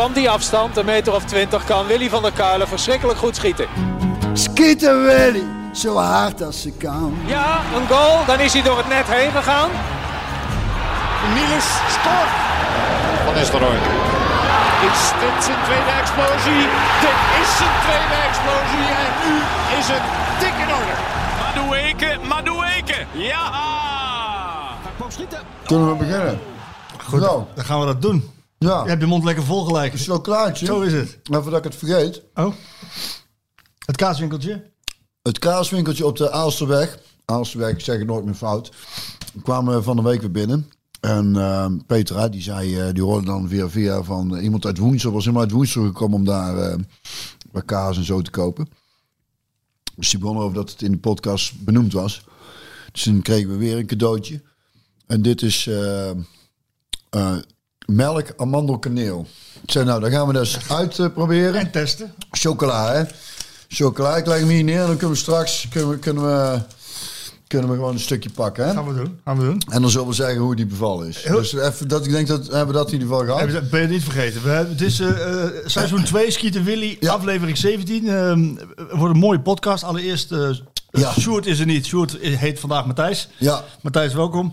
van die afstand, een meter of twintig, kan Willy van der Kuilen verschrikkelijk goed schieten. Schieten Willy, zo hard als ze kan. Ja, een goal, dan is hij door het net heen gegaan. Niels scoort. Van Nistelrooy. Is dit zijn tweede explosie? Dit is zijn tweede explosie en nu is het dik in orde. Madueke, Madueke, ja! Kunnen we beginnen? Goed, Nou. dan gaan we dat doen. Ja, Je hebt je mond lekker vol gelijk. zo klaartje. Zo is het. Even dat ik het vergeet. Oh. Het kaaswinkeltje. Het kaaswinkeltje op de Aalsterweg. Aalsterweg, ik zeg het nooit meer fout. kwamen we van de week weer binnen. En ehm, Petra, die zei, eh, die hoorde dan via via van eh, iemand uit Woensel. Was helemaal uit Woensel gekomen om daar eh, wat kaas en zo te kopen. Dus die begon over dat het in de podcast benoemd was. Dus toen kregen we weer een cadeautje. En dit is eh, eh, melk, amandel, kaneel. Ik zei, nou, dan gaan we dus uitproberen. En testen. Chocola, hè? Chocola, ik leg hem hier neer en dan kunnen we straks kunnen we, kunnen we, kunnen we gewoon een stukje pakken, hè? Gaan we doen. Gaan we doen. En dan zullen we zeggen hoe die bevallen is. Heel- Dus even dat ik denk dat hebben we dat in ieder geval gehad. Ben je het niet vergeten? We hebben, het is eh, eh, seizoen 2, Skieten Willy, Ja. aflevering 17. Ehm wordt een mooie podcast. Allereerst, eh Ja. Sjoerd is er niet. Sjoerd heet vandaag Matthijs. Ja, Matthijs, welkom.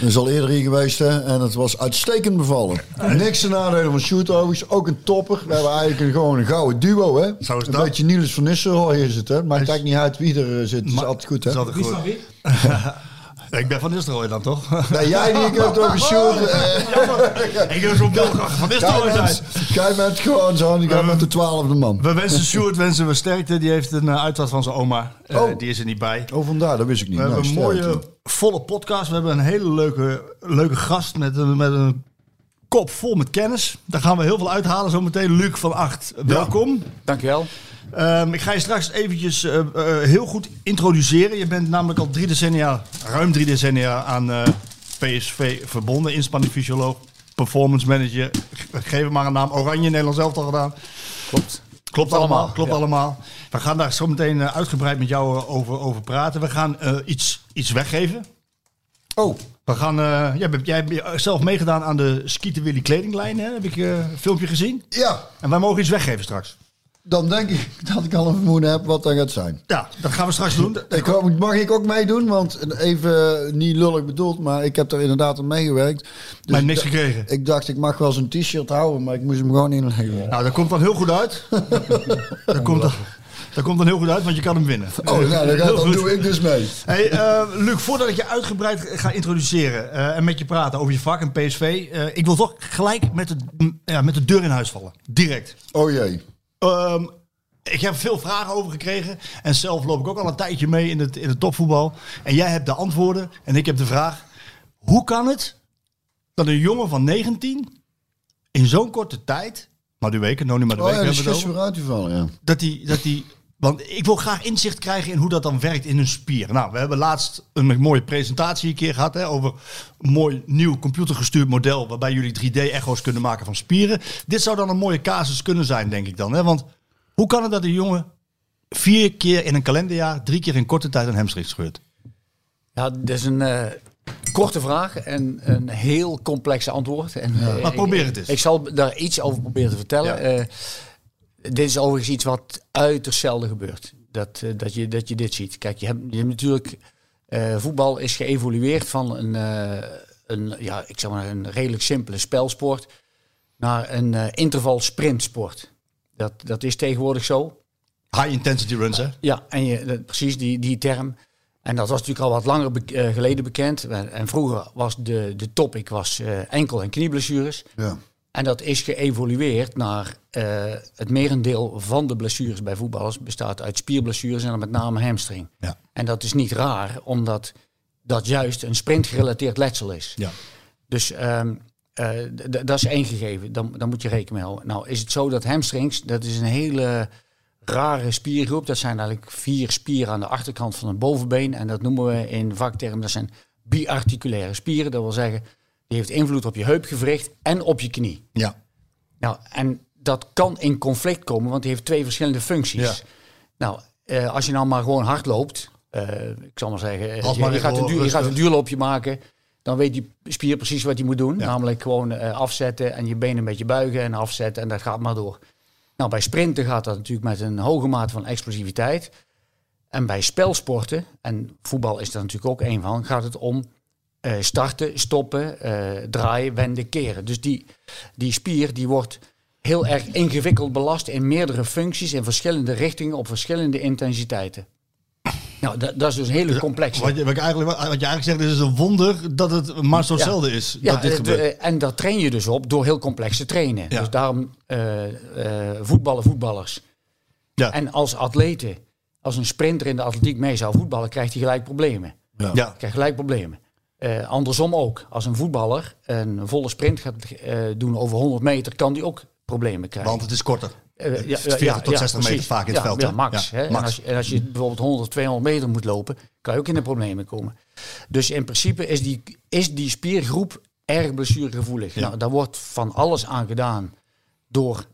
dat is al eerder hier geweest, hè? En het was uitstekend bevallen. Niks te nadelen van Shoot overigens. Ook een topper. We hebben eigenlijk een, gewoon een gouden duo, hè? Zo is een dat. beetje Niels van Nistelrooy is het, hè? Maakt eigenlijk niet uit wie er eh, zit. Het is altijd goed, hè? Is altijd goed. ik ben van Nistelrooy dan, toch? Nee, jij die, ik heb het over Sjoerd. eh, ik heb zo'n beeld van Nistelrooy Jij zijn. bent, jij bent gewoon zo, die gaat met de twaalfde man. We wensen Sjoerd wensen we sterkte. Die heeft een uh, uitvaart van zijn oma. Eh, Oh. Die is er niet bij. Oh, vandaar, dat wist ik niet. We hebben een mooie, volle podcast. We hebben een hele leuke, leuke gast met een, met een kop vol met kennis. Daar gaan we heel veel uithalen zometeen. Luc van Acht, welkom. Dankjewel. Ehm, ik ga je straks eventjes eh, eh, heel goed introduceren. Je bent namelijk al drie decennia, ruim drie decennia aan eh, PSV verbonden. Inspanningfysioloog, performance manager. Geef hem maar een naam. Oranje, Nederlands elftal gedaan. Klopt. Klopt allemaal. allemaal, Klopt ja. allemaal. We gaan daar zo meteen uitgebreid met jou over, over praten. We gaan iets, iets weggeven. Oh, We gaan, eh, jij, hebt, zelf meegedaan aan de Skieten Willy kledinglijn. Hè? Heb ik een filmpje gezien. ja. En wij mogen iets weggeven straks. Dan denk ik dat ik al een vermoeden heb wat dat gaat zijn. Ja, dat gaan we straks doen. Ik, hoop- mag ik ook meedoen? Want even eh, niet lullig bedoeld, maar ik heb er inderdaad aan meegewerkt. Dus Maar niks ik, gekregen. ik dacht, ik mag wel zo'n t-shirt houden, maar ik moest hem gewoon inleggen. Nou, dat komt dan heel goed uit. dat, komt dan, dat komt dan heel goed uit, want je kan hem winnen. Oh, nou, dan, gaat, doe ik dus mee. Hey, eh, Luc, voordat ik je uitgebreid ga introduceren eh, en met je praten over je vak en PSV, ik wil toch gelijk met de, ja, met de deur in huis vallen. Direct. Oh jee. Ehm, ik heb veel vragen over gekregen. En zelf loop ik ook al een tijdje mee in het, in het topvoetbal. En jij hebt de antwoorden. En ik heb de vraag. Hoe kan het dat een jongen van 19 in zo'n korte tijd... Maar de weken, nou niet maar de Oh ja, hebben we het over. ja. Dat die, dat die, want ik wil graag inzicht krijgen in hoe dat dan werkt in een spier. Nou, we hebben laatst een mooie presentatie een keer gehad hè, over een mooi nieuw computergestuurd model waarbij jullie 3D-echo's kunnen maken van spieren. Dit zou dan een mooie casus kunnen zijn, denk ik dan. Hè? Want hoe kan het dat een jongen vier keer in een kalenderjaar, drie keer in korte tijd een hamstring scheurt? Ja, dat is een eh, korte vraag en een heel complexe antwoord. En, eh, Maar probeer het eens. Ik zal daar iets over proberen te vertellen. Ja. Eh, dit is overigens iets wat uiterst zelden gebeurt. Dat, eh, dat, je, dat je dit ziet. Kijk, je hebt, je hebt natuurlijk... eh, voetbal is geëvolueerd van een, eh, een, ja, ik zeg maar een redelijk simpele spelsport... naar een eh, interval sprintsport. Dat, dat is tegenwoordig zo. High intensity runs, hè? Ja, en je, precies die, die term. En dat was natuurlijk al wat langer be- geleden bekend. En en vroeger was de, de topic was, enkel- en knieblessures. ja. En dat is geëvolueerd naar eh, het merendeel van de blessures bij voetballers bestaat uit spierblessures en dan met name hamstring. Ja. En dat is niet raar, omdat dat juist een sprintgerelateerd letsel is. Ja. Dus ehm, eh, dat is één gegeven. Dan, dan moet je rekening mee houden. Nou is het zo dat hamstrings, dat is een hele rare spiergroep. Dat zijn eigenlijk vier spieren aan de achterkant van het bovenbeen. En dat noemen we in vaktermen, dat zijn biarticulaire spieren. Dat wil zeggen, die heeft invloed op je heupgewricht en op je knie. Ja. Nou, en dat kan in conflict komen, want die heeft twee verschillende functies. Ja. Nou, eh, als je nou maar gewoon hard loopt, eh, ik zal maar zeggen, Als je, maar je even gaat een duur, je gaat een duurloopje maken dan weet die spier precies wat hij moet doen. Namelijk gewoon eh, afzetten en je benen een beetje buigen en afzetten en dat gaat maar door. Nou, bij sprinten gaat dat natuurlijk met een hoge mate van explosiviteit. En bij spelsporten, en voetbal is daar natuurlijk ook een van, gaat het om eh, starten, stoppen, eh, draaien, wenden, keren. Dus die, die spier die wordt heel erg ingewikkeld belast in meerdere functies, in verschillende richtingen, op verschillende intensiteiten. Nou, dat, dat is dus een hele complexe. Wat je, wat, je eigenlijk, wat je eigenlijk zegt, is een wonder dat het maar zo zelden is Ja, dat dit het, gebeurt. eh, en daar train je dus op door heel complex te trainen. Ja. Dus daarom voetballen voetballers. Ja. En als atleten, als een sprinter in de atletiek mee zou voetballen, krijgt hij gelijk problemen. Ja. ja. Krijgt gelijk problemen. Eh, andersom ook. Als een voetballer een volle sprint gaat eh, doen over 100 meter, kan die ook problemen krijgen. Want het is korter. Eh, is 40 tot 60 meter vaak in het ja, veld, Ja, hè? max. Ja? En, als, je- en als je bijvoorbeeld 100, 200 meter moet lopen, kan je ook in de problemen komen. Dus in principe is die, is die spiergroep erg blessuregevoelig. Ja. Nou, daar wordt van alles aan gedaan door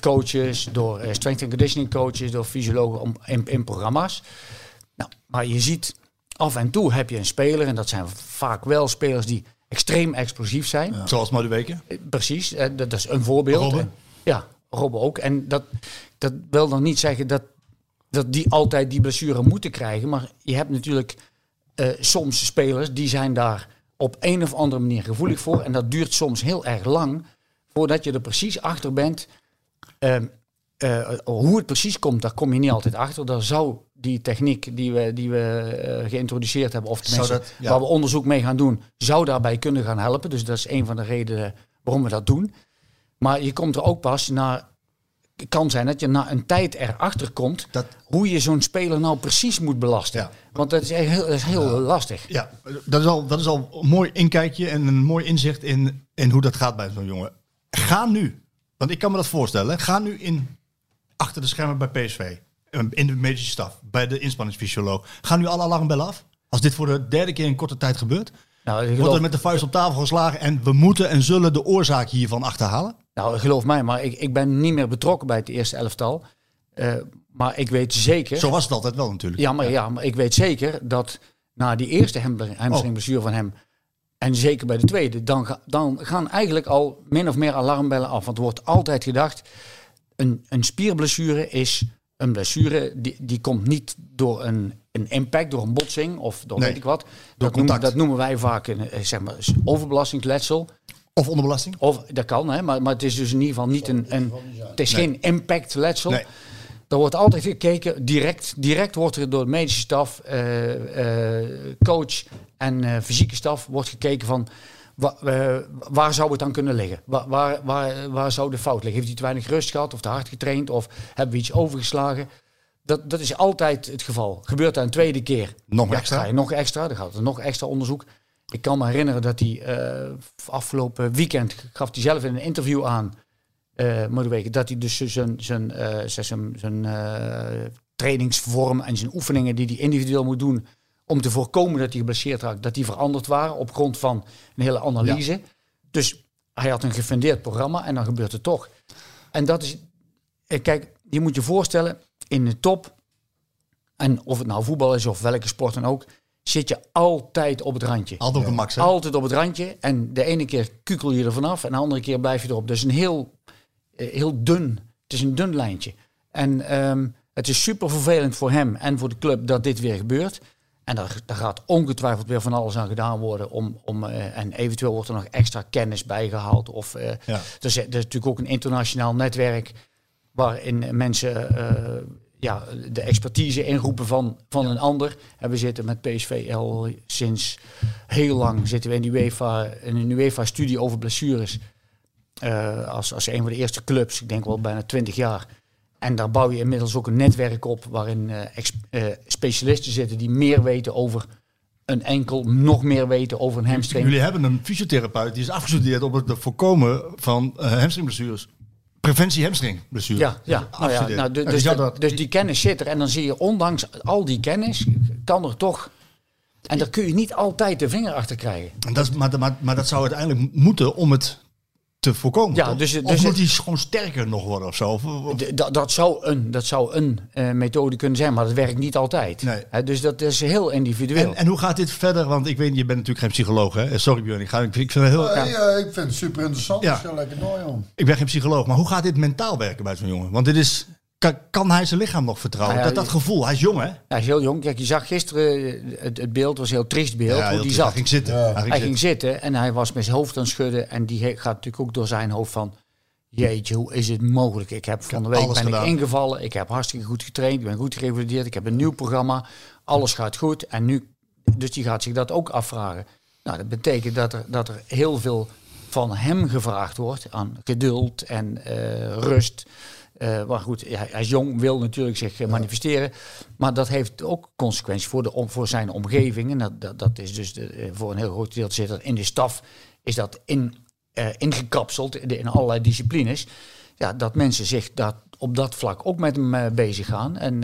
coaches, door strength and conditioning coaches, door fysiologen om, in, in programma's. Nou, maar je ziet af en toe heb je een speler, en dat zijn vaak wel spelers die extreem explosief zijn. Zoals Maduweke. Eh, Precies, eh, dat, is een voorbeeld. Robben. En- Ja, Robben ook. En dat, dat wil dan niet zeggen dat, dat die altijd die blessure moeten krijgen. Maar je hebt natuurlijk eh, soms spelers die zijn daar op een of andere manier gevoelig voor. En dat duurt soms heel erg lang voordat je er precies achter bent. Ehm, eh, hoe het precies komt, daar kom je niet altijd achter. Daar zou die techniek die we, die we eh, geïntroduceerd hebben, of tenminste Zou dat- ja. waar we onderzoek mee gaan doen, zou daarbij kunnen gaan helpen. Dus dat is een van de redenen waarom we dat doen. Maar je komt er ook pas na. Het kan zijn dat je na een tijd erachter komt Dat- hoe je zo'n speler nou precies moet belasten. Ja. Want dat is heel, dat is heel lastig. Ja, dat is, al, dat is al een mooi inkijkje en een mooi inzicht in, in hoe dat gaat bij zo'n jongen. Ga nu, want ik kan me dat voorstellen, ga nu in achter de schermen bij PSV, eh, in de medische staf, bij de inspanningsfysioloog. Ga nu alle alarmbellen af? Als dit voor de derde keer in korte tijd gebeurt, Nou, ik wordt geloof, er met de vuist op tafel geslagen en we moeten en zullen de oorzaak hiervan achterhalen? nou, geloof mij, maar ik, ik ben niet meer betrokken bij het eerste elftal. Eh, maar ik weet zeker. Zo was het altijd wel natuurlijk. Ja maar, ja, maar ik weet zeker dat na die eerste hamstringblessure van hem. En zeker bij de tweede, dan, dan gaan eigenlijk al min of meer alarmbellen af. Want er wordt altijd gedacht, een, een spierblessure is een blessure die, die komt niet door een, een impact, door een botsing of door Nee, weet ik wat. door dat, noemen, contact. dat noemen wij vaak een, eh, zeg maar, overbelastingsletsel. Of onderbelasting? Of dat kan, hè, maar, maar het is dus in ieder geval niet een. een het is geen impactletsel. Nee. Er wordt altijd gekeken, direct, direct wordt er door de medische staf, eh, eh, coach en eh, fysieke staf wordt gekeken van wa- eh, waar zou het dan kunnen liggen? Waar, waar, waar, waar zou de fout liggen? Heeft hij te weinig rust gehad of te hard getraind of hebben we iets overgeslagen? Dat, dat is altijd het geval. Gebeurt dat een tweede keer? Nog ja, extra? nog extra, dan gaat er nog extra onderzoek. Ik kan me herinneren dat hij eh, afgelopen weekend gaf hij zelf in een interview aan, Madueke, dat hij dus zijn, zijn, zijn, zijn, trainingsvorm en zijn oefeningen die hij individueel moet doen om te voorkomen dat hij geblesseerd raakt, dat die veranderd waren op grond van een hele analyse. Dus hij had een gefundeerd programma en dan gebeurt het toch. En dat is, eh, kijk, je moet je voorstellen, in de top, en of het nou voetbal is of welke sport dan ook, zit je altijd op het randje. Altijd op de max, hè? Altijd op het randje. En de ene keer kukel je er vanaf en de andere keer blijf je erop. Dus een heel, eh, heel dun. Het is een dun lijntje. En ehm, het is super vervelend voor hem en voor de club dat dit weer gebeurt. En daar, daar gaat ongetwijfeld weer van alles aan gedaan worden. Om, om, eh, en eventueel wordt er nog extra kennis bijgehaald. Of, eh, Ja. er, is, er is natuurlijk ook een internationaal netwerk waarin mensen eh, ja, de expertise inroepen van, van een ander. En we zitten met PSV al sinds heel lang zitten we in, die UEFA, in een UEFA-studie over blessures. Als, als een van de eerste clubs, ik denk wel bijna twintig jaar. En daar bouw je inmiddels ook een netwerk op waarin eh, eh, specialisten zitten die meer weten over een enkel, nog meer weten over een hamstring. Jullie hebben een fysiotherapeut die is afgestudeerd op het voorkomen van uh, hamstringblessures. Preventie hamstringblessures. Ja, ja. Nou ja nou, dus, dus, dat, dus die kennis zit er. En dan zie je, ondanks al die kennis, kan er toch... En daar kun je niet altijd de vinger achter krijgen. En dat is, maar, maar, maar dat zou uiteindelijk moeten om het te voorkomen. Ja, toch? dus- of dus moet hij gewoon sterker nog worden of zo? Of- of- D- dat, dat zou een, dat zou een eh, methode kunnen zijn, maar dat werkt niet altijd. Nee. Hè, dus dat is heel individueel. en, en hoe gaat dit verder? Want ik weet, je bent natuurlijk geen psycholoog, hè? Sorry Björn, ik, ga, ik, ik, vind het heel, eh, ik vind het super interessant. Ja. Dus lekker door, joh. ik ben geen psycholoog, maar hoe gaat dit mentaal werken bij zo'n jongen? Want dit is, kan, kan hij zijn lichaam nog vertrouwen? Nou ja, dat, dat gevoel, hij is jong, hè? Hij is heel jong. Kijk, je zag gisteren eh, het, het beeld, was een heel triest beeld, Ja, hoe heel die zat. Hij ging zitten. Ja. Hij ging Hij zitten. ging zitten en hij was met zijn hoofd aan het schudden. En die gaat natuurlijk ook door zijn hoofd van... Jeetje, hoe is het mogelijk? Ik heb van de week ben gedaan. ik ingevallen. Ik heb hartstikke goed getraind. Ik ben goed gerevalideerd. Ik heb een nieuw programma. Alles gaat goed. En nu... Dus die gaat zich dat ook afvragen. Nou, dat betekent dat er, dat er heel veel van hem gevraagd wordt. Aan geduld en eh, rust. Eh, maar goed, hij, hij is jong, wil natuurlijk zich eh, manifesteren. Maar dat heeft ook consequenties voor, de, om, voor zijn omgeving. En dat, dat, dat is dus de, eh, voor een heel groot deel zit dat in de staf. Is dat in, ingekapseld in, in allerlei disciplines. Ja, dat mensen zich dat, op dat vlak ook met hem bezig gaan. En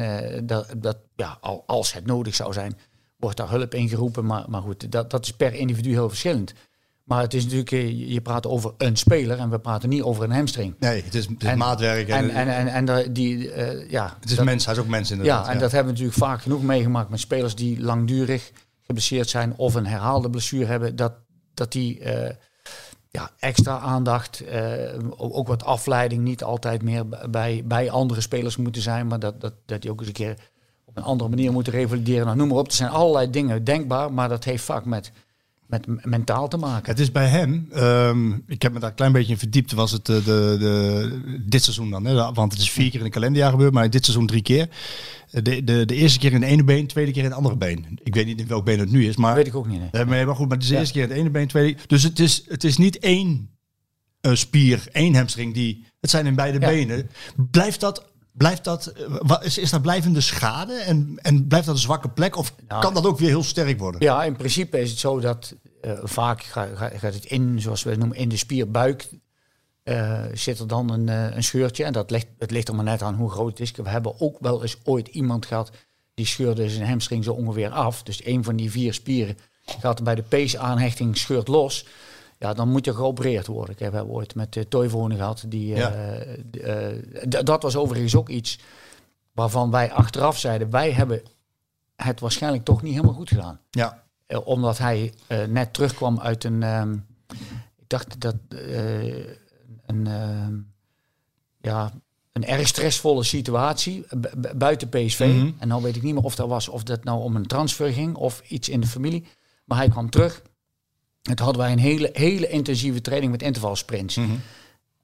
dat, dat, ja, al, als het nodig zou zijn, wordt daar hulp ingeroepen. Maar, maar goed, dat, dat is per individu heel verschillend. Maar het is natuurlijk, eh, je- praat over een speler en we praten niet over een hamstring. Nee, het is, het is En- maatwerk. En, En, en, en, die, eh, ja, het is dat- mens, hij is ook mens inderdaad. ja, en dat hebben we natuurlijk vaak genoeg meegemaakt met spelers die langdurig geblesseerd zijn of een herhaalde blessure hebben. Dat, dat die eh, ja, extra aandacht, ook ook wat afleiding, niet altijd meer bij, bij andere spelers moeten zijn. Maar dat, dat, dat die ook eens een keer op een andere manier moeten revalideren. Nou, noem maar op. Er zijn allerlei dingen denkbaar, maar dat heeft vaak met, met mentaal te maken. Het is bij hem, ehm, ik heb me daar een klein beetje in verdiept, was het eh, de, de, dit seizoen dan. Hè? Want het is vier keer in een kalenderjaar gebeurd, maar dit seizoen drie keer. Eh, De, de, de eerste keer in het ene been, tweede keer in het andere been. Ik weet niet in welk been het nu is, maar... Dat weet ik ook niet. hè. Maar, maar goed, maar het is de eerste keer in het ene been, tweede Dus het is, het is niet één eh, spier, één hamstring die... Het zijn in beide Ja. benen. Blijft dat... Blijft dat, eh, is, is dat blijvende schade en, en blijft dat een zwakke plek? Of Nou, kan dat ook weer heel sterk worden? Ja, in principe is het zo dat eh, vaak ga- ga- gaat het in, zoals we het noemen, in de spierbuik. eh, zit er dan een, een scheurtje. En dat ligt, het ligt er maar net aan hoe groot het is. We hebben ook wel eens ooit iemand gehad die scheurde zijn hamstring zo ongeveer af. Dus een van die vier spieren gaat bij de peesaanhechting scheurt los. Ja, dan moet je geopereerd worden. Ik heb hebben ooit met uh, Toivonen gehad. Die, Ja. eh, eh, dat was overigens ook iets waarvan wij achteraf zeiden... wij hebben het waarschijnlijk toch niet helemaal goed gedaan. Ja. Eh, omdat hij eh, net terugkwam uit een. ehm, ik dacht dat. eh, een. ehm, ja. Een erg stressvolle situatie bu- bu- buiten PSV. Mhm. En nou weet ik niet meer of dat was of dat nou om een transfer ging of iets in de familie. Maar hij kwam terug. En toen hadden wij een hele, hele intensieve training met intervalsprints. Mhm.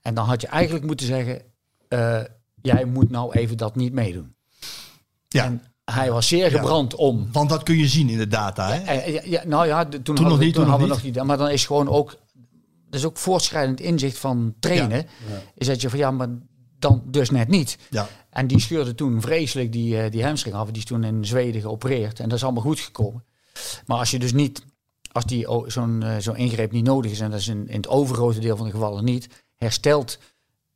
En dan had je eigenlijk moeten zeggen: eh, jij moet nou even dat niet meedoen. Ja. En hij was zeer gebrand om Want dat kun je zien in de data. Hè? eh, ja, ja, nou ja, de- toen, nog hadden, we- niet, toen toen nog hadden we nog niet. Maar dan is gewoon ook, dat is ook voortschrijdend inzicht van trainen. Is dat je van ja, maar dan dus net niet. Ja. En die scheurde toen vreselijk die, eh, die hamstring af. Die is toen in Zweden geopereerd. En dat is allemaal goed gekomen. Maar als je dus niet, als die zo'n eh, zo'n ingreep niet nodig is, en dat is in, in het overgrote deel van de gevallen niet, herstelt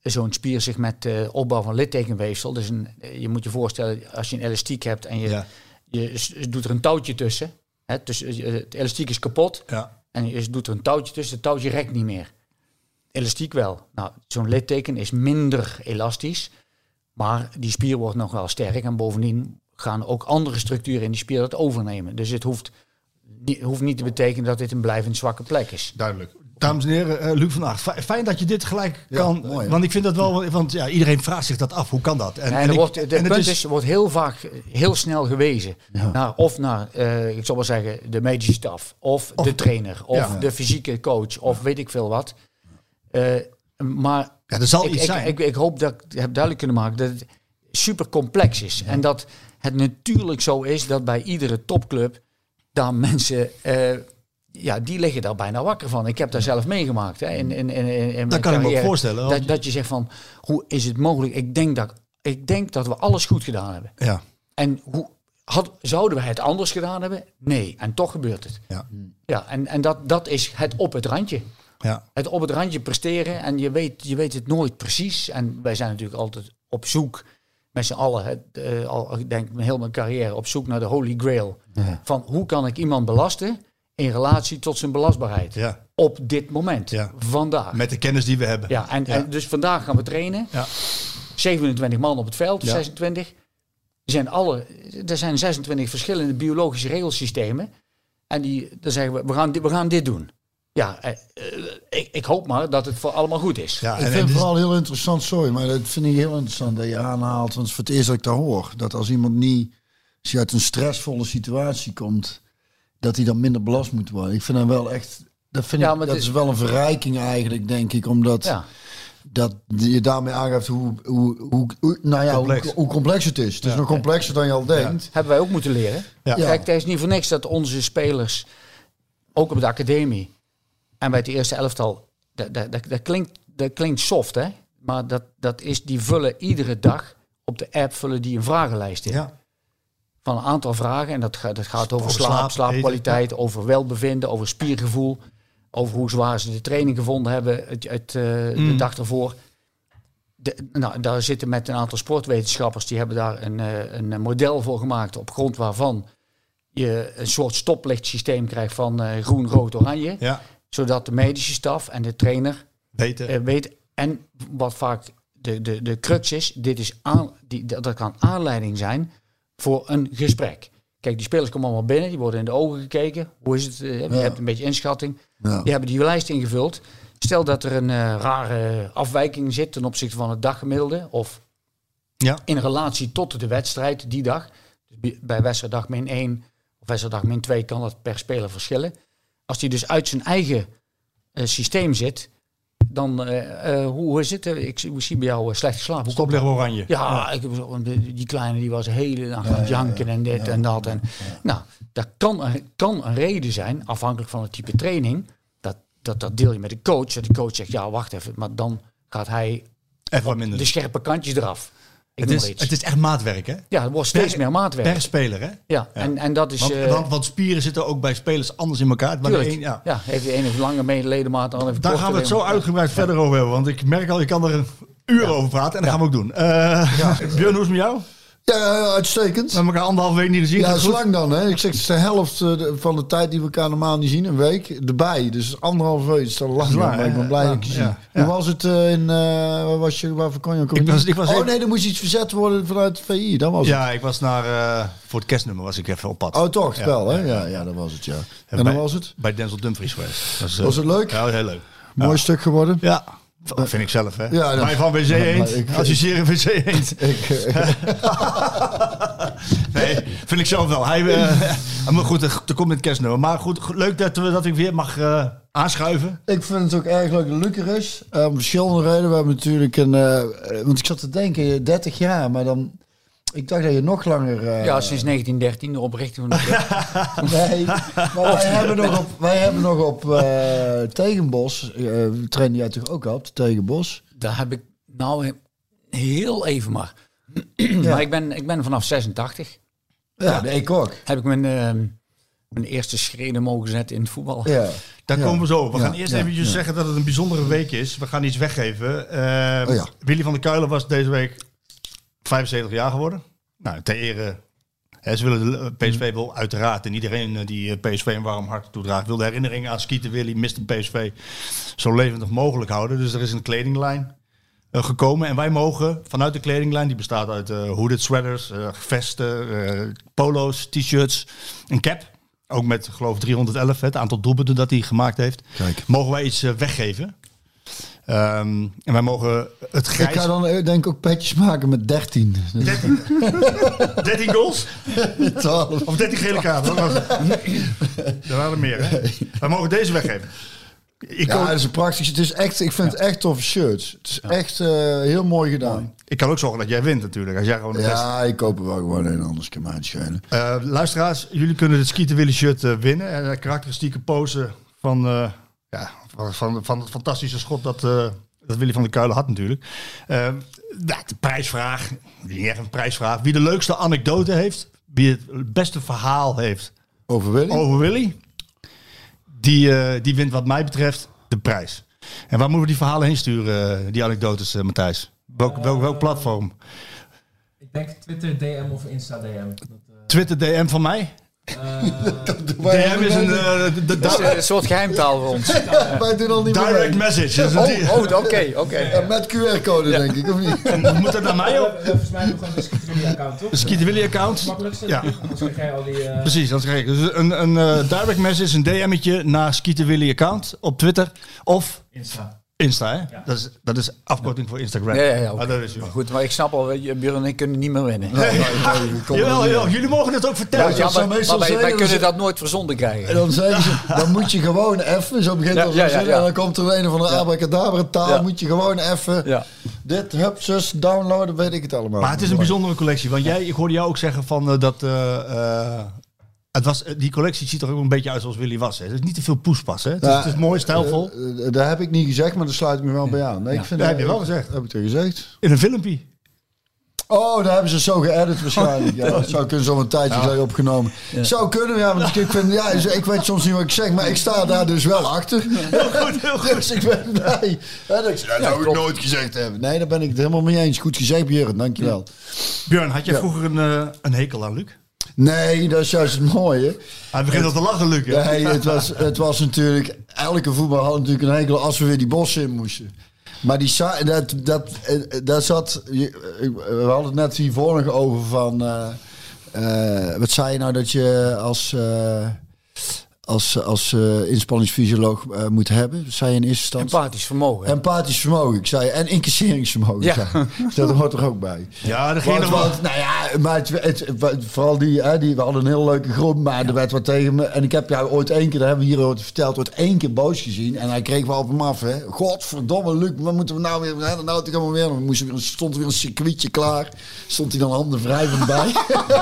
zo'n spier zich met eh opbouw van littekenweefsel. Dus een, je moet je voorstellen, als je een elastiek hebt en je, Ja. je doet er een touwtje tussen. Hè, dus eh, het elastiek is kapot Ja. en je doet er een touwtje tussen. Het touwtje rekt niet meer. Elastiek wel. Nou, zo'n litteken is minder elastisch, maar die spier wordt nog wel sterk. En bovendien gaan ook andere structuren in die spier dat overnemen. Dus het hoeft hoeft niet te betekenen dat dit een blijvend zwakke plek is. Duidelijk. Dames en heren, eh, Luc van Acht, fi- fijn dat je dit gelijk Ja, kan. mooi, want ik vind dat wel, want ja, iedereen vraagt zich dat af. Hoe kan dat? En, ik- er wordt, en de het punt is, wordt heel vaak heel snel gewezen naar of naar, eh, ik zal maar zeggen, de medische staf, of, Of- de trainer, of ja. de fysieke coach, of weet ik veel wat. Eh, maar Ja, er zal ik, iets ik, zijn. Ik, ik hoop dat ik het heb duidelijk kunnen maken dat het super complex is. En dat het natuurlijk zo is dat bij iedere topclub daar mensen, eh, ja, die liggen daar bijna wakker van. Ik heb daar zelf meegemaakt. Hè, in, in, in, in Dat kan ik me ook voorstellen, Dat, dat je zegt van, hoe is het mogelijk? Ik denk dat, ik denk dat we alles goed gedaan hebben. ja. En hoe had, zouden we het anders gedaan hebben? Nee. En toch gebeurt het. Ja. Ja, en, en dat, dat is het op het randje. Ja. Het op het randje presteren en je weet, je weet het nooit precies. En wij zijn natuurlijk altijd op zoek, met z'n allen, het, eh, al, ik denk heel mijn carrière, op zoek naar de holy grail. Van hoe kan ik iemand belasten in relatie tot zijn belastbaarheid. Ja. Op dit moment. Ja. Vandaag. Met de kennis die we hebben. ja, en, dus vandaag gaan we trainen. Ja. 27 man op het veld, Ja. 26. Er zijn, alle, er zijn 26 verschillende biologische regelsystemen. En die, dan zeggen we, we gaan, dit- we gaan dit doen. Ja, eh, eh, ik, ik hoop maar dat het voor allemaal goed is. Ja, Ik en vind het vooral heel interessant, sorry, maar dat vind ik heel interessant dat je aanhaalt. Want het is voor het eerst dat ik dat hoor. Dat als iemand niet, als je uit een stressvolle situatie komt, dat hij dan minder belast moet worden. Ik vind dat wel echt, dat, vind Ja, ik, maar dat is is- wel een verrijking eigenlijk, denk ik. Omdat Ja. dat je daarmee aangeeft hoe, hoe, hoe, hoe- nou ja, Complex. Hoe, hoe complex het is. Het is nog complexer dan je al denkt. Hebben wij ook moeten leren. Ja. Kijk, het is niet voor niks dat onze spelers, ook op de academie en bij het eerste elftal, dat, dat, dat, dat klinkt, dat klinkt soft, hè? Maar dat, dat is, die vullen iedere dag op de app vullen die een vragenlijst in. ja. Van een aantal vragen. En dat gaat, dat gaat over, Over slaap, slaap, slaapkwaliteit, over welbevinden, over spiergevoel. Over hoe zwaar ze de training gevonden hebben het, het, eh, de dag ervoor. De, nou, daar zitten met een aantal sportwetenschappers, die hebben daar een, eh, een model voor gemaakt op grond waarvan je een soort stoplichtsysteem krijgt van eh, groen, rood, oranje. ja. Zodat de medische staf en de trainer Weten. eh, weet. En wat vaak de, de, de crux is, dit is aan, die, dat kan aanleiding zijn voor een gesprek. Kijk, die spelers komen allemaal binnen, die worden in de ogen gekeken. Hoe is het? eh, Je hebt een beetje inschatting. Ja. Die hebben die lijst ingevuld. Stel dat er een eh, rare afwijking zit ten opzichte van het daggemiddelde. Of Ja. in relatie tot de wedstrijd die dag. Dus bij- bij wedstrijddag min 1 of wedstrijddag min 2 kan dat per speler verschillen. Als die dus uit zijn eigen eh, systeem zit, dan eh, eh, hoe is het? Ik, zie- ik zie bij jou slecht geslapen. Komt Stoplicht oranje. ja, Ik heb zo, die, die kleine die was hele nacht aan het janken en dit en dat. En, Nou, dat kan een, kan een reden zijn, afhankelijk van het type training. Dat, dat, dat deel je met de coach. Dat de coach zegt, ja, wacht even. Maar dan gaat hij Even wat minder. de scherpe kantjes eraf. Het, is, het is echt maatwerk, hè? ja, er wordt steeds per- meer maatwerk. Per speler, hè? ja, En, en dat is... Want, eh, want, want spieren zitten ook bij spelers anders in elkaar. Maar tuurlijk. een- ja. ja. heeft de ene lange me- ledemaat, de heeft Daar gaan we het zo uitgebreid verder over hebben. Want ik merk al, ik kan er een uur over praten. En dat gaan we ook doen. Eh Björn, hoe is het met jou? Ja, uitstekend. We hebben elkaar anderhalf week niet gezien. Ja, Gaat dat is goed? lang dan. Hè. Ik zeg, het is de helft eh, van de tijd die we elkaar normaal niet zien. Een week erbij. Dus anderhalf week is dat lang. maar ik ben blij dat ik je zie. Hoe was het eh, in... eh waar was je, waarvoor kon je ook Ik was- ik was Oh nee, er moest iets verzet worden vanuit het VI. Dat was. Ja, ik was naar... voor het kerstnummer was ik even op pad. Oh toch, spel hè? ja, Ja, dat was het ja. En dan was het? Bij Denzel Dumfries geweest. Was het leuk? Ja, heel leuk. Mooi stuk geworden. Ja, dat vind ik zelf, hè. Ja, dat- van WC Eend. ik- Associëren WC Eend. Ik, eh, Nee, vind ik zelf wel. Hij, eh, maar goed, er, komt het kerstnummer. Maar goed, leuk dat, we, dat ik weer mag eh, aanschuiven. ik vind het ook erg leuk dat Luc er is. Eh, om verschillende redenen. We hebben natuurlijk een... eh, eh, want ik zat te denken, 30 jaar, maar dan... Ik dacht dat je nog langer... eh, Ja, sinds 1913, de oprichting van de club. Nee, maar wij hebben nog op, wij hebben nog op eh, Tegenbos, eh train jij toch ook op, Tegenbos? Daar heb ik nou heel even maar. Maar ik ben, ik ben vanaf 86. Ja, nee, ik ook. Heb ik mijn, ehm, mijn eerste schreden mogen zetten in het voetbal. Ja. Daar Ja. komen we zo. We Ja, gaan eerst ja, eventjes ja. zeggen dat het een bijzondere week is. We gaan iets weggeven. Eh, Oh ja. Willy van der Kuilen was deze week 75 jaar geworden. Nou, ter ere... Hè, ze willen de, eh, PSV wil uiteraard en iedereen eh, die eh, PSV een warm hart toedraagt... wil de herinnering aan Skeeter Willy, Mr. PSV, zo levendig mogelijk houden. Dus er is een kledinglijn gekomen. En wij mogen vanuit de kledinglijn, die bestaat uit eh hooded sweaters, eh, vesten, polo's, t-shirts, een cap... Ook met, geloof ik, 311, hè, het aantal doelpunten dat hij gemaakt heeft. Kijk. Mogen wij iets weggeven. Ehm, en wij mogen het Ik grijs... ga dan eh, denk ik ook petjes maken met 13. 13 goals? 12. Of 13 gele kaarten? Dat was het. Er waren er meer, hè? Wij mogen deze weggeven. Ik, Ja, kan, dat is een praktisch. Het is echt, ik vind het echt toffe shirts. Het is echt eh, heel mooi gedaan. ik kan ook zorgen dat jij wint natuurlijk. Als jij gewoon de beste... Ja, ik koop er wel gewoon een, anders kan mij het schelen. Eh, luisteraars, jullie kunnen het Skieten Willy shirt eh, winnen. En de karakteristieke pose van, eh, ja, van, van, het fantastische schot dat, eh, dat Willy van der Kuilen had natuurlijk. Eh, ja, de prijsvraag, niet echt een prijsvraag. Wie de leukste anekdote heeft, wie het beste verhaal heeft Over Willy? over Willy, die, eh, die wint wat mij betreft de prijs. En waar moeten we die verhalen heen sturen, die anekdotes, eh, Matthijs? Welk, welk, welk platform? Ik denk Twitter DM of Insta DM. Dat, eh, Twitter DM van mij? DM is een eh, de- de- Dat is de- een soort geheimtaal voor ons. Wij doen al niet meer direct message. Oh, oh, oké, oké. Met QR-code, denk ik, of niet? Moet dat naar mij op? Volgens mij nog een Skitteria-account, toch? De Skeeter Willy account. Makkelijkste. Ja. Anders krijg jij al die... eh, Precies, dat is gek. Dus een, een eh, direct message, een DM'tje naar Skeeter Willy account op Twitter of Insta. Insta. Hè? Dat, is, dat is afkorting voor Instagram. Ja, ja, ja. Ah, dat is het. Maar goed, maar ik snap al, Björn en ik kunnen niet meer winnen. Jawel, jawel, jullie mogen het ook vertellen. Ja, maar, wij, kunnen dat nooit verzonden En krijgen. dan zeggen ze, dan moet je gewoon even, zo begint Ja, als ja, een ja, zin, ja. en dan komt er een of andere abracadabra taal, Ja. moet je gewoon even Ja. dit, hup, zus, downloaden, weet ik het allemaal. Maar het is een bijzondere collectie. Want jij, ik hoorde jou ook zeggen van eh, dat. eh, eh, het was, eh, die collectie ziet er ook een beetje uit zoals Willy was. Hè. Het is niet te veel poespas. Hè. Het, is, het is mooi, stijlvol. Eh, eh, daar heb ik niet gezegd, maar daar sluit ik me wel bij aan. Nee, ik vind Dat heb je wel gezegd. Heb ik er gezegd? In een filmpje. Oh, daar hebben ze zo geëdit waarschijnlijk. Ja, dat zou kunnen zo'n tijdje geleden opgenomen. Zou kunnen, ja. Want ik, vind, ja, ik weet soms niet wat ik zeg, maar ik sta daar dus wel achter. Heel goed, heel goed. Dus ik ben. Ja, dat, zou ik nooit gezegd hebben. Nee, daar ben ik het helemaal mee eens. Goed gezegd, Björn. Dankjewel. Björn, had jij vroeger een, eh, een hekel aan Luc? Nee, dat is juist het mooie. Hij begint al te lachen, Luc. hè? Nee, het was, het was natuurlijk... Elke voetbal had natuurlijk een hekel als we weer die bossen in moesten. Maar die, dat, dat, eh, dat zat... We hadden het net hiervoor nog over van... eh, eh, wat zei je nou dat je als... als, als eh, inspanningsfysioloog eh, moet hebben, zei je in eerste instantie. Empathisch vermogen. Empathisch vermogen, ik zei. En incasseringsvermogen. Ja. zei ik. Dat hoort er ook bij. Ja, van... want, nou ja, maar het, het, het- vooral die, hè, die, we hadden een heel leuke groep, maar er werd wat tegen me. En ik heb jou ooit één keer, dat hebben we hier ooit verteld, ooit één keer boos gezien. En hij kreeg wel op hem af, hè. Godverdomme, Luc, wat moeten we nou weer, hè, de nou gaan we weer. We moesten weer, stond er weer een circuitje klaar. Stond hij dan handen wrijvend bij.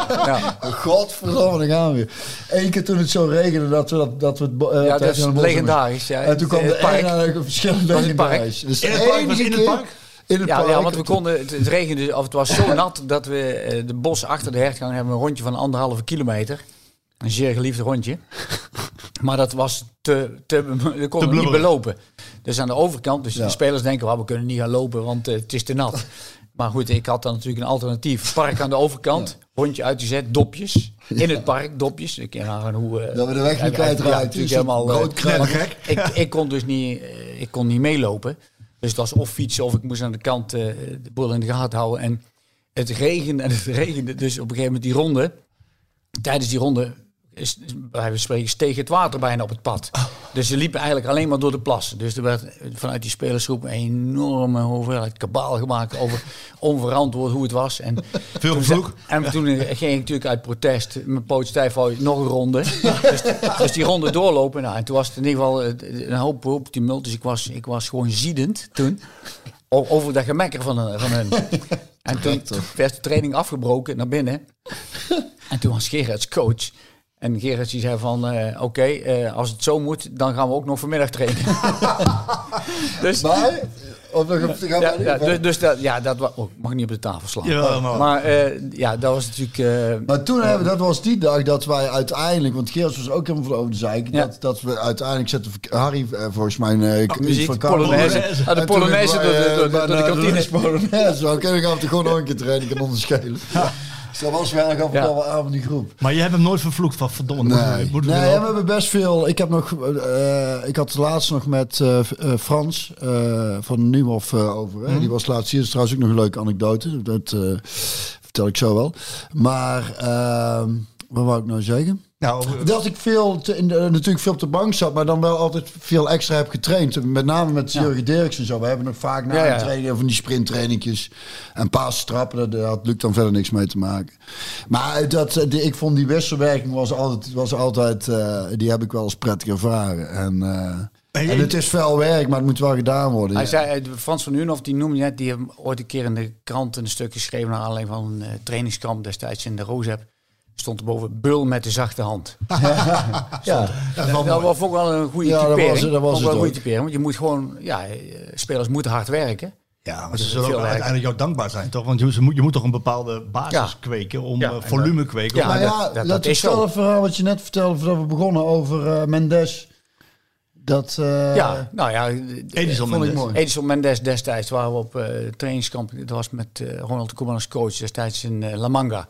Ja. Godverdomme, dan gaan we weer. Eén keer toen het zo regende, dat we, dat, dat we het... eh, Ja, dat is legendarisch. Ja. En toen kwam de de verschillende Was het park? legendarisch. Dus In het de park? Was in het park? In het Ja, park. ja, want we konden, het, het regende, of het was zo nat dat we eh, de bos achter de hertgang hebben een rondje van anderhalve kilometer. Een zeer geliefd rondje. Maar dat was te, te, we konden niet belopen. Dus aan de overkant, dus Ja. de spelers denken, "Wauw, we kunnen niet gaan lopen, want eh, het is te nat. Maar goed, ik had dan natuurlijk een alternatief. Park aan de overkant, rondje uitgezet, dopjes. In het park, dopjes. Ik ken aan hoe... eh, Dat we de weg niet ja, ja, Dus helemaal... eh, ik, ik kon dus niet, eh, ik kon niet meelopen. Dus het was of fietsen of ik moest aan de kant de boel in de gaten houden. En het regende en het regende. Dus op een gegeven moment die ronde. Tijdens die ronde, is, bij van spreken, steeg het water bijna op het pad. Dus ze liepen eigenlijk alleen maar door de plassen. Dus er werd vanuit die spelersgroep een enorme hoeveelheid kabaal gemaakt over onverantwoord hoe het was. En Veel gevloek. ze- En toen ging ik natuurlijk uit protest, mijn poot stijf nog een ronde. dus, dus die ronde doorlopen. Nou, en toen was het in ieder geval eh, een hoop, hoop tumult. Dus ik was, ik was gewoon ziedend toen. Over dat gemekker van, hen- van hen. En toen werd de training afgebroken naar binnen. En toen was Gerards coach. En Gerard die zei van, eh, oké, eh, als het zo moet, dan gaan we ook nog vanmiddag trainen. dus, Maar, of we gaan, gaan ja, ja, dus, dus dat, ja, dat was, oh, ik mag niet op de tafel slaan. Jawel, maar- maar eh, ja, dat was natuurlijk... eh, Maar toen hebben we, dat was die dag dat wij uiteindelijk, want Geert was ook helemaal van over de zeik, Ja. dat, dat we uiteindelijk zetten Harry volgens mij een eh, iets muziek, van Polonaise. Ah, de Polonaise door de- door de- door de bij kantine. Polonaise. Oké, dan gaan we toch gewoon nog een keer trainen, kan dat was wel af en Ja. toe wel aan van die groep. Maar je hebt hem nooit vervloekt van verdomme. Nee, we hebben best veel. Ik heb nog, eh, ik had laatst nog met eh, eh, Frans eh, van Nieuwhof eh, over. Hè. Die was laatst hier. Dat is trouwens ook nog een leuke anekdote. Dat eh, vertel ik zo wel. Maar ehm, wat wou ik nou zeggen? Nou, Dat ik veel te, in de- natuurlijk veel op de bank zat, maar dan wel altijd veel extra heb getraind. Met name met Jurgen Dirks en zo. We hebben nog vaak na Ja, een training van die sprinttrainingjes en paastrappen. Daar- Daar had Luc dan verder niks mee te maken. Maar dat, eh, ik vond die wisselwerking was altijd, was altijd eh, die heb ik wel eens prettig ervaren. En, eh, en het is veel werk, maar het moet wel gedaan worden. Hij ja. zei, Frans van Urenhof, die noemde je net, die heeft ooit een keer in de krant een stuk geschreven naar aanleiding van een trainingskamp destijds in de Roosep. Stond er boven Bul met de zachte hand. ja. Dat, dat was ook wel een goede Ja, dat was- dat was het wel een goede typering, want je moet gewoon, ja, eh, spelers moeten hard werken. Ja, maar ze zullen ook uiteindelijk jou dankbaar zijn, toch? Want je, moet, je moet toch een bepaalde basis Ja. kweken om Ja, eh, volume kweken. Ja, Nou ja, dat- is zo. hetzelfde verhaal wat je net vertelde voordat we begonnen over eh, Mendes. Dat, eh, ja, nou ja. Edison Mendes. mooi. Edison Mendes destijds waren we op eh, trainingskamp. Dat was met Ronald Koeman als coach destijds in La Manga.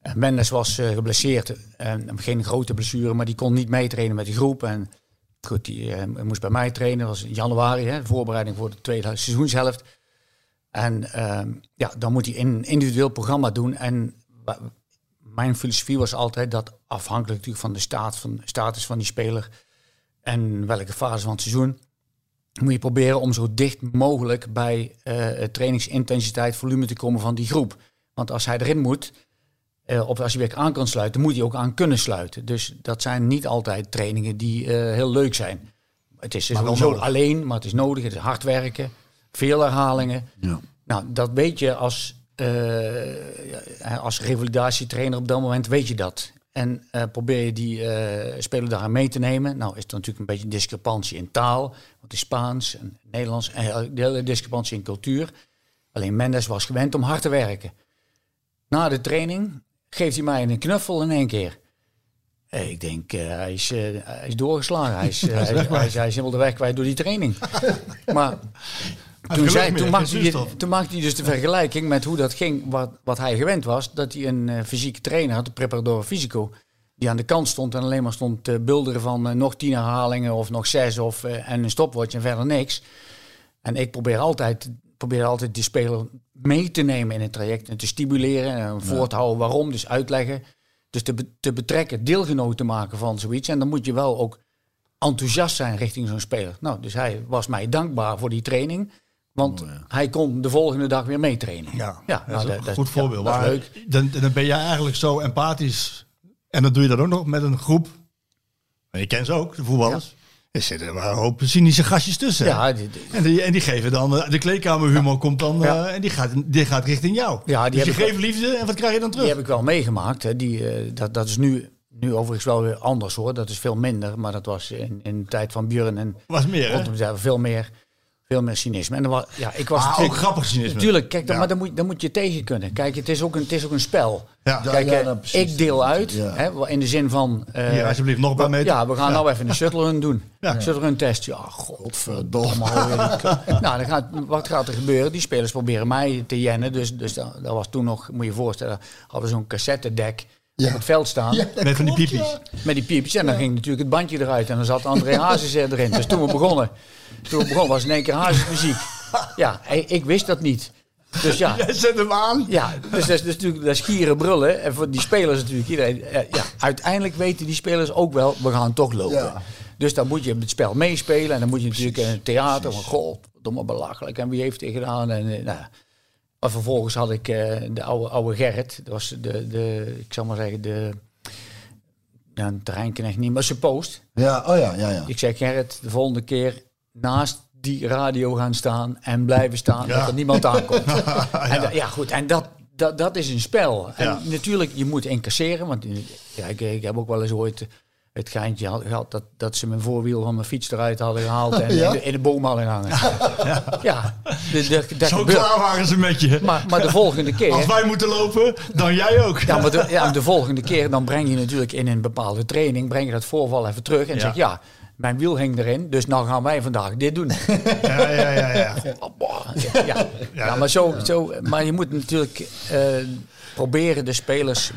En Mendes was eh, geblesseerd. En geen grote blessure, maar die kon niet meetrainen met de groep. En goed, die eh, moest bij mij trainen. Dat was in januari, hè, voorbereiding voor de tweede seizoenshelft. En ehm, ja, dan moet hij een individueel programma doen. En mijn filosofie was altijd dat afhankelijk natuurlijk van de staat van, status van die speler en welke fase van het seizoen, moet je proberen om zo dicht mogelijk bij eh, het trainingsintensiteit, volume te komen van die groep. Want als hij erin moet, eh, of als hij weer aan kan sluiten, moet hij ook aan kunnen sluiten. Dus dat zijn niet altijd trainingen die eh, heel leuk zijn. Het is sowieso nodig. alleen, maar het is nodig. Het is hard werken, veel herhalingen. Ja. Nou, dat weet je als, eh, als revalidatietrainer op dat moment, weet je dat. En probeer je die speler daaraan mee te nemen. Nou is er natuurlijk een beetje discrepantie in taal. Want het is Spaans en Nederlands. En de hele discrepantie in cultuur. Alleen Mendes was gewend om hard te werken. Na de training geeft hij mij een knuffel in één keer. Eh, Ik denk, eh, hij, is, eh, hij is doorgeslagen. Hij is, eh, hij, is, hij, is, hij is helemaal de weg kwijt door die training. Maar toen, zei, toen, maakte hij, zuurstof. toen maakte hij dus de vergelijking met hoe dat ging, wat, wat hij gewend was. Dat hij een fysieke trainer had, de preparador fysico, die aan de kant stond en alleen maar stond te bulderen van nog tien herhalingen of nog zes of, en een stopwatch en verder niks. En ik probeer altijd, probeer altijd die speler mee te nemen in het traject en te stimuleren en voor te houden waarom, dus uitleggen. Dus te, be- te betrekken, deelgenoot te maken van zoiets. En dan moet je wel ook enthousiast zijn richting zo'n speler. Nou, dus hij was mij dankbaar voor die training. Want hij kon de volgende dag weer meetrainen. Ja, ja dat is nou, een dat- goed ja, voorbeeld. dat is maar leuk. Dan, dan ben jij eigenlijk zo empathisch. En dan doe je dat ook nog met een groep. Je kent ze ook, de voetballers. Er zitten maar een hoop cynische gastjes tussen. Ja, die- die- En die, en die geven dan, eh, de kleedkamerhumor komt dan, Ja. eh, en die gaat, die gaat richting jou. Ja, die dus je geeft liefde en wat krijg je dan terug? Die heb ik wel meegemaakt. Hè. Die, eh, dat, dat is nu, nu overigens wel weer anders hoor. Dat is veel minder. Maar dat was in, in de tijd van Björn en Was meer, hè? rondom veel meer, veel meer cynisme. En dan was, ja, ik was Ah, ook grappig cynisme. Natuurlijk, kijk, dan, Ja. maar dan moet, dan moet je tegen kunnen. Kijk, het is ook een, het is ook een spel. Ja. Ja, Kijk, ja, eh, nou, precies. ik deel uit, Ja. hè, in de zin van... eh, Hier, alsjeblieft, nog een paar meter. Ja, we gaan nou even een shuttle run doen. Ja. Shuttle run test. Ja, godverdomme. Verdomme. nou, dan gaat, wat gaat er gebeuren? Die spelers proberen mij te jennen. Dus, dus dat, dat was toen nog, moet je je voorstellen, hadden we zo'n cassettedek Ja. op het veld staan. Ja, Met van die piepjes. ja. Met die piepjes. En dan ging natuurlijk het bandje eruit. En dan zat André Hazes erin. Dus toen we begonnen, toen we begonnen was in één keer Hazes muziek. Ja, ik, wist dat niet. Dus ja, Jij zet hem aan. ja, dus dat is, natuurlijk dat is gieren brullen. En voor die spelers natuurlijk, iedereen. eh, Ja, uiteindelijk weten die spelers ook wel, we gaan toch lopen. Ja. Dus dan moet je het spel meespelen. En dan moet je natuurlijk in het theater van, god, domme belachelijk. En wie heeft dit gedaan? En, eh, nou, maar vervolgens had ik eh, de oude, oude Gerrit. Dat was de, de, ik zal maar zeggen, de... Ja, een terreinknecht niet, maar zijn post. Ja, oh ja, ja, ja. Ik zeg Gerrit, de volgende keer naast die radio gaan staan en blijven staan Ja. dat er niemand aankomt. En da- ja, goed. En dat, dat, dat is een spel. En Ja. natuurlijk, je moet incasseren. Want in- ja, ik, ik heb ook wel eens ooit het geintje had- gehad dat, dat ze mijn voorwiel van mijn fiets eruit hadden gehaald en Ja? in, de, in de boom hadden hangen. Ja, de, de, dat Zo gebeurt. klaar waren ze met je. Maar, maar de volgende keer. Als wij moeten lopen, dan jij ook. Ja, maar de, ja, de volgende keer dan breng je natuurlijk in een bepaalde training, breng je dat voorval even terug en Ja. zeg ja, mijn wiel hing erin, dus nou gaan wij vandaag dit doen. Ja, ja, ja. ja. ja, ja. ja, maar, zo, zo, maar je moet natuurlijk eh, proberen de spelers,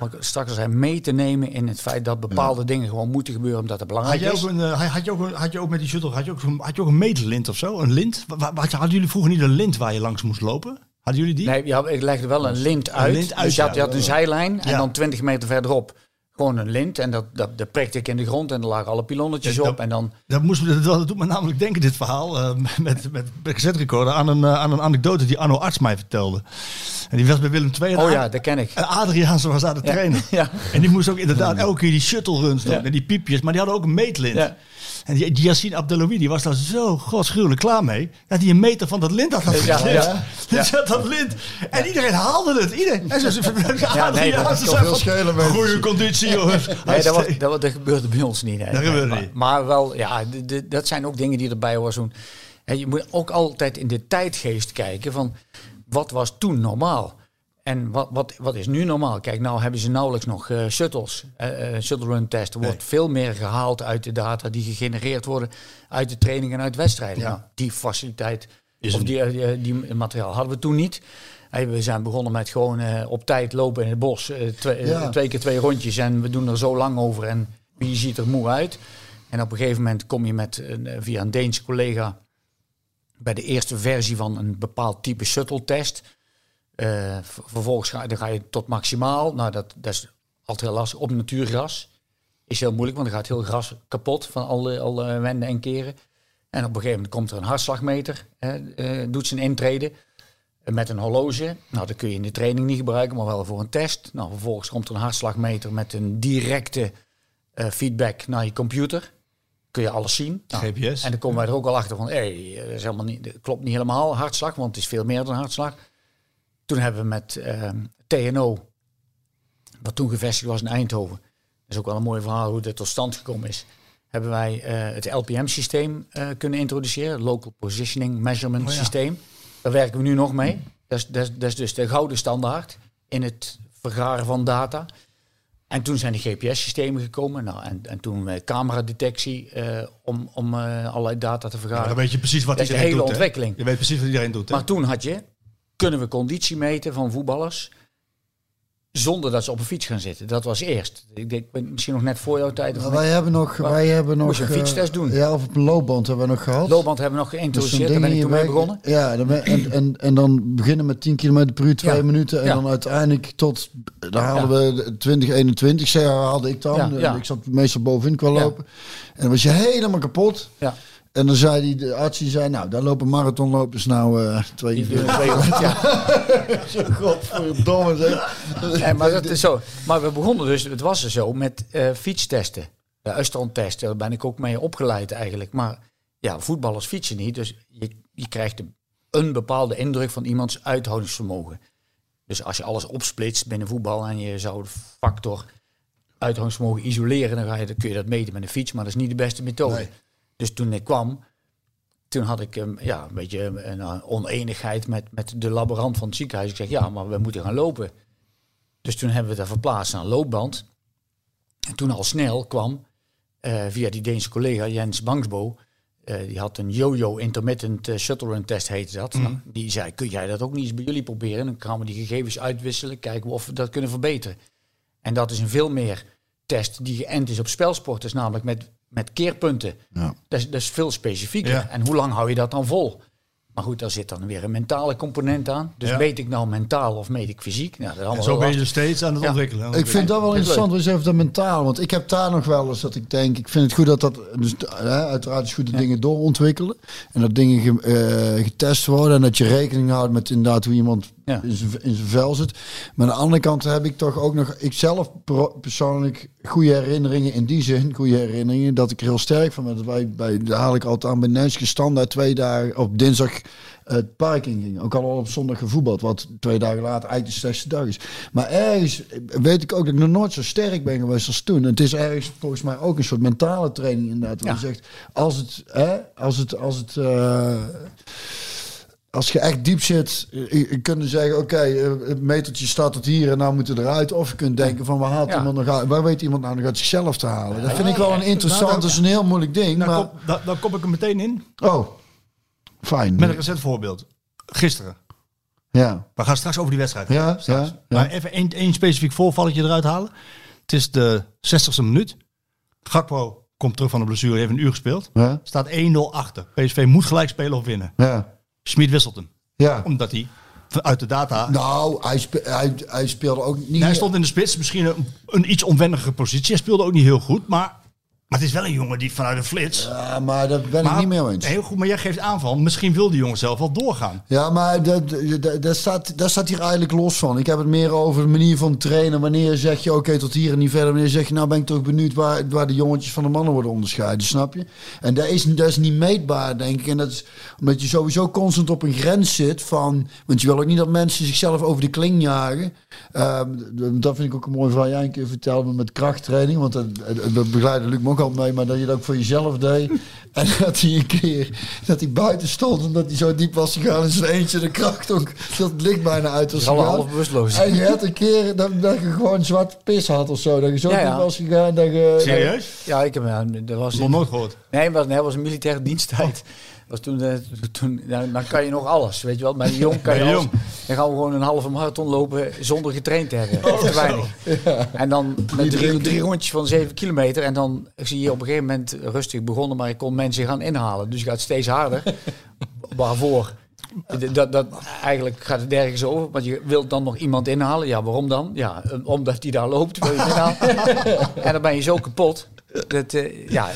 ik straks al zei, mee te nemen in het feit dat bepaalde dingen gewoon moeten gebeuren omdat het Had belangrijk je, is. ook een, eh, had, je ook, een- had je ook met die shuttle, had je ook, had je ook een meetlint of zo? Een lint? Hadden jullie vroeger niet een lint waar je langs moest lopen? Hadden jullie die? Nee, ja, ik legde wel een lint uit. lint uit, dus je had, je had een zijlijn en Ja. dan 20 meter verderop gewoon een lint. En dat, dat, dat prikte ik in de grond en er lagen alle pilonnetjes Ja, dat- op. En dan Dat, moest, me- dat, dat doet me namelijk denken, dit verhaal, eh, met, met, recorder, aan een, eh, aan een anekdote die Arno Arts mij vertelde. En die was bij Willem II. Oh ja, dat ken ik. En Adriaanse was aan het trainen. Ja. En die moest ook inderdaad elke keer die shuttle runs doen. Ja. En die piepjes. Maar die hadden ook een meetlint. Ja. En die, die Yassine Abdeloui, die was daar zo godsgruwelijk klaar mee. Dat hij een meter van dat lint had Ja, afgeknipt. ja. Dus dat, lint. En iedereen haalde het. Iedereen. En Ja, nee, dat veel van, schelen met- Goeie conditie, jongens. Nee, dat, was, dat, gebeurde bij ons niet. hè. Dat gebeurde maar, niet. Maar wel, ja, dat zijn ook dingen die erbij horen. Zo'n- hè, je moet ook altijd in de tijdgeest kijken van wat was toen normaal? En wat, wat, wat is nu normaal? Kijk, nou hebben ze nauwelijks nog eh, shuttles. eh, eh, shuttle run testen. Er wordt veel meer gehaald uit de data die gegenereerd worden uit de training en uit wedstrijden. Ja. Nou, die faciliteit Is of een- die, die, die materiaal hadden we toen niet. Hey, we zijn begonnen met gewoon op tijd lopen in het bos. twee, Ja. twee keer twee rondjes en we doen er zo lang over. En wie ziet er moe uit? En op een gegeven moment kom je met een, via een Deense collega bij de eerste versie van een bepaald type shuttle-test. Eh, v- vervolgens ga, dan ga je tot maximaal. Nou, dat, dat is altijd heel lastig. Op natuurgras is heel moeilijk, want dan gaat heel gras kapot van alle, alle wenden en keren. En op een gegeven moment komt er een hartslagmeter, hè, eh, doet zijn intrede eh, met een horloge. Nou, dat kun je in de training niet gebruiken, maar wel voor een test. Nou, vervolgens komt er een hartslagmeter met een directe eh, feedback naar je computer. Kun je alles zien. Nou, GPS. en dan komen wij er ook al achter van, hé, hey, dat, is helemaal niet, dat klopt niet helemaal, hartslag, want het is veel meer dan hartslag. Toen hebben we met ehm, TNO, wat toen gevestigd was in Eindhoven, dat is ook wel een mooi verhaal hoe dit tot stand gekomen is, hebben wij eh, het LPM-systeem eh, kunnen introduceren, Local Positioning Measurement Oh ja. Systeem. Daar werken we nu nog mee. Dat is, dat, is, dat is dus de gouden standaard in het vergaren van data. En toen zijn de GPS-systemen gekomen. Nou, en, en toen eh, cameradetectie om, om allerlei data te Ja, vergaren. dan weet je precies wat Dat is de iedereen hele doet. hè? ontwikkeling. Je weet precies wat iedereen doet. Hè? Maar toen had je, kunnen we conditie meten van voetballers zonder dat ze op een fiets gaan zitten. Dat was eerst. Ik denk, misschien nog net voor jouw tijd. Of Maar net. wij hebben nog, wij hebben nog Moest je een eh, fietstest doen? Ja, of op een loopband hebben we nog gehad. Loopband hebben we nog Dus geïntroduceerd. Daar ben ik toen mee begonnen. Ja, dan en, en, en dan beginnen met 10 km per uur, twee Ja. minuten. En Ja. dan uiteindelijk tot, daar haalden we 2021, zeg, haalde ik dan. Ja, ja. Ik zat meestal bovenin qua Ja. lopen. En dan was je helemaal kapot. Ja. En dan zei die, de arts, die zei, nou, daar lopen marathonlopers nou eh twee honderd, ja. Godverdomme zeg. Nee, maar dat is zo. Maar we begonnen dus, het was er zo, met eh, fietstesten. De Uistron-testen, daar ben ik ook mee opgeleid eigenlijk. Maar ja, voetballers fietsen niet. Dus je, je krijgt een bepaalde indruk van iemands uithoudingsvermogen. Dus als je alles opsplitst binnen voetbal en je zou de factor uithoudingsvermogen isoleren, dan, ga je, dan kun je dat meten met een fiets. Maar dat is niet de beste methode. Nee. Dus toen ik kwam, toen had ik um, ja, een beetje een uh, oneenigheid met, met de laborant van het ziekenhuis. Ik zeg, ja, maar we moeten gaan lopen. Dus toen hebben we dat verplaatst naar een loopband. En toen al snel kwam, uh, via die Deense collega Jens Bangsbo, uh, die had een yo-yo intermittent uh, shuttle run test, heette dat. Mhm. Mm. Nou, die zei, kun jij dat ook niet eens bij jullie proberen? Dan gaan we die gegevens uitwisselen, kijken of we dat kunnen verbeteren. En dat is een veel meer test die geënt is op spelsporters, namelijk met, met keerpunten. Ja. Dat, is, dat is veel specifieker. Ja. En hoe lang hou je dat dan vol? Maar goed, daar zit dan weer een mentale component aan. Dus Ja. meet ik nou mentaal of meet ik fysiek? Nou, dat is En allemaal zo ben je dus steeds aan het Ja. ontwikkelen. Ik vind dat wel Leuk. interessant, eens even dat mentaal. Want ik heb daar nog wel eens dat ik denk, ik vind het goed dat dat, dus, hè, uiteraard is goed dat dingen doorontwikkelen. En dat dingen ge- eh, getest worden en dat je rekening houdt met inderdaad hoe iemand Ja. in zijn vel zit. Maar aan de andere kant heb ik toch ook nog, ik zelf persoonlijk, goede herinneringen in die zin, goede herinneringen, dat ik er heel sterk van ben. Dat wij, bij, daar haal ik altijd aan bij Nenske standaard twee dagen op dinsdag het park in ging. Ook al op zondag gevoetbald, wat twee dagen later eigenlijk de slechtste dag is. Maar ergens weet ik ook dat ik nog nooit zo sterk ben geweest als toen. En het is ergens volgens mij ook een soort mentale training inderdaad. Waar Ja. je zegt, als het, hè, als het, als het, eh, als je echt diep zit, je, je kunt zeggen, oké, eh, het metertje staat tot hier en nou moeten eruit. Of je kunt denken van, waar haalt Ja. iemand nog uit? Waar weet iemand nou nog uit zichzelf te halen? Dat vind ik wel een interessant, Nou, dat is een heel moeilijk ding. Nou, maar, kom, daar kom ik er meteen in. oh, fijn. Met een recent voorbeeld. Gisteren. Ja, We gaan straks over die wedstrijd. ja, Straks. Maar even één, specifiek voorvalletje eruit halen. Het is de 60ste minuut. Gakpo komt terug van de blessure, heeft een uur gespeeld. Staat 1-0 achter. PSV moet gelijk spelen of winnen. ja, Schmid wisselt hem. ja. Omdat hij uit de data... Nou, hij, spe- hij, hij speelde ook niet... hij stond in de spits, misschien een, een iets onwennige positie. Hij speelde ook niet heel goed, maar, maar het is wel een jongen die vanuit een flits... Ja, maar daar ben ik niet mee eens. Heel goed, maar jij geeft aan van, misschien wil die jongen zelf wel doorgaan. Ja, maar dat, dat, dat, staat, dat staat hier eigenlijk los van. Ik heb het meer over de manier van trainen. Wanneer zeg je, oké, tot hier en niet verder. Wanneer zeg je, nou ben ik toch benieuwd waar, waar de jongetjes van de mannen worden onderscheiden. Snap je? En dat is, dat is niet meetbaar, denk ik. En dat is omdat je sowieso constant op een grens zit van... Want je wil ook niet dat mensen zichzelf over de kling jagen. Ehm, dat vind ik ook een mooi verhaal. Jij een keer vertelde met krachttraining. Want dat, dat begeleidde Luc ook al mee. Maar dat je dat ook voor jezelf deed. En dat hij een keer dat hij buiten stond. Omdat hij zo diep was gegaan in zijn eentje. De kracht ook. Dat het licht bijna uit was allemaal gegaan. half bewusteloos. En je had een keer dat, dat je gewoon zwart pis had of zo. Dat je zo Ja, diep ja. was gegaan. Dat je, Serieus? Ja, ik heb ja, dat was Nog nooit gehoord. Nee, maar nee, dat was een militaire diensttijd. Was toen, eh, toen, nou, dan kan je nog alles, weet je wel. Maar jong kan je alles. Dan gaan we gewoon een halve marathon lopen zonder getraind te hebben. of te weinig. En dan met drie, drie rondjes van zeven kilometer. En dan zie je op een gegeven moment rustig begonnen, maar ik kon mensen gaan inhalen. Dus je gaat steeds harder. Waarvoor? Dat, dat, eigenlijk gaat het ergens over, want je wilt dan nog iemand inhalen. Ja, waarom dan? Ja, eh, omdat die daar loopt, wil je inhalen. en dan ben je zo kapot. Dat, eh, ja,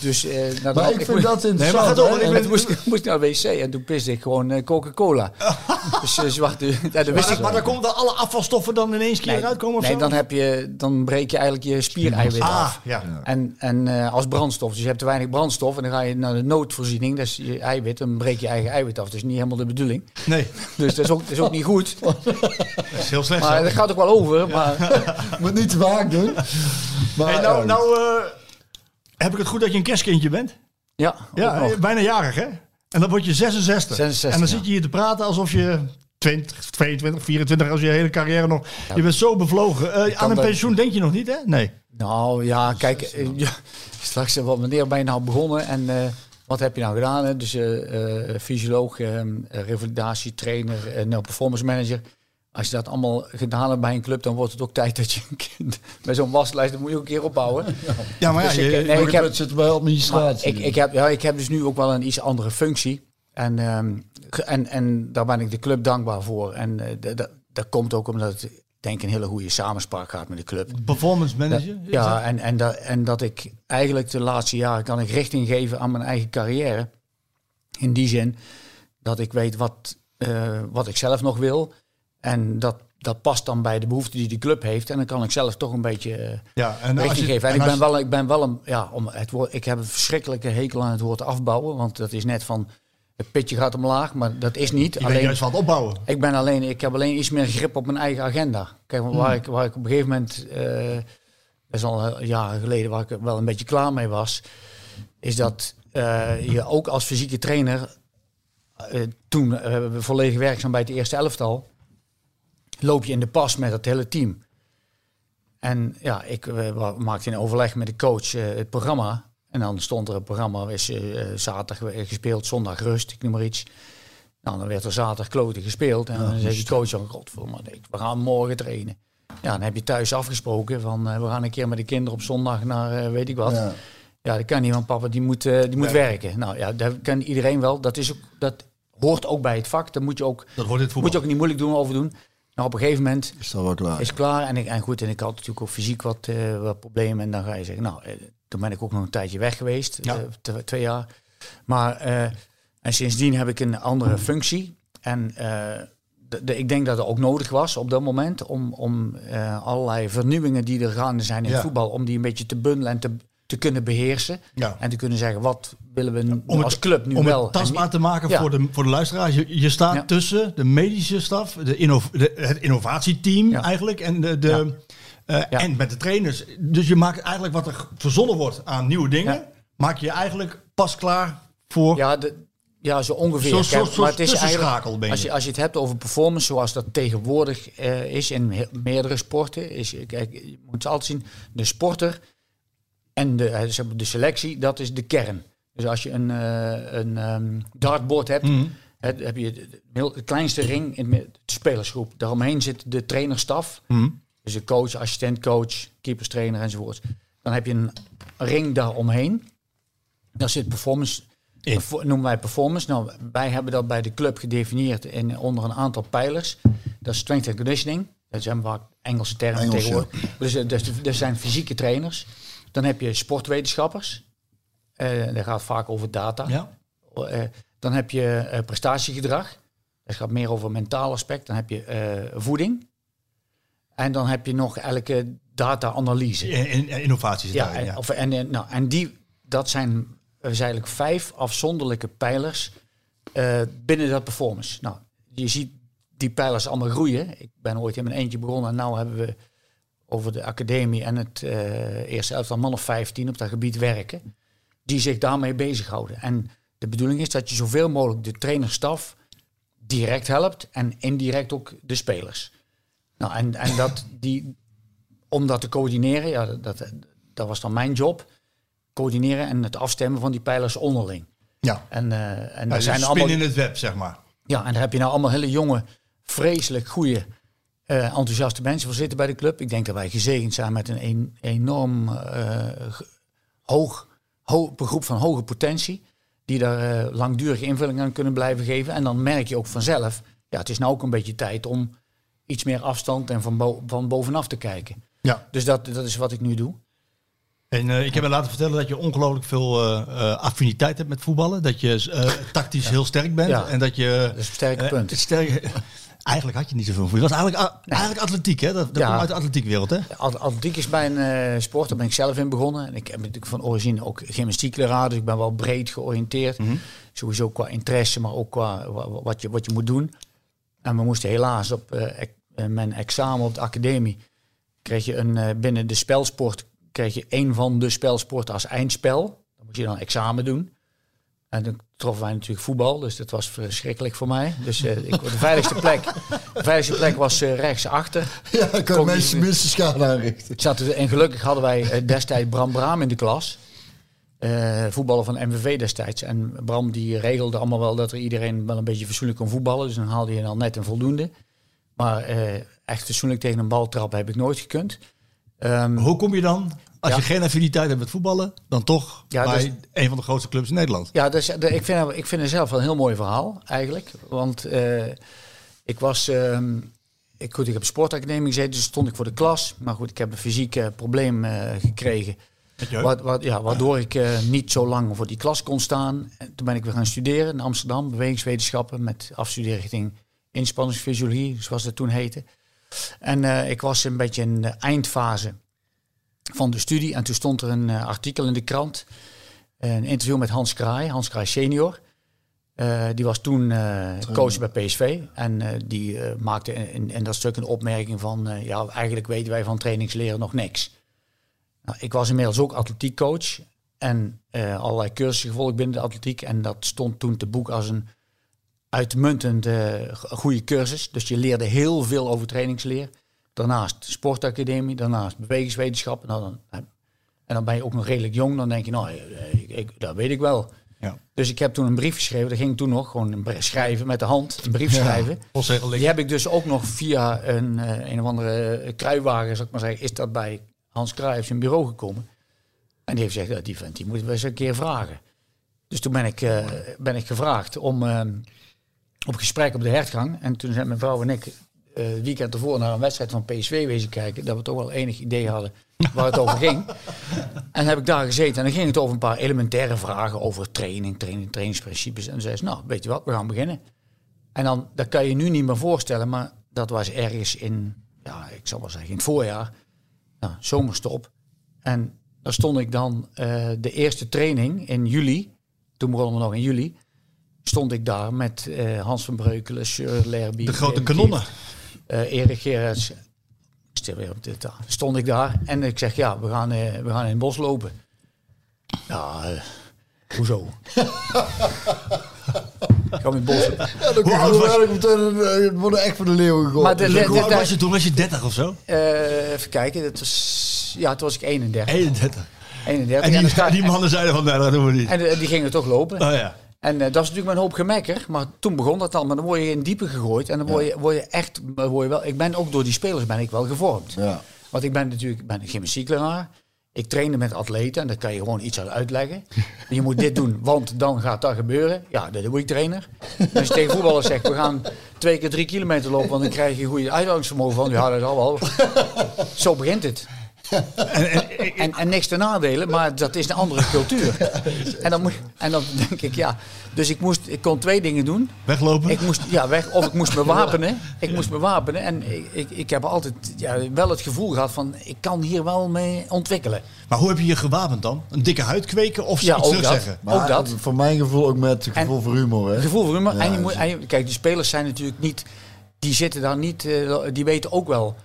dus... nou, Maar dan- ik vind dat Nee, maar interessant. ik En- en toen moest, ik- moest ik naar de wc en toen piste ik gewoon eh, Coca-Cola. dus zwarte... Ja, dat Maar, wist dan- ik maar dan komen alle afvalstoffen dan ineens keer eruit komen of nee zo? dan, heb je, dan breek je eigenlijk je spiereiwit Ah, af. ja. En, en als brandstof. Dus je hebt te weinig brandstof en dan ga je naar de noodvoorziening. Dat is je eiwit. Dan breek je eigen eiwit af. Dat is niet helemaal de bedoeling. Nee, Dus dat is ook, dat is ook niet goed. dat is heel slecht. Maar dat gaat ook wel over. Maar Moet niet te vaak doen. Maar, Hey, nou, eh, nou heb ik het goed dat je een kerstkindje bent? ja, Ja, eh, bijna jarig hè? En dan word je 66. 66, en dan ja. zit je hier te praten alsof je 20, 22, 24, als je hele carrière nog... Je bent zo bevlogen. Eh, aan een pensioen denk je nog niet hè? Nee. Nou ja, kijk, eh, ja, straks eh, wat wanneer ben je nou begonnen en eh, wat heb je nou gedaan? Hè? Dus eh, eh, fysioloog, eh, eh, revalidatietrainer, eh nou, performance manager. Als je dat allemaal gedaan hebt bij een club, dan wordt het ook tijd dat je een kind met zo'n waslijst, dat moet je ook een keer opbouwen. Ja, maar ja, Dus ik, je- nee, ik heb, het zit bij administratie. ik, ik, heb, ja, ik heb dus nu ook wel een iets andere functie. En, ehm, en, en daar ben ik de club dankbaar voor. En eh, dat- komt ook omdat het, denk ik, een hele goede samenspraak gaat met de club. performance manager. Ja, dat? en, en, dat, en dat ik eigenlijk de laatste jaren kan ik richting geven aan mijn eigen carrière. In die zin dat ik weet wat, eh, wat ik zelf nog wil. En dat, dat past dan bij de behoeften die de club heeft. En dan kan ik zelf toch een beetje eh, ja, en richting je, geven. En, en ik, ben wel, ik ben wel een, ja, om het woord, ik heb een verschrikkelijke hekel aan het woord afbouwen. Want dat is net van, het pitje gaat omlaag, maar dat is niet. je Alleen, juist van het opbouwen. ik ben alleen, ik heb alleen iets meer grip op mijn eigen agenda. Kijk, Hmm. waar, ik, waar ik op een gegeven moment, dat is al jaren geleden, waar ik er wel een beetje klaar mee was, is dat eh, je ook als fysieke trainer, eh, toen we volledig werkzaam bij het eerste elftal, loop je in de pas met het hele team. En ja, ik eh, maakte in overleg met de coach eh, het programma. En dan stond er een programma, is eh, zaterdag gespeeld, zondag rust, ik noem maar iets. Nou, dan werd er zaterdag kloten gespeeld. En dan zei die coach van, godverdomme, we gaan morgen trainen. Ja, dan heb je thuis afgesproken van, we gaan een keer met de kinderen op zondag naar, weet ik wat. Ja. Ja, dat kan niet, want papa die moet, die moet werken. Nou ja, dat kan iedereen wel. Dat, is ook, dat hoort ook bij het vak. Daar moet je ook, Dat hoort voetbal. moet je ook niet moeilijk doen over doen. Nou, op een gegeven moment Is dat wel klaar? is klaar. En, ik, en goed, en ik had natuurlijk ook fysiek wat, eh, wat problemen. En dan ga je zeggen, nou, eh, toen ben ik ook nog een tijdje weg geweest. Ja. eh, tw- twee jaar. Maar, eh, en sindsdien heb ik een andere functie. En eh, de, de- ik denk dat het ook nodig was op dat moment om, om eh, allerlei vernieuwingen die er gaande zijn in Ja. voetbal, om die een beetje te bundelen en te, te kunnen beheersen. Ja. En te kunnen zeggen, wat willen we Om het- als club nu Om wel. het en tastbaar te maken Ja. voor, de, voor de luisteraars. Je, je staat Ja. tussen de medische staf, de inno- de, het innovatieteam eigenlijk. En, de, de, eh, en met de trainers. Dus je maakt eigenlijk wat er verzonnen wordt aan nieuwe dingen. Maak je eigenlijk pas klaar voor... Ja, de, ja zo ongeveer. Zo'n Kijk, soort- maar het is eigenlijk, als je. Als je het hebt over performance, zoals dat tegenwoordig eh, is in meerdere sporten, is, kijk, je moet altijd zien, de sporter en de, eh, zeg maar, de selectie, dat is de kern. Dus als je een, eh, een ehm, dartboard hebt, Mhm. heb je de, kleinste ring in de spelersgroep. Daaromheen zit de trainerstaf, Mhm. dus de coach, assistentcoach, keeperstrainer enzovoort. Dan heb je een ring daaromheen. Daar zit performance In. Noemen wij performance. Nou, wij hebben dat bij de club gedefinieerd in, onder een aantal pijlers. Dat is strength and conditioning. Dat zijn vaak Engelse termen Engels, tegenwoordig. Dus, eh, dus er zijn fysieke trainers. Dan heb je sportwetenschappers. Eh dat gaat vaak over data. Ja. Eh, dan heb je eh, prestatiegedrag. Dat gaat meer over mentaal aspect. Dan heb je voeding. En dan heb je nog elke data-analyse. In, in- innovaties. Ja, daarin, en, Of, en, nou, en die, dat zijn eh, eigenlijk vijf afzonderlijke pijlers binnen dat performance. Nou, je ziet die pijlers allemaal groeien. Ik ben ooit in mijn eentje begonnen en nu hebben we over de academie en het eh, eerste elftal man of 15 op dat gebied werken. Die zich daarmee bezighouden. En de bedoeling is dat je zoveel mogelijk de trainerstaf direct helpt en indirect ook de spelers. Nou, en, en dat die, om dat te coördineren, ja, dat, dat was dan mijn job. Coördineren en het afstemmen van die pijlers onderling. Ja. En, eh en Ja, daar dus zijn spin allemaal, in het web, zeg maar. ja, en daar heb je nou allemaal hele jonge, vreselijk goede, eh, enthousiaste mensen voor zitten bij de club. Ik denk dat wij gezegend zijn met een, een- enorm eh, hoog, een groep van hoge potentie. Die daar eh, langdurige invulling aan kunnen blijven geven. En dan merk je ook vanzelf, ja, het is nou ook een beetje tijd om iets meer afstand en van, bo- van bovenaf te kijken. Ja. Dus dat, dat is wat ik nu doe. En ik heb me laten vertellen dat je ongelooflijk veel affiniteit hebt met voetballen. Dat je tactisch heel sterk bent. Ja. En dat je... Dat is een sterke punt. sterk- eigenlijk had je niet zoveel voetbal. Het was eigenlijk, a- eigenlijk atletiek, hè? Dat, dat Ja. komt uit de atletiekwereld, hè? At- Atletiek is mijn eh, sport, daar ben ik zelf in begonnen. En ik heb natuurlijk van origine ook gymnastiekleraar, dus ik ben wel breed georiënteerd. Sowieso qua interesse, maar ook qua wa- wa- wat je, wat je moet doen. En we moesten helaas op eh, ek- eh, mijn examen op de academie, kreeg je een, binnen de spelsport, kreeg je één van de spelsporten als eindspel. Dan moet je dan examen doen. En toen troffen wij natuurlijk voetbal, dus dat was verschrikkelijk voor mij. Dus eh, ik, de veiligste plek, de veiligste plek was eh, rechtsachter. Ja, je je- mensen minste schade aanrichten. Zaten, en gelukkig hadden wij eh, destijds Bram Braam in de klas. Voetballer van MVV destijds. En Bram die regelde allemaal wel dat er iedereen wel een beetje fatsoenlijk kon voetballen. Dus dan haalde je dan net een voldoende. Maar echt fatsoenlijk tegen een bal trappen heb ik nooit gekund. Ehm, Hoe kom je dan, als Ja. je geen affiniteit hebt met voetballen, dan toch Ja, bij dus- een van de grootste clubs in Nederland? Ja, dus, de- ik, vind, ik vind het zelf een heel mooi verhaal eigenlijk. Want eh, ik was. ehm, ik, goed, ik heb sportacademie gezeten, dus stond ik voor de klas. Maar goed, ik heb een fysiek eh, probleem eh, gekregen. Wat, wat, ja, waardoor ik eh, niet zo lang voor die klas kon staan. En toen ben ik weer gaan studeren in Amsterdam, bewegingswetenschappen, met afstuderen richting inspanningsfysiologie, zoals dat toen heette. En eh, ik was een beetje in de eindfase van de studie. En toen stond er een eh, artikel in de krant, een interview met Hans Kraai, Hans Kraai senior. Eh, die was toen eh, coach bij PSV. En eh, die eh, maakte in, in dat stuk een opmerking van... eh, ja, eigenlijk weten wij van trainingsleren nog niks. Nou, ik was inmiddels ook atletiekcoach en eh, allerlei cursussen gevolgd binnen de atletiek. En dat stond toen te boek als een uitmuntend eh, go- goede cursus. Dus je leerde heel veel over trainingsleer. Daarnaast sportacademie, daarnaast bewegingswetenschappen. Nou, dan, en dan ben je ook nog redelijk jong. Dan denk je, nou, eh, ik, ik, dat weet ik wel. Ja. Dus ik heb toen een brief geschreven. Dat ging toen nog gewoon een brief schrijven met de hand. Een brief schrijven. Die heb ik dus ook nog via een, eh, een of andere kruiwagen, zal ik maar zeggen, is dat bij Hans Kruij op zijn bureau gekomen. En die heeft gezegd, ja, die vent, die moeten we eens een keer vragen. Dus toen ben ik, eh, ben ik gevraagd om eh, op gesprek op de hertgang. En toen zijn mijn vrouw en ik eh, weekend ervoor naar een wedstrijd van PSV wezen kijken. Dat we toch wel enig idee hadden waar het over ging. En heb ik daar gezeten en dan ging het over een paar elementaire vragen over training, training, trainingsprincipes. En zei ze, nou, weet je wat, we gaan beginnen. En dan, dat kan je nu niet meer voorstellen, maar dat was ergens in, ja, ik zal wel zeggen, in het voorjaar. Nou, zomerstop. En daar stond ik dan eh, de eerste training in juli. Toen begonnen we nog in juli. Stond ik daar met eh, Hans van Breukelen, Sir Lerby. De grote kanonnen. Kieft, eh, Erik Gerrits. Stil weer op dit. Stond ik daar en ik zeg, ja, we gaan, eh, we gaan in het bos lopen. Ja, eh, hoezo? Ik ga in het bos. Ja, dan Hoe oud was je? wordt meteen het worden echt voor de leeuwen gegooid. Maar de- Dus de- de- was je toen? Was je 30 of zo? Eh, even kijken, dat was, ja, toen was ik 31. 31. 31 En die, sta- die mannen zeiden van, nee, dat doen we niet. En eh, die gingen toch lopen. Oh ja. En eh, dat is natuurlijk een hoop gemekker. Maar toen begon dat al. Maar dan word je in diepe gegooid. En dan word je, word je echt... Word je wel, ik ben ook door die spelers ben ik wel gevormd. Ja. Want ik ben natuurlijk ik ben een gymnastiekleraar. Ik trainde met atleten. En daar kan je gewoon iets uit uitleggen. Je moet dit doen, want dan gaat dat gebeuren. Ja, dat doe ik trainer. Als je tegen voetballers zegt, we gaan twee keer drie kilometer lopen. Want dan krijg je goede uithoudingsvermogen van. Ja, dat zal wel. Zo begint het. En, en niks te nadelen, maar dat is een andere cultuur. En dan, moet, en dan denk ik, ja. Dus ik, moest, ik kon twee dingen doen. Weglopen? Ik moest ja, weg, of ik moest me wapenen. Ik moest me wapenen. En ik, ik, ik heb altijd ja, wel het gevoel gehad van, ik kan hier wel mee ontwikkelen. Maar hoe heb je je gewapend dan? Een dikke huid kweken of Ja, iets ook dat. Maar Ook dat. Voor mijn gevoel ook met het gevoel En- voor humor. Hè? Gevoel voor humor. Ja, en je moet, dus- en je- kijk, die spelers zijn natuurlijk niet, die zitten daar niet, eh, die weten ook wel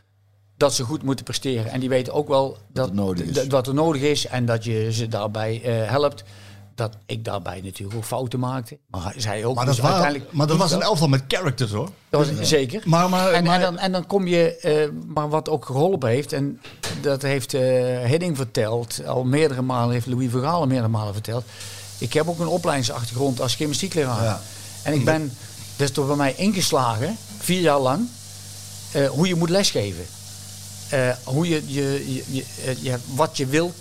dat ze goed moeten presteren. En die weten ook wel dat, dat- wat er nodig is en dat je ze daarbij eh, helpt. Dat ik daarbij natuurlijk ook fouten maakte. Maar zij ook. Maar Dus dat, waren- uiteindelijk maar dat was een elftal met characters hoor. Dat was zeker. Maar, maar, En, maar- en, dan, en dan kom je, eh, maar wat ook geholpen heeft, en dat heeft eh Hidding verteld, al meerdere malen, heeft Louis Vergaal al meerdere malen verteld, Ik heb ook een opleidingsachtergrond als gymnastiekleraar. Ja. En ik ben, dat is toch bij mij ingeslagen, vier jaar lang, hoe je moet lesgeven. Eh, hoe je, je, je, je, eh, je- wat je wil,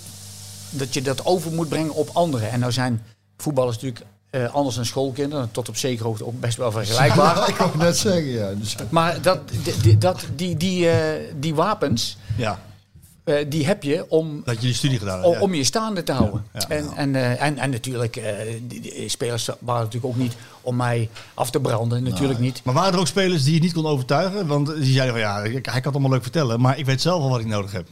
dat je dat over moet brengen op anderen. En nou zijn voetballers natuurlijk eh, anders dan schoolkinderen, tot op zekere hoogte ook best wel vergelijkbaar. Ja, ik wou net zeggen, ja. Dus, Maar dat, dat, die, die, die wapens, Ja, eh, die heb je om, dat je die studie gedaan hebt. om, ja. om je staande te houden. Ja, ja. En, en, eh, en, en natuurlijk, die, die spelers waren natuurlijk ook niet om mij af te branden. Natuurlijk niet. Maar waren er ook spelers die je niet kon overtuigen? Want die zeiden van ja, hij kan het allemaal leuk vertellen, maar ik weet zelf al wat ik nodig heb.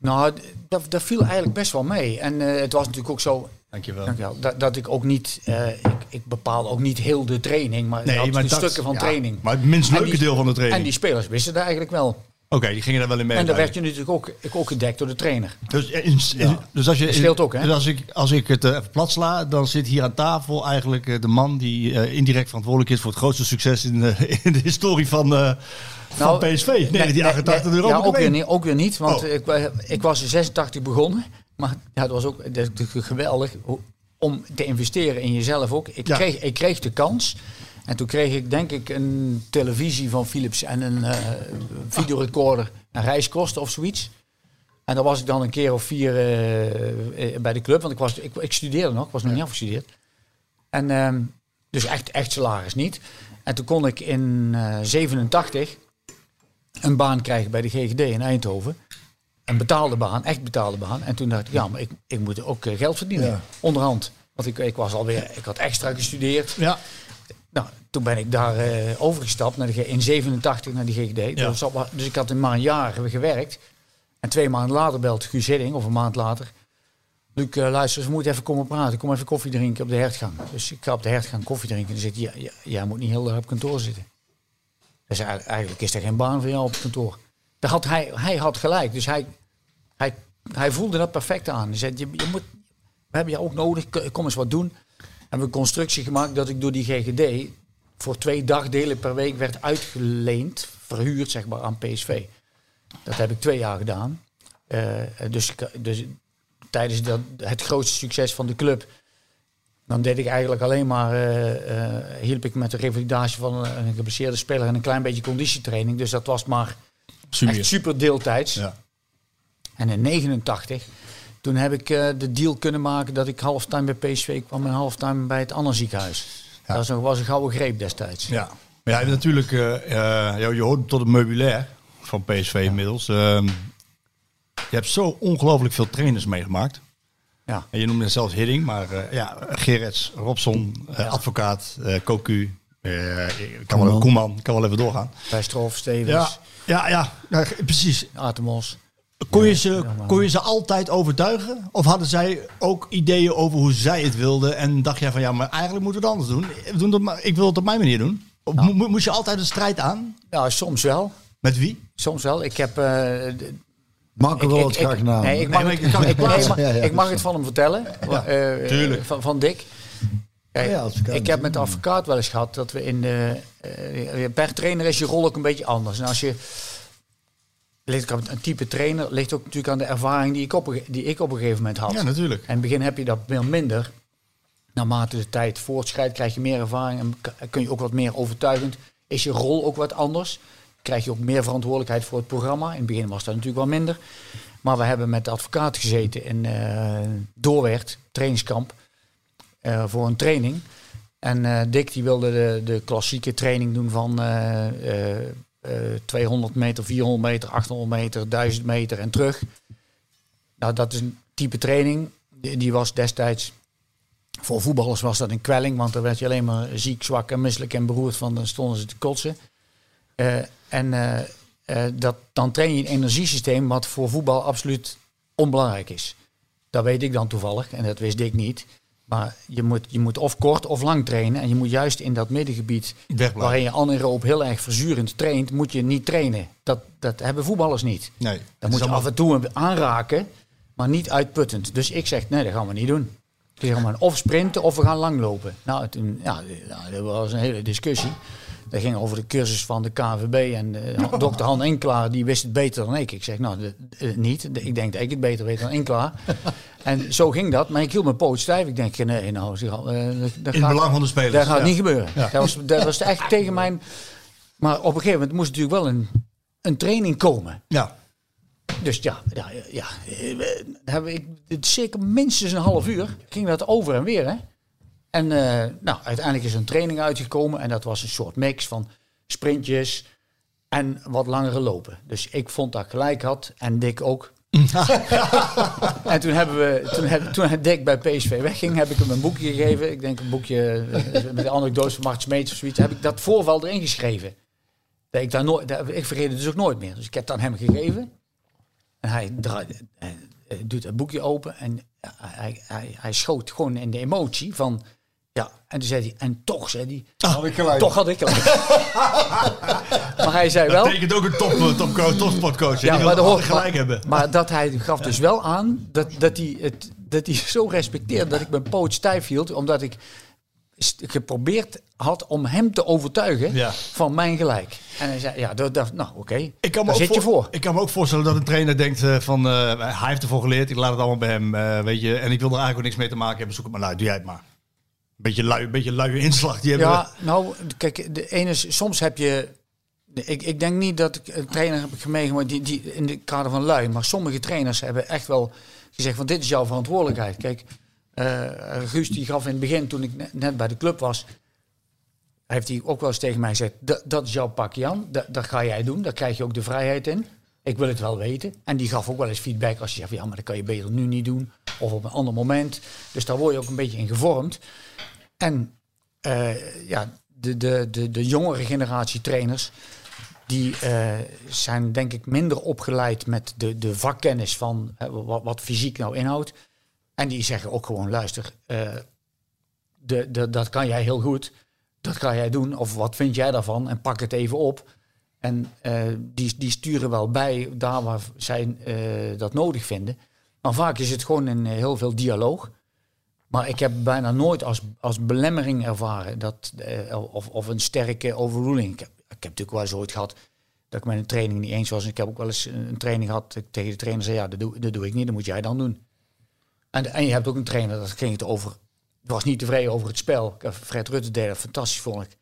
Nou, dat, dat viel eigenlijk best wel mee. En het was natuurlijk ook zo, Dankjewel. dankjewel, dat, dat ik ook niet, ik, ik bepaal ook niet heel de training, maar, Nee, maar de dat- stukken van ja, training. maar het minst leuke die- deel van de training. En die spelers wisten dat eigenlijk wel. Oké, die gingen daar wel in mee. En dan werd je natuurlijk ook, ik, ook gedekt door de trainer. Dus, in- in- dus als je, Dat scheelt ook, hè? Dus als ik, als ik het eh, even plat sla, dan zit hier aan tafel eigenlijk eh, de man die eh, indirect verantwoordelijk is voor het grootste succes in, de- in de historie van, eh, van Nou, PSV. Nee, Nee, die 88 nee, euro. Ja, ook weer, niet, ook weer niet, want Oh. ik, ik was in 86 begonnen. Maar ja, het was ook dat geweldig om te investeren in jezelf ook. Ik, Ja. kreeg, ik kreeg de kans. En toen kreeg ik denk ik een televisie van Philips en een eh, videorecorder en reiskosten of zoiets. En dan was ik dan een keer of vier eh, eh, bij de club, want ik, was, ik, ik studeerde nog, ik was nog niet afgestudeerd. En ehm, dus echt, echt salaris niet. En toen kon ik in eh 87 een baan krijgen bij de GGD in Eindhoven. Een betaalde baan, echt betaalde baan. En toen dacht ik, ja, maar ik, ik moet ook geld verdienen, Ja. onderhand. Want ik, ik was alweer, ik had extra gestudeerd. Ja, toen ben ik daar eh, overgestapt naar de, G- in 87 naar die GGD. Ja. Dus, dus ik had een maar een jaar gewerkt. En twee maanden later belt Guus Hidding, of een maand later. Luc, eh, luister, we moeten even komen praten. Kom even koffie drinken op de hertgang. Dus ik ga op de hertgang koffie drinken. En dan zegt hij, ja, ja, jij moet niet heel erg op kantoor zitten. Dus eigenlijk- is er geen baan voor jou op kantoor. Daar had hij, hij had gelijk. Dus hij, hij, hij voelde dat perfect aan. Hij zei, je, je moet, we hebben je ook nodig, kom eens wat doen. Hebben we een constructie gemaakt dat ik door die GGD voor twee dagdelen per week werd uitgeleend, verhuurd zeg maar aan PSV. Dat heb ik twee jaar gedaan. Eh, dus, dus tijdens dat, het grootste succes van de club, dan deed ik eigenlijk alleen maar, eh, hielp ik met de revalidatie van een, geblesseerde speler en een klein beetje conditietraining. Dus dat was maar super. echt super deeltijds. Ja. En in 89, toen heb ik de deal kunnen maken dat ik halftime bij PSV kwam en halftime bij het Anna ziekenhuis. Dat was een, was een gouden greep destijds. Ja, maar ja, hebt natuurlijk, ja, je hoort tot het meubilair van PSV inmiddels. Ehm, je hebt zo ongelooflijk veel trainers meegemaakt. Ja. En je noemde zelfs Hidding, maar eh, ja, Gerrits, Robson, advocaat, eh, ik kan wel, Koeman. Kan wel even doorgaan. Westerhof, Stevens, Ja, ja, ja, ja, precies. Atemos. Kon je, ze, kon je ze altijd overtuigen? Of hadden zij ook ideeën over hoe zij het wilden? En dacht jij van ja, maar eigenlijk moeten we het anders doen. We doen dat maar, ik wil het op mijn manier doen. Mo- moest je altijd een strijd aan? Ja, soms wel. Met wie? Soms wel. Ik heb... eh, er wel wat graag naam. Nee, ik mag, Nee, het- ik kan- ik, nee, maar Ja, ja, ik mag het van hem vertellen. Eh, tuurlijk. Van, van Dick. Kijk, Ja, ik heb met de advocaat wel eens gehad dat we in de... eh, per trainer is je rol ook een beetje anders. En als je... Ligt ook aan een type trainer ligt ook natuurlijk aan de ervaring die ik op, een- die ik op een gegeven moment had. Ja, natuurlijk. En in het begin heb je dat veel minder. Naarmate de tijd voortschrijdt, krijg je meer ervaring en kun je ook wat meer overtuigend. Is je rol ook wat anders? Krijg je ook meer verantwoordelijkheid voor het programma. In het begin was dat natuurlijk wel minder. Maar we hebben met de advocaat gezeten in eh Doorwerd, trainingskamp, eh, voor een training. En eh, Dick die wilde de, de klassieke training doen van 200 meter, 400 meter, 800 meter, 1000 meter en terug. Nou, dat is een type training. Die, die was destijds, voor voetballers was dat een kwelling, want dan werd je alleen maar ziek, zwak en misselijk en beroerd van, dan stonden ze te kotsen. Eh, en eh, eh, dat, dan train je een energiesysteem wat voor voetbal absoluut onbelangrijk is. Dat weet ik dan toevallig en dat wist ik niet. Maar je moet, je moet of kort of lang trainen. En je moet juist in dat middengebied, Wegblijven. waarin je anaeroop heel erg verzurend traint, moet je niet trainen. Dat, dat hebben voetballers niet. Nee. Dan moet je af en toe aanraken, maar niet uitputtend. Dus ik zeg, nee, dat gaan we niet doen. Zeg maar, of sprinten of we gaan langlopen. Nou, toen, ja, dat was een hele discussie. Dat ging over de cursus van de KVB. En eh, dokter Han Enklaar, die wist het beter dan ik. Ik zeg, nou, de- eh, niet. De- ik denk dat ik het beter weet dan Enklaar. en zo ging dat. Maar ik hield mijn poot stijf. Ik denk, nee, nou, dat- dat In het belang van de spelers. dat gaat Ja. niet gebeuren. Dat, was, dat was echt tegen mijn... Maar op een gegeven moment moest natuurlijk wel een, een training komen. Ja. Dus ja, ja, ja hebben ik, zeker minstens een half uur ging dat over en weer. Hè? En eh, nou, uiteindelijk is een training uitgekomen en dat was een soort mix van sprintjes en wat langere lopen. Dus ik vond dat ik gelijk had en Dick ook. en toen hebben we, toen, heb, toen Dick bij PSV wegging, heb ik hem een boekje gegeven. Ik denk een boekje eh, met de anekdotes van Mart Smeets of zoiets. Heb ik dat voorval erin geschreven. Dat ik, daar nooit, dat, ik vergeet het dus ook nooit meer. Dus ik heb het aan hem gegeven. En hij, draait, hij, eh, doet het boekje open en hij, hij, hij schoot gewoon in de emotie van... Ja, en toen zei hij, en toch, zei hij, Had ik gelijk. toch had ik gelijk. maar hij zei wel... Dat betekent ook een top, eh, top, topsportcoach. Ja, die maar wil hoort- gelijk hebben. Maar dat hij gaf dus wel aan dat, dat, hij het, dat hij zo respecteerde dat ik mijn poot stijf hield, omdat ik geprobeerd had om hem te overtuigen Ja. van mijn gelijk. En hij zei, ja, dat, dat, nou oké, Ik kan, me daar ook zit je voor. ik kan me ook voorstellen dat een trainer denkt eh, van... eh, hij heeft ervoor geleerd, ik laat het allemaal bij hem, eh, weet je. En ik wil er eigenlijk ook niks mee te maken hebben. Zoek het maar uit, doe jij het maar. Beetje lui, beetje luie inslag. Die hebben Ja, nou, kijk, de ene is, soms heb je. Ik, ik denk niet dat ik een trainer heb meegemaakt die, die in de kader van lui, maar sommige trainers hebben echt wel gezegd van dit is jouw verantwoordelijkheid. Kijk, eh Guus die gaf in het begin toen ik ne- net bij de club was, heeft hij ook wel eens tegen mij gezegd dat, is jouw pakje aan, dat, dat ga jij doen, daar krijg je ook de vrijheid in. Ik wil het wel weten. En die gaf ook wel eens feedback als je zegt, ja, maar dat kan je beter nu niet doen. Of op een ander moment. Dus daar word je ook een beetje in gevormd. En eh, ja, de, de, de, de jongere generatie trainers, die eh, zijn denk ik minder opgeleid met de, de vakkennis van wat, fysiek nou inhoudt. En die zeggen ook gewoon, luister, eh, de, dat kan jij heel goed, dat ga jij doen. Of wat vind jij daarvan? En pak het even op. En die, die sturen wel bij daar waar zij dat nodig vinden. Maar vaak is het gewoon een heel veel dialoog. Maar ik heb bijna nooit als, als belemmering ervaren dat, eh, of, of een sterke overruling. Ik heb, ik heb natuurlijk wel eens ooit gehad dat ik met een training niet eens was. En ik heb ook wel eens een training gehad dat ik tegen de trainer zei, ja, dat doe, dat doe ik niet, dat moet jij dan doen. En, en je hebt ook een trainer, dat ging het over, was niet tevreden over het spel. Fred Rutte deed dat fantastisch, vond ik.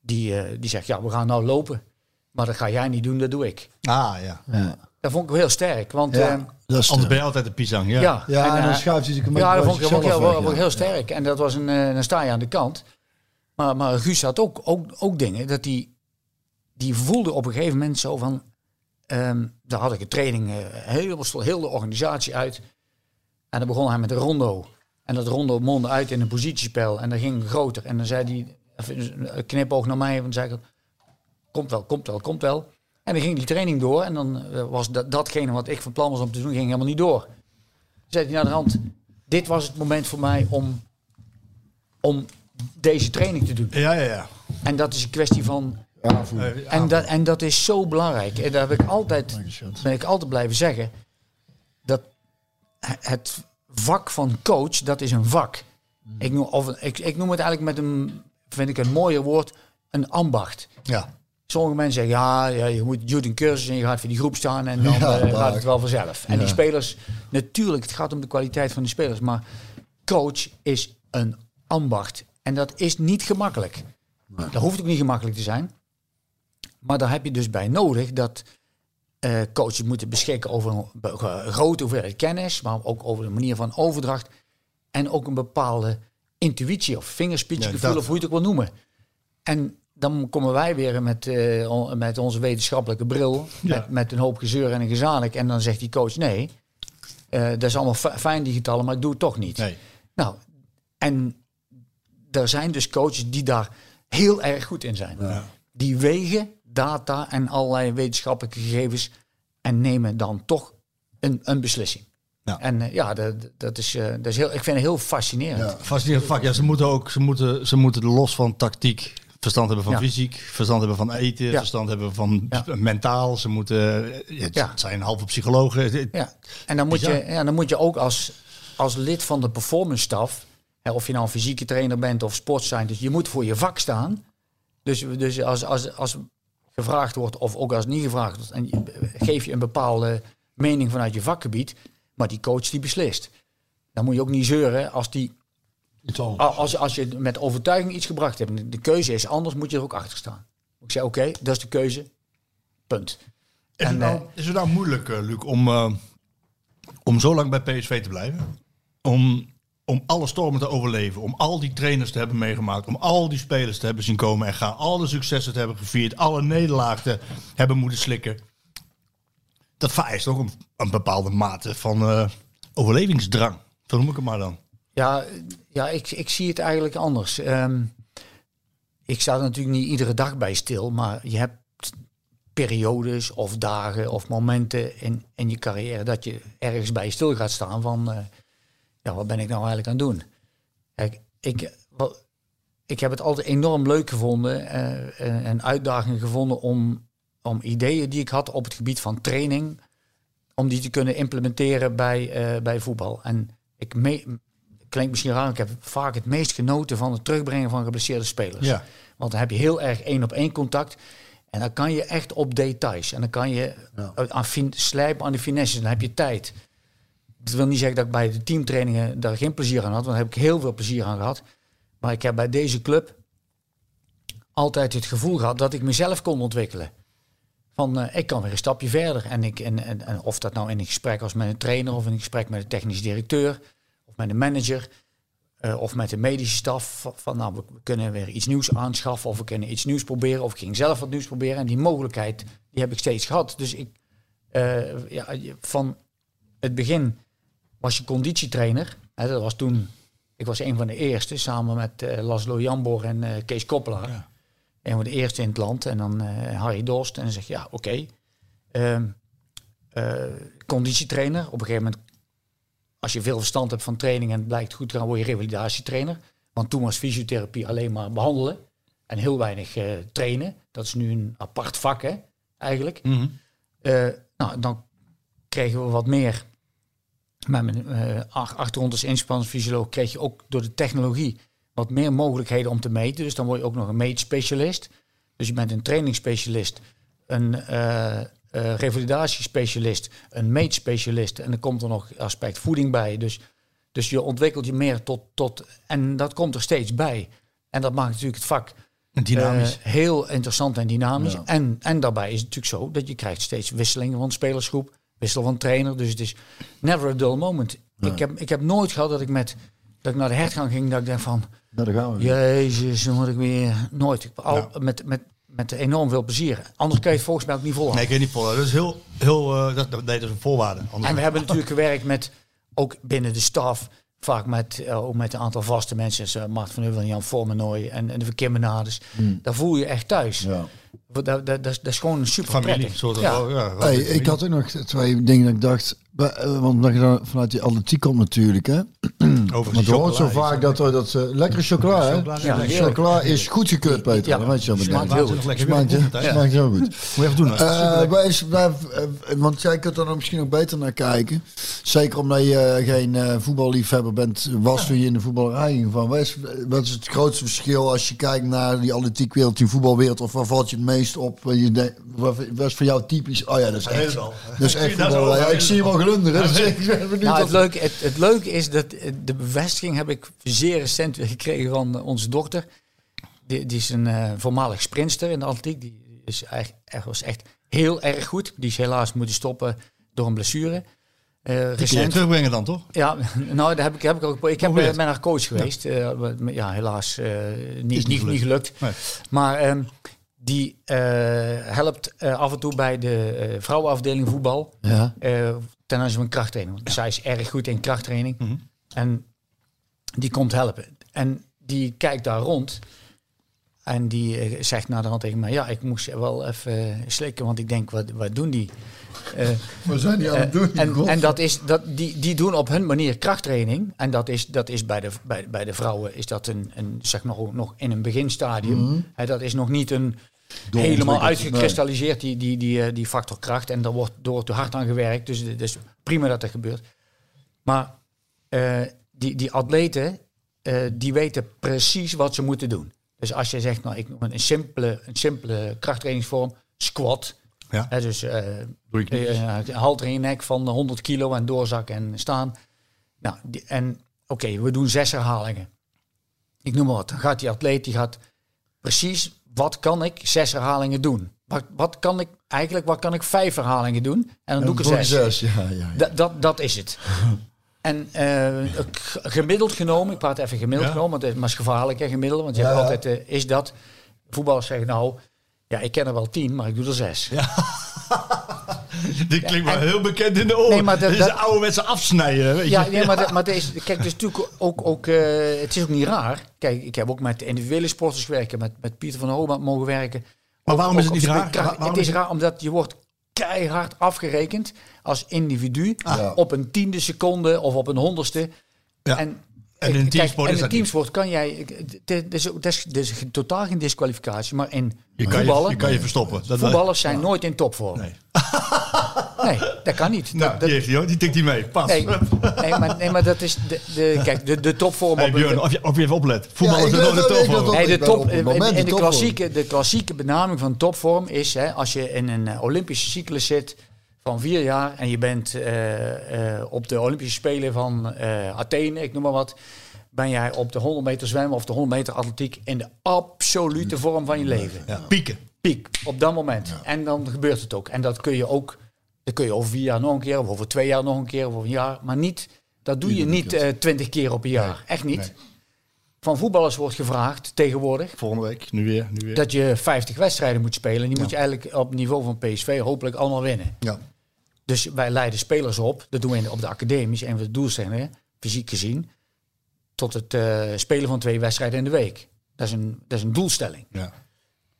Die, eh, die zegt, ja, we gaan nou lopen. Maar dat ga jij niet doen, dat doe ik. Ah, ja. Ja, Dat vond ik wel heel sterk, want... ja eh, dat is Anders ben de, je altijd de pisang. Ja. ja, ja, en, en, dan eh, schuift hij zich een beetje ja, dat vond ik, vond ik heel, zichzelf vond ik weg, heel ja. sterk. En dat was een, dan sta je aan de kant. Maar, maar Guus had ook, ook, ook dingen dat die, die voelde op een gegeven moment zo van. ehm, daar had ik een training, eh heel, heel de organisatie uit. En dan begon hij met een rondo. En dat rondo mondde uit in een positiespel. En dan ging groter. En dan zei hij, een knipoog naar mij. En dan zei ik, komt wel, komt wel, komt wel. En dan ging die training door. En dan eh, was dat, datgene wat ik van plan was om te doen, ging helemaal niet door. Zei hij naar de hand, dit was het moment voor mij om, om deze training te doen. Ja, ja, ja. En dat is een kwestie van... Eh, En dat, en dat is zo belangrijk. En daar heb ik altijd, ben ik altijd blijven zeggen. Dat het vak van coach, dat is een vak. Ik noem, of, ik, ik noem het eigenlijk met een, vind ik een mooier woord, een ambacht. ja. Sommige mensen zeggen, ja, ja je moet doet een cursus en je gaat voor die groep staan en dan Ja, eh, gaat het wel vanzelf. En Ja. die spelers, natuurlijk, het gaat om de kwaliteit van de spelers, maar coach is een ambacht. En dat is niet gemakkelijk. Dat hoeft ook niet gemakkelijk te zijn. Maar daar heb je dus bij nodig dat eh, coaches moeten beschikken over een grote hoeveelheid kennis, maar ook over de manier van overdracht. En ook een bepaalde intuïtie of vingerspitsengevoel, Ja, dat. of hoe je het ook wil noemen. En dan komen wij weer met, eh, met onze wetenschappelijke bril, met, met een hoop gezeur en een gezanik. En dan zegt die coach, nee, eh, dat is allemaal fi- fijn die getallen, maar ik doe het toch niet. Nee. Nou, en er zijn dus coaches die daar heel erg goed in zijn. Die wegen data en allerlei wetenschappelijke gegevens en nemen dan toch een, een beslissing. Ja. En eh, ja, dat, dat, is, eh, dat is heel, ik vind het heel fascinerend. Ja. Fascinerend vak. Ja, ze moeten ook, ze moeten, ze moeten los van tactiek verstand hebben van Ja. fysiek, verstand hebben van eten, Ja. verstand hebben van Ja. mentaal. Ze moeten, ja, het zijn halve psychologen. Ja, en dan moet, je, ja, dan moet je ook als, als lid van de performance staf, hè, of je nou een fysieke trainer bent of sportscientist, je moet voor je vak staan. Dus, dus als, als, als gevraagd wordt, of ook als niet gevraagd wordt, en je, geef je een bepaalde mening vanuit je vakgebied, maar die coach die beslist. Dan moet je ook niet zeuren als, die. Als, als je met overtuiging iets gebracht hebt. De keuze is anders, moet je er ook achter staan. Ik zei, oké, dat is de keuze. Punt. Is, En, het nou, eh, is het nou moeilijk, eh, Luc, om, eh, om zo lang bij PSV te blijven? Om, om alle stormen te overleven, om al die trainers te hebben meegemaakt, om al die spelers te hebben zien komen en gaan, alle successen te hebben gevierd, alle nederlagen te hebben moeten slikken. Dat vereist ook een, een bepaalde mate van overlevingsdrang. Zo noem ik het maar dan. Ja, ja ik, ik zie het eigenlijk anders. Ehm, ik sta er natuurlijk niet iedere dag bij stil, maar je hebt periodes of dagen of momenten in, in je carrière dat je ergens bij stil gaat staan van, eh, ja, wat ben ik nou eigenlijk aan het doen? Kijk, ik, ik heb het altijd enorm leuk gevonden eh, en uitdagingen gevonden om, om ideeën die ik had op het gebied van training, om die te kunnen implementeren bij, eh, bij voetbal. En ik me, klinkt misschien raar, ik heb vaak het meest genoten van het terugbrengen van geblesseerde spelers. Ja. Want dan heb je heel erg één op één contact. En dan kan je echt op details. En dan kan je aan fin- slijpen aan de finesses. Dan heb je tijd. Dat wil niet zeggen dat ik bij de teamtrainingen daar geen plezier aan had. Want daar heb ik heel veel plezier aan gehad. Maar ik heb bij deze club altijd het gevoel gehad dat ik mezelf kon ontwikkelen. Van eh, ik kan weer een stapje verder. En, ik, en, en, en of dat nou in een gesprek was met een trainer of in een gesprek met de technisch directeur of met een manager eh, of met de medische staf. Van, nou, we kunnen weer iets nieuws aanschaffen of we kunnen iets nieuws proberen of ik ging zelf wat nieuws proberen. En die mogelijkheid die heb ik steeds gehad. Dus ik, eh, ja, van het begin was je conditietrainer. Hè, dat was toen, ik was een van de eerste samen met eh, Laszlo Jambor en Kees Koppelaar. Een van de eerste in het land. En dan Harry Dorst. En dan zeg je, ja, oké. Ehm, eh, conditietrainer. Op een gegeven moment, als je veel verstand hebt van training en het blijkt goed gaan, word je revalidatietrainer. Want toen was fysiotherapie alleen maar behandelen. En heel weinig eh, trainen. Dat is nu een apart vak, hè, eigenlijk. Eh, nou, dan kregen we wat meer. Met mijn eh, ach- achtergrond als inspanningsfysioloog kreeg je ook door de technologie wat meer mogelijkheden om te meten. Dus dan word je ook nog een meetspecialist. Dus je bent een trainingsspecialist, een eh, revalidatiespecialist, een meetspecialist. En dan komt er nog aspect voeding bij. Dus, dus je ontwikkelt je meer tot, tot... En dat komt er steeds bij. En dat maakt natuurlijk het vak Dynamisch. eh, heel interessant en dynamisch. Ja. En, en daarbij is het natuurlijk zo dat je krijgt steeds wisselingen van spelersgroep, wissel van trainer. Dus het is never a dull moment. Ik, heb, ik heb nooit gehad dat ik met dat ik naar de hertgang ging, dat ik dacht van, Nou, daar gaan we. jezus, dan moet ik weer nooit. Al, Ja. met, met, met enorm veel plezier. Anders kan je het volgens mij ook niet volhouden. Nee, ik weet niet volhouden. Dat is heel, heel eh, dat, dat, nee, dat is een voorwaarde. Anders- En we hebben natuurlijk gewerkt met, ook binnen de staf, vaak met, eh, ook met een aantal vaste mensen, zoals uh, Mart van Heuvel en Jan Vormenoy en, en de Verkimmenades. Daar voel je echt thuis. Ja. Dat, dat, dat, dat is- gewoon super familie. prettig. Soort Ja. ja. Ja, Hey, ik had ook nog twee dingen dat ik dacht, want omdat je dan vanuit die atletiek komt natuurlijk, hè. Over Want je hoort zo vaak dat, dat ze lekkere chocola, hè. Chocola is Ja. Chocola is goed gekeurd, Peter. Ja, dat weet je wel smaakt heel goed. Smaakt, smaakt heel goed. Moet je even doen. Eh, wij, eh, want jij kunt er dan misschien ook beter naar kijken. Zeker omdat je eh, geen eh, voetballiefhebber bent, was toen je in de voetballerij ging. Van, wat, is, wat is het grootste verschil als je kijkt naar die atletiekwereld, die voetbalwereld? Of waar valt je het meest op? Je wat, is voor jou typisch? Oh ja, dat is echt, dat is Ik echt voetballerij. Over. ik zie hem al glunderen. Dus ik ben benieuwd Nou, of- het, leuke, het, het leuke is dat de bevestiging heb ik zeer recent weer gekregen van eh, onze dochter. Die, die is een eh, voormalig sprinster in de atletiek. Die is echt, echt, was echt heel erg goed. Die is helaas moeten stoppen door een blessure. Eh, Die kun je recent. terugbrengen dan, toch? Ja, nou, daar heb ik, heb ik ook. Ik heb, ben haar coach geweest. Ja, ja helaas eh, niet, niet, niet niet, gelukt. Nee. Maar ehm, die eh, helpt af en toe bij de eh, vrouwenafdeling voetbal. Ja. Eh, ten aanzien van krachttraining. Want zij is erg goed in krachttraining. Mhm. En die komt helpen. En die kijkt daar rond. En die eh, zegt naar de hand tegen mij... Ja, ik moest wel even eh, slikken. Want ik denk, wat, wat doen die? Eh, We zijn die aan het doen. en, en dat is, dat, die, die doen op hun manier krachttraining. En dat is, dat is bij, de, bij, bij de vrouwen is dat een, een, zeg nog, nog in een beginstadium. Hè, dat is nog niet een helemaal uitgekristalliseerd, die, die, die, eh, die factor kracht. En daar wordt door te hard aan gewerkt. Dus het is prima dat dat gebeurt. Maar eh, die, die atleten, eh, die weten precies wat ze moeten doen. Dus als je zegt, nou, ik noem een simpele, een simpele krachttrainingsvorm, squat. Ja. Hè, dus Doe ik niet. eh, halter in je nek van 100 kilo en doorzakken en staan. Nou, die, en oké, we doen zes herhalingen. Ik noem maar wat. Dan gaat die atleet, die gaat precies, wat kan ik zes herhalingen doen? Wat, wat kan ik eigenlijk, wat kan ik vijf herhalingen doen? En dan doe ik er zes. zes. Ja, ja, ja. Dat, dat, dat is het. En eh, gemiddeld genomen, ik praat even gemiddeld Ja. genomen, want het is gevaarlijk hè, gemiddeld. Want je hebt altijd, eh, is dat, voetballers zeggen nou, ja ik ken er wel tien, maar ik doe er zes. Dit klinkt wel heel bekend in de oren. Nee, maar dat- is ouderwetse afsnijden, weet je. Ja, nee, maar, dat- maar deze, kijk, dus natuurlijk ook, ook eh, het is ook niet raar. Kijk, ik heb ook met individuele sporters gewerkt, met, met Pieter van der Hoogma mogen werken. Maar waarom is het niet raar? kracht- Wa- waarom het is is- raar omdat je wordt keihard afgerekend als individu Ja. op een tiende seconde of op een honderdste. Ja. En, En in een kijk, teamsport en is in teamsport kan jij, het is, is, is totaal geen disqualificatie, maar in Je kan je, voetballen, je kan je verstoppen. Dat voetballers zijn nooit in topvorm. Nee. Nee, dat kan niet. Nou, Dat- dat- die heeft hoor. Die tikt hij mee. Pas. Nee, nee, maar, nee, maar dat is de, de, kijk, de, de topvorm. Hey op Björn, of je, of je even oplet. Voetbal Ja, is ik er weet nog de dat, ik weet top dat. nee, de top, op in, moment in de de, topvorm. klassieke, de klassieke benaming van topvorm is hè, als je in een Olympische cyclus zit van vier jaar en je bent eh, eh, op de Olympische Spelen van eh, Athene, ik noem maar wat, ben jij op de 100 meter zwemmen of de 100 meter atletiek in de absolute vorm van je leven. Ja, pieken. Piek, op dat moment. En dan gebeurt het ook. En dat kun je ook, dat kun je over vier jaar nog een keer, of over twee jaar nog een keer, of over een jaar, maar niet, dat doe je niet eh, twintig keer op een jaar. Echt niet. Nee. Van voetballers wordt gevraagd tegenwoordig Volgende week. Nu weer. Nu weer. dat je 50 wedstrijden moet spelen. En die moet je eigenlijk op niveau van PSV hopelijk allemaal winnen. ja. Dus wij leiden spelers op, dat doen we op de academies, een van de doelstellingen, fysiek gezien, tot het eh, spelen van twee wedstrijden in de week. Dat is een, dat is een doelstelling. Ja.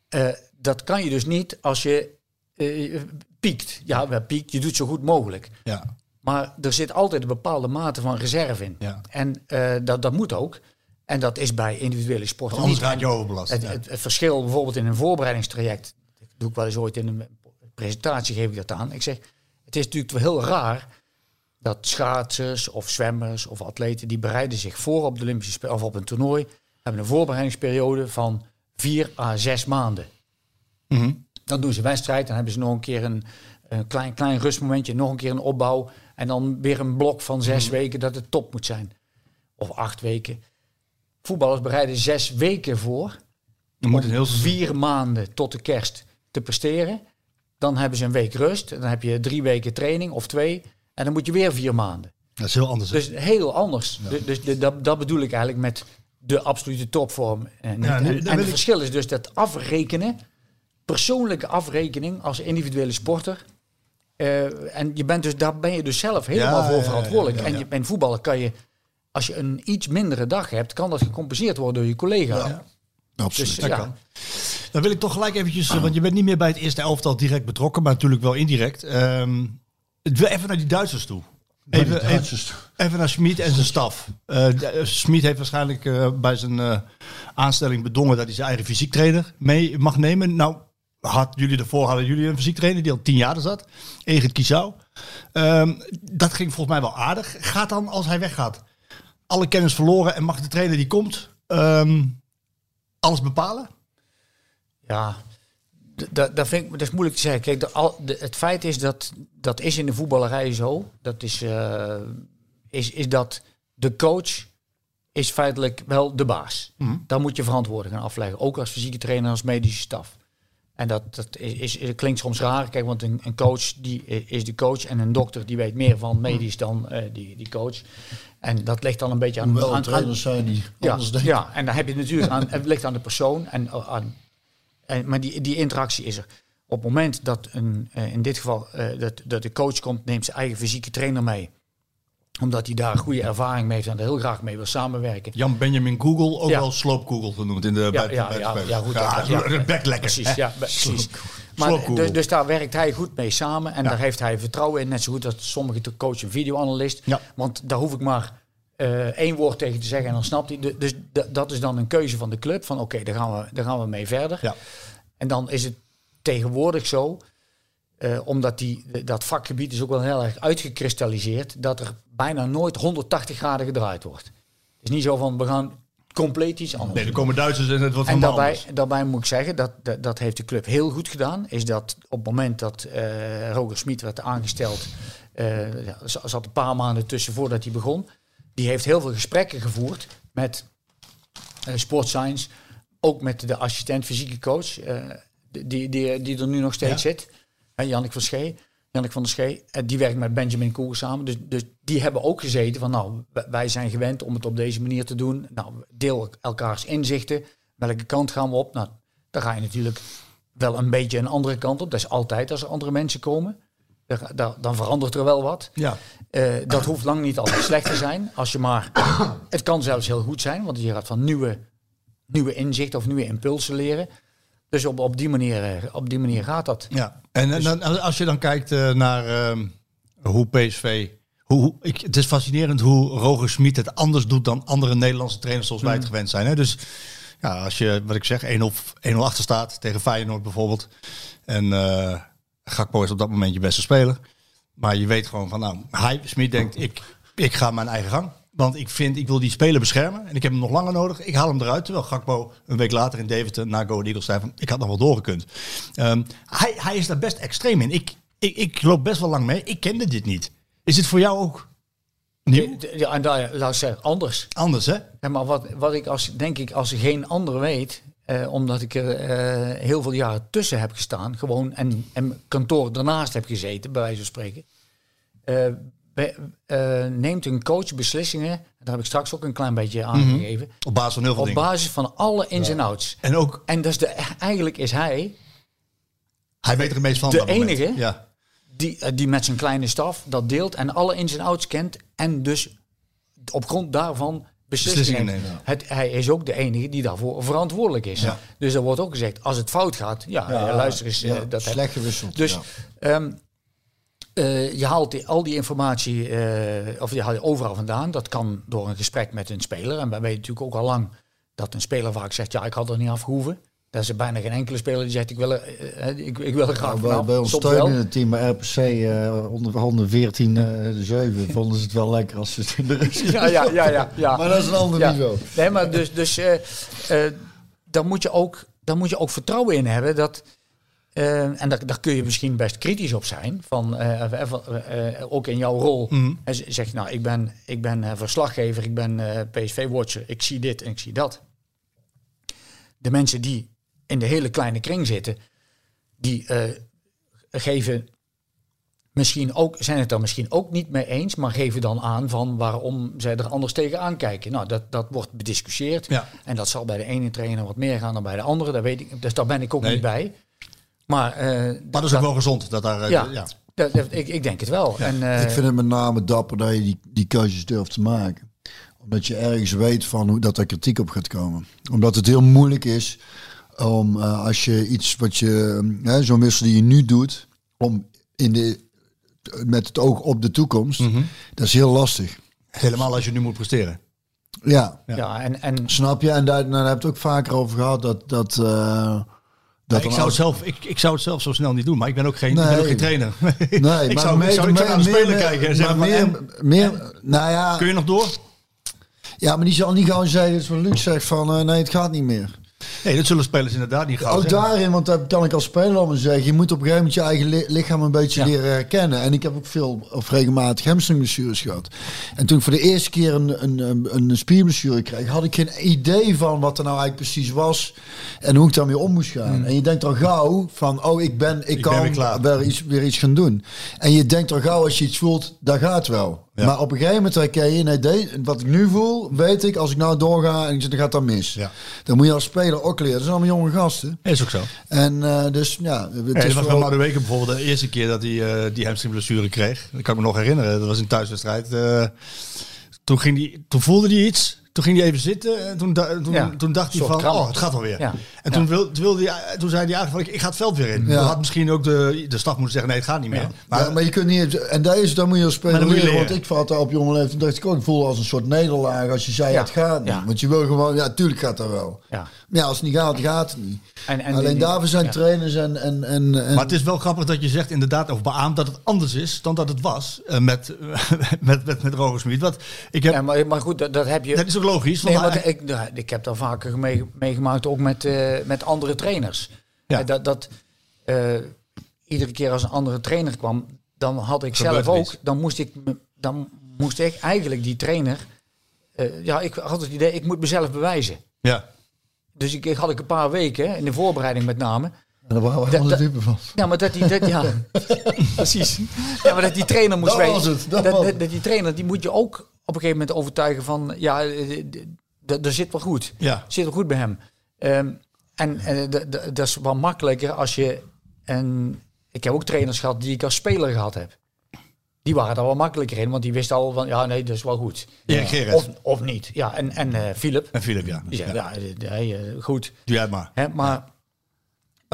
Eh, dat kan je dus niet als je eh, piekt. Ja, wel piekt, je doet zo goed mogelijk. Ja. Maar er zit altijd een bepaalde mate van reserve in. Ja. En dat, dat moet ook. En dat is bij individuele sporten Anders niet. je overbelast. Het, het verschil bijvoorbeeld in een voorbereidingstraject, dat doe ik wel eens ooit in een presentatie, geef ik dat aan. Ik zeg, het is natuurlijk wel heel raar dat schaatsers of zwemmers of atleten, die bereiden zich voor op de Olympische Spelen of op een toernooi, hebben een voorbereidingsperiode van vier à zes maanden. Mhm. Dan doen ze wedstrijd, dan hebben ze nog een keer een, een klein, klein rustmomentje, nog een keer een opbouw en dan weer een blok van zes Mhm. weken dat het top moet zijn. Of acht weken. Voetballers bereiden zes weken voor Je moet heel vier maanden tot de kerst te presteren. Dan hebben ze een week rust. En dan heb je drie weken training of twee. En dan moet je weer vier maanden. Dat is heel anders. hè? Dus heel anders. Dus, dus de- dat, dat bedoel ik eigenlijk met de absolute topvorm. En. Ja, en, en het verschil is dus dat afrekenen, persoonlijke afrekening als individuele sporter. eh, en je bent dus, daar ben je dus zelf helemaal Ja, voor verantwoordelijk. En je, in voetballen kan je, als je een iets mindere dag hebt, kan dat gecompenseerd worden door je collega. Absoluut. Dus ja, kan. Dan wil ik toch gelijk eventjes, eh, want je bent niet meer bij het eerste elftal direct betrokken, maar natuurlijk wel indirect. Wil even naar die Duitsers toe. Even, even, naar Schmid en zijn staf. Eh Schmid heeft waarschijnlijk bij zijn aanstelling bedongen dat hij zijn eigen fysiek trainer mee mag nemen. Nou, had jullie ervoor hadden jullie een fysiek trainer die al tien jaar er zat. Egert Kiesau. Ehm, dat ging volgens mij wel aardig. Gaat dan, als hij weggaat, alle kennis verloren en mag de trainer die komt ehm, alles bepalen? Ja, dat, dat vind ik dat is moeilijk te zeggen. Kijk, de, al, de, het feit is dat dat is in de voetballerij zo. Dat is, eh, is, is dat de coach is feitelijk wel de baas. Dan moet je verantwoording gaan afleggen. Ook als fysieke trainer, als medische staf. En dat, dat is, klinkt soms raar. Kijk, want een, een coach die is de coach. En een dokter die weet meer van medisch dan eh, die, die coach. En dat ligt dan een beetje aan, Hoewel aan, er trainers zijn die ja, anders denken. ja, en dan heb je natuurlijk aan, het ligt aan de persoon. En, uh, aan, en, maar die, die interactie is er. Op het moment dat een, eh, in dit geval eh, dat, dat de coach komt, neemt zijn eigen fysieke trainer mee. Omdat hij daar goede ervaring mee heeft en er heel graag mee wil samenwerken. Jan Benjamin Google, ook Ja. wel Sloop Google genoemd in de Ja, ja, ja, goed, Ja, ja. Precies, ja, precies. Maar, dus, dus daar werkt hij goed mee samen. En daar heeft hij vertrouwen in. Net zo goed als sommige te coach een videoanalist. Ja. Want daar hoef ik maar eh, één woord tegen te zeggen en dan snapt hij. Dus dat is dan een keuze van de club. Van oké, daar, gaan we, daar gaan we mee verder. Ja. En dan is het tegenwoordig zo, eh, omdat die, dat vakgebied is ook wel heel erg uitgekristalliseerd, dat er bijna nooit 180 graden gedraaid wordt. Het is niet zo van we gaan compleet iets anders. Nee, er komen Duitsers en het wordt En daarbij, anders. daarbij moet ik zeggen, dat, dat, dat heeft de club heel goed gedaan. Is dat op het moment dat eh Roger Smit werd aangesteld, ja, er zat een paar maanden tussen voordat hij begon. Die heeft heel veel gesprekken gevoerd met eh sportscience, ook met de assistent fysieke coach, die, die, die er nu nog steeds Ja. zit. En Jannik van Schee. Jannik van der Schee, eh, die werkt met Benjamin Koer samen. Dus, dus die hebben ook gezeten van nou, wij zijn gewend om het op deze manier te doen. Nou, deel elkaars inzichten. Welke kant gaan we op? Nou, dan ga je natuurlijk wel een beetje een andere kant op. Dat is altijd als er andere mensen komen. Dan, dan verandert er wel wat. Ja. Eh, dat hoeft lang niet altijd slecht te zijn. Als je maar, het kan zelfs heel goed zijn, want je gaat van nieuwe, nieuwe inzichten of nieuwe impulsen leren. Dus op, op, die manier, eh, op die manier gaat dat. Ja, en, en dan, als je dan kijkt eh, naar ehm, hoe PSV. Hoe, ik, het is fascinerend hoe Roger Smit het anders doet dan andere Nederlandse trainers zoals wij het gewend zijn. Hè? Dus ja, als je, wat ik zeg, 1-0 1-0 achter staat tegen Feyenoord bijvoorbeeld. En eh Gakpo is op dat moment je beste speler. Maar je weet gewoon van, nou, hij, Smit denkt, ik, ik ga mijn eigen gang. Want ik vind, ik wil die speler beschermen. En ik heb hem nog langer nodig. Ik haal hem eruit. Terwijl Gakpo een week later in Deventer na Go Eagles zei van, ik had nog wel doorgekund. Ehm, hij, hij is daar best extreem in. Ik, ik, ik loop best wel lang mee. Ik kende dit niet. Is dit voor jou ook nieuw? Ja, en daar, laat ik zeggen, anders. Anders, hè? Ja, maar wat, wat ik als, denk ik, als geen ander weet, eh, omdat ik er eh, heel veel jaren tussen heb gestaan, gewoon en, en kantoor daarnaast heb gezeten, bij wijze van spreken, eh, be- eh, neemt een coach beslissingen, daar heb ik straks ook een klein beetje aangegeven, Op basis van heel veel op dingen. basis van alle ins en outs. En ook, En dat is de, eigenlijk is hij hij weet er het meest van. De op moment. enige? Ja. die, eh, die met zijn kleine staf dat deelt en alle ins en outs kent en dus op grond daarvan beslissingen, neemt. Het, hij is ook de enige die daarvoor verantwoordelijk is. Ja. Dus er wordt ook gezegd, als het fout gaat, ja, luister eens, eh, dat slecht gewisseld. Dus ja. Eh, je haalt die, al die informatie, eh, of je haalt overal vandaan. Dat kan door een gesprek met een speler. En wij weten natuurlijk ook al lang dat een speler vaak zegt, ja, ik had er niet afgehoeven. Dat is bijna geen enkele speler die zegt, ik wil er, eh, ik, ik wil er graag Nou, bij, ons Soms steun wel. in het team bij RPC onder 114 eh 7 vonden ze het wel lekker als ze het in de rust Ja, ja, ja, ja, ja. Maar dat is een ander Ja. niveau. Nee, maar dus, dus daar, moet je ook, daar moet je ook vertrouwen in hebben dat. Eh, en daar, daar kun je misschien best kritisch op zijn. Van, eh, eh, ook in jouw rol. Mhm. En zeg je, nou, ik ben, ik ben verslaggever, ik ben PSV-watcher, ik zie dit en ik zie dat. De mensen die in de hele kleine kring zitten, die geven misschien ook, zijn het er misschien ook niet mee eens, maar geven dan aan van waarom zij er anders tegenaan kijken. Nou, dat, dat wordt bediscussieerd. Ja. En dat zal bij de ene trainer wat meer gaan dan bij de andere. Daar weet ik, dus daar ben ik ook Nee. niet bij. Maar, eh, Maar dat is ook wel gezond. Dat daar, eh, Ja. ja. dat- dat- ik, ik denk het wel. En, eh, Ik vind het met name dapper dat je die, die keuzes durft te maken. Omdat je ergens weet van hoe dat er kritiek op gaat komen. Omdat het heel moeilijk is om eh, als je iets wat je, zo'n wissel die je nu doet, om in de, met het oog op de toekomst, Mhm. dat is heel lastig. Helemaal als je nu moet presteren. Ja, ja. en, en snap je? En daar, daar heb je het ook vaker over gehad dat. dat uh, Ik, zou het zelf, ik, ik zou het zelf zo snel niet doen, maar ik ben ook geen, Nee. ik ben ook geen trainer. Nee, ik, maar zou, ik meer- zou, zou naar de meer- speler meer- kijken en zeggen van, meer, en? meer, nou ja, kun je nog door? ja, maar die zal niet gewoon zeggen, wat Luc zegt van, eh, nee, het gaat niet meer. Nee, dat zullen spelers inderdaad niet gaan Ook zeggen. daarin, want dat kan ik als speler allemaal zeggen. Je moet op een gegeven moment je eigen li- lichaam een beetje Ja. leren herkennen. En ik heb ook veel of regelmatig hamstringblessures gehad. En toen ik voor de eerste keer een, een, een, spierblessure kreeg, had ik geen idee van wat er nou eigenlijk precies was. En hoe ik daarmee om moest gaan. En je denkt al gauw van, oh, ik ben, ik, ben kan weer klaar. weer iets, weer iets gaan doen. En je denkt al gauw als je iets voelt, dat gaat wel. Ja. Maar op een gegeven moment herken je, nee, de- wat ik nu voel, weet ik, als ik nou doorga en ik zeg, dan gaat dat mis. Ja. Dan moet je als speler ook leren. Dat zijn allemaal jonge gasten. Is ook zo. En eh, dus ja, het Ja, is was vooral- Madueke bijvoorbeeld de eerste keer dat hij eh, die hamstringblessure kreeg. Dat kan ik me nog herinneren. Dat was in thuiswedstrijd. Eh, toen, ging die, toen voelde hij iets. Toen ging hij even zitten. En toen, da- toen, Ja, toen dacht hij van, kramp. oh, het gaat alweer. Ja. En toen, wil, toen, wilde hij, toen zei hij eigenlijk van, ik, ga het veld weer in. Ja. Dan had misschien ook de, de staf moeten zeggen, nee, het gaat niet meer. Ja. Maar, ja, maar je kunt niet. En deze, dan moet je als speler Maar dan moet je leren. Want ik vat daar op jonge leeftijd. dacht ik ook, ik voelde als een soort nederlaag als je zei Ja. het gaat niet. Ja. Want je wil gewoon, ja, tuurlijk gaat dat wel. ja. Maar ja, als het niet gaat, gaat het niet. En, en Alleen die- daarvoor zijn ja. trainers en. en, en, en maar het is wel grappig dat je zegt inderdaad, of beaamt dat het anders is dan dat het was eh, met, met, met, met Roger Smit. Want ik heb, Ja, maar, maar goed, dat, dat heb je. dat is ook logisch. Nee, want ik, nou, ik heb dat vaker mee- meegemaakt, ook met, eh, met andere trainers. Ja. Eh, Dat, dat eh, iedere keer als een andere trainer kwam, dan had ik Gebeurt zelf ook, iets. dan moest ik, dan moest ik eigenlijk die trainer, eh, ja, ik had het idee, ik moet mezelf bewijzen. ja. Dus ik, ik had ik een paar weken, in de voorbereiding met name, En daar waren we Dat- helemaal de dat- dupe van. ja, maar dat die, dat, ja, precies. Ja, maar dat die trainer moest Dat weten. was het, dat dat, was dat, het. dat die trainer, die moet je ook op een gegeven moment overtuigen van, ja, eh, d- dat zit wel goed. Ja. Zit wel goed bij hem. Ehm, en en d- dat is wel makkelijker als je, en ik heb ook trainers gehad die ik als speler gehad heb. Die waren daar wel makkelijker in, want die wisten al van, ja, nee, dat is wel goed. Of, of niet. Ja, en, en eh, Philip, En Philip, ja. die zei, ja. ja, eh, eh, goed. Doe jij maar. Hè, maar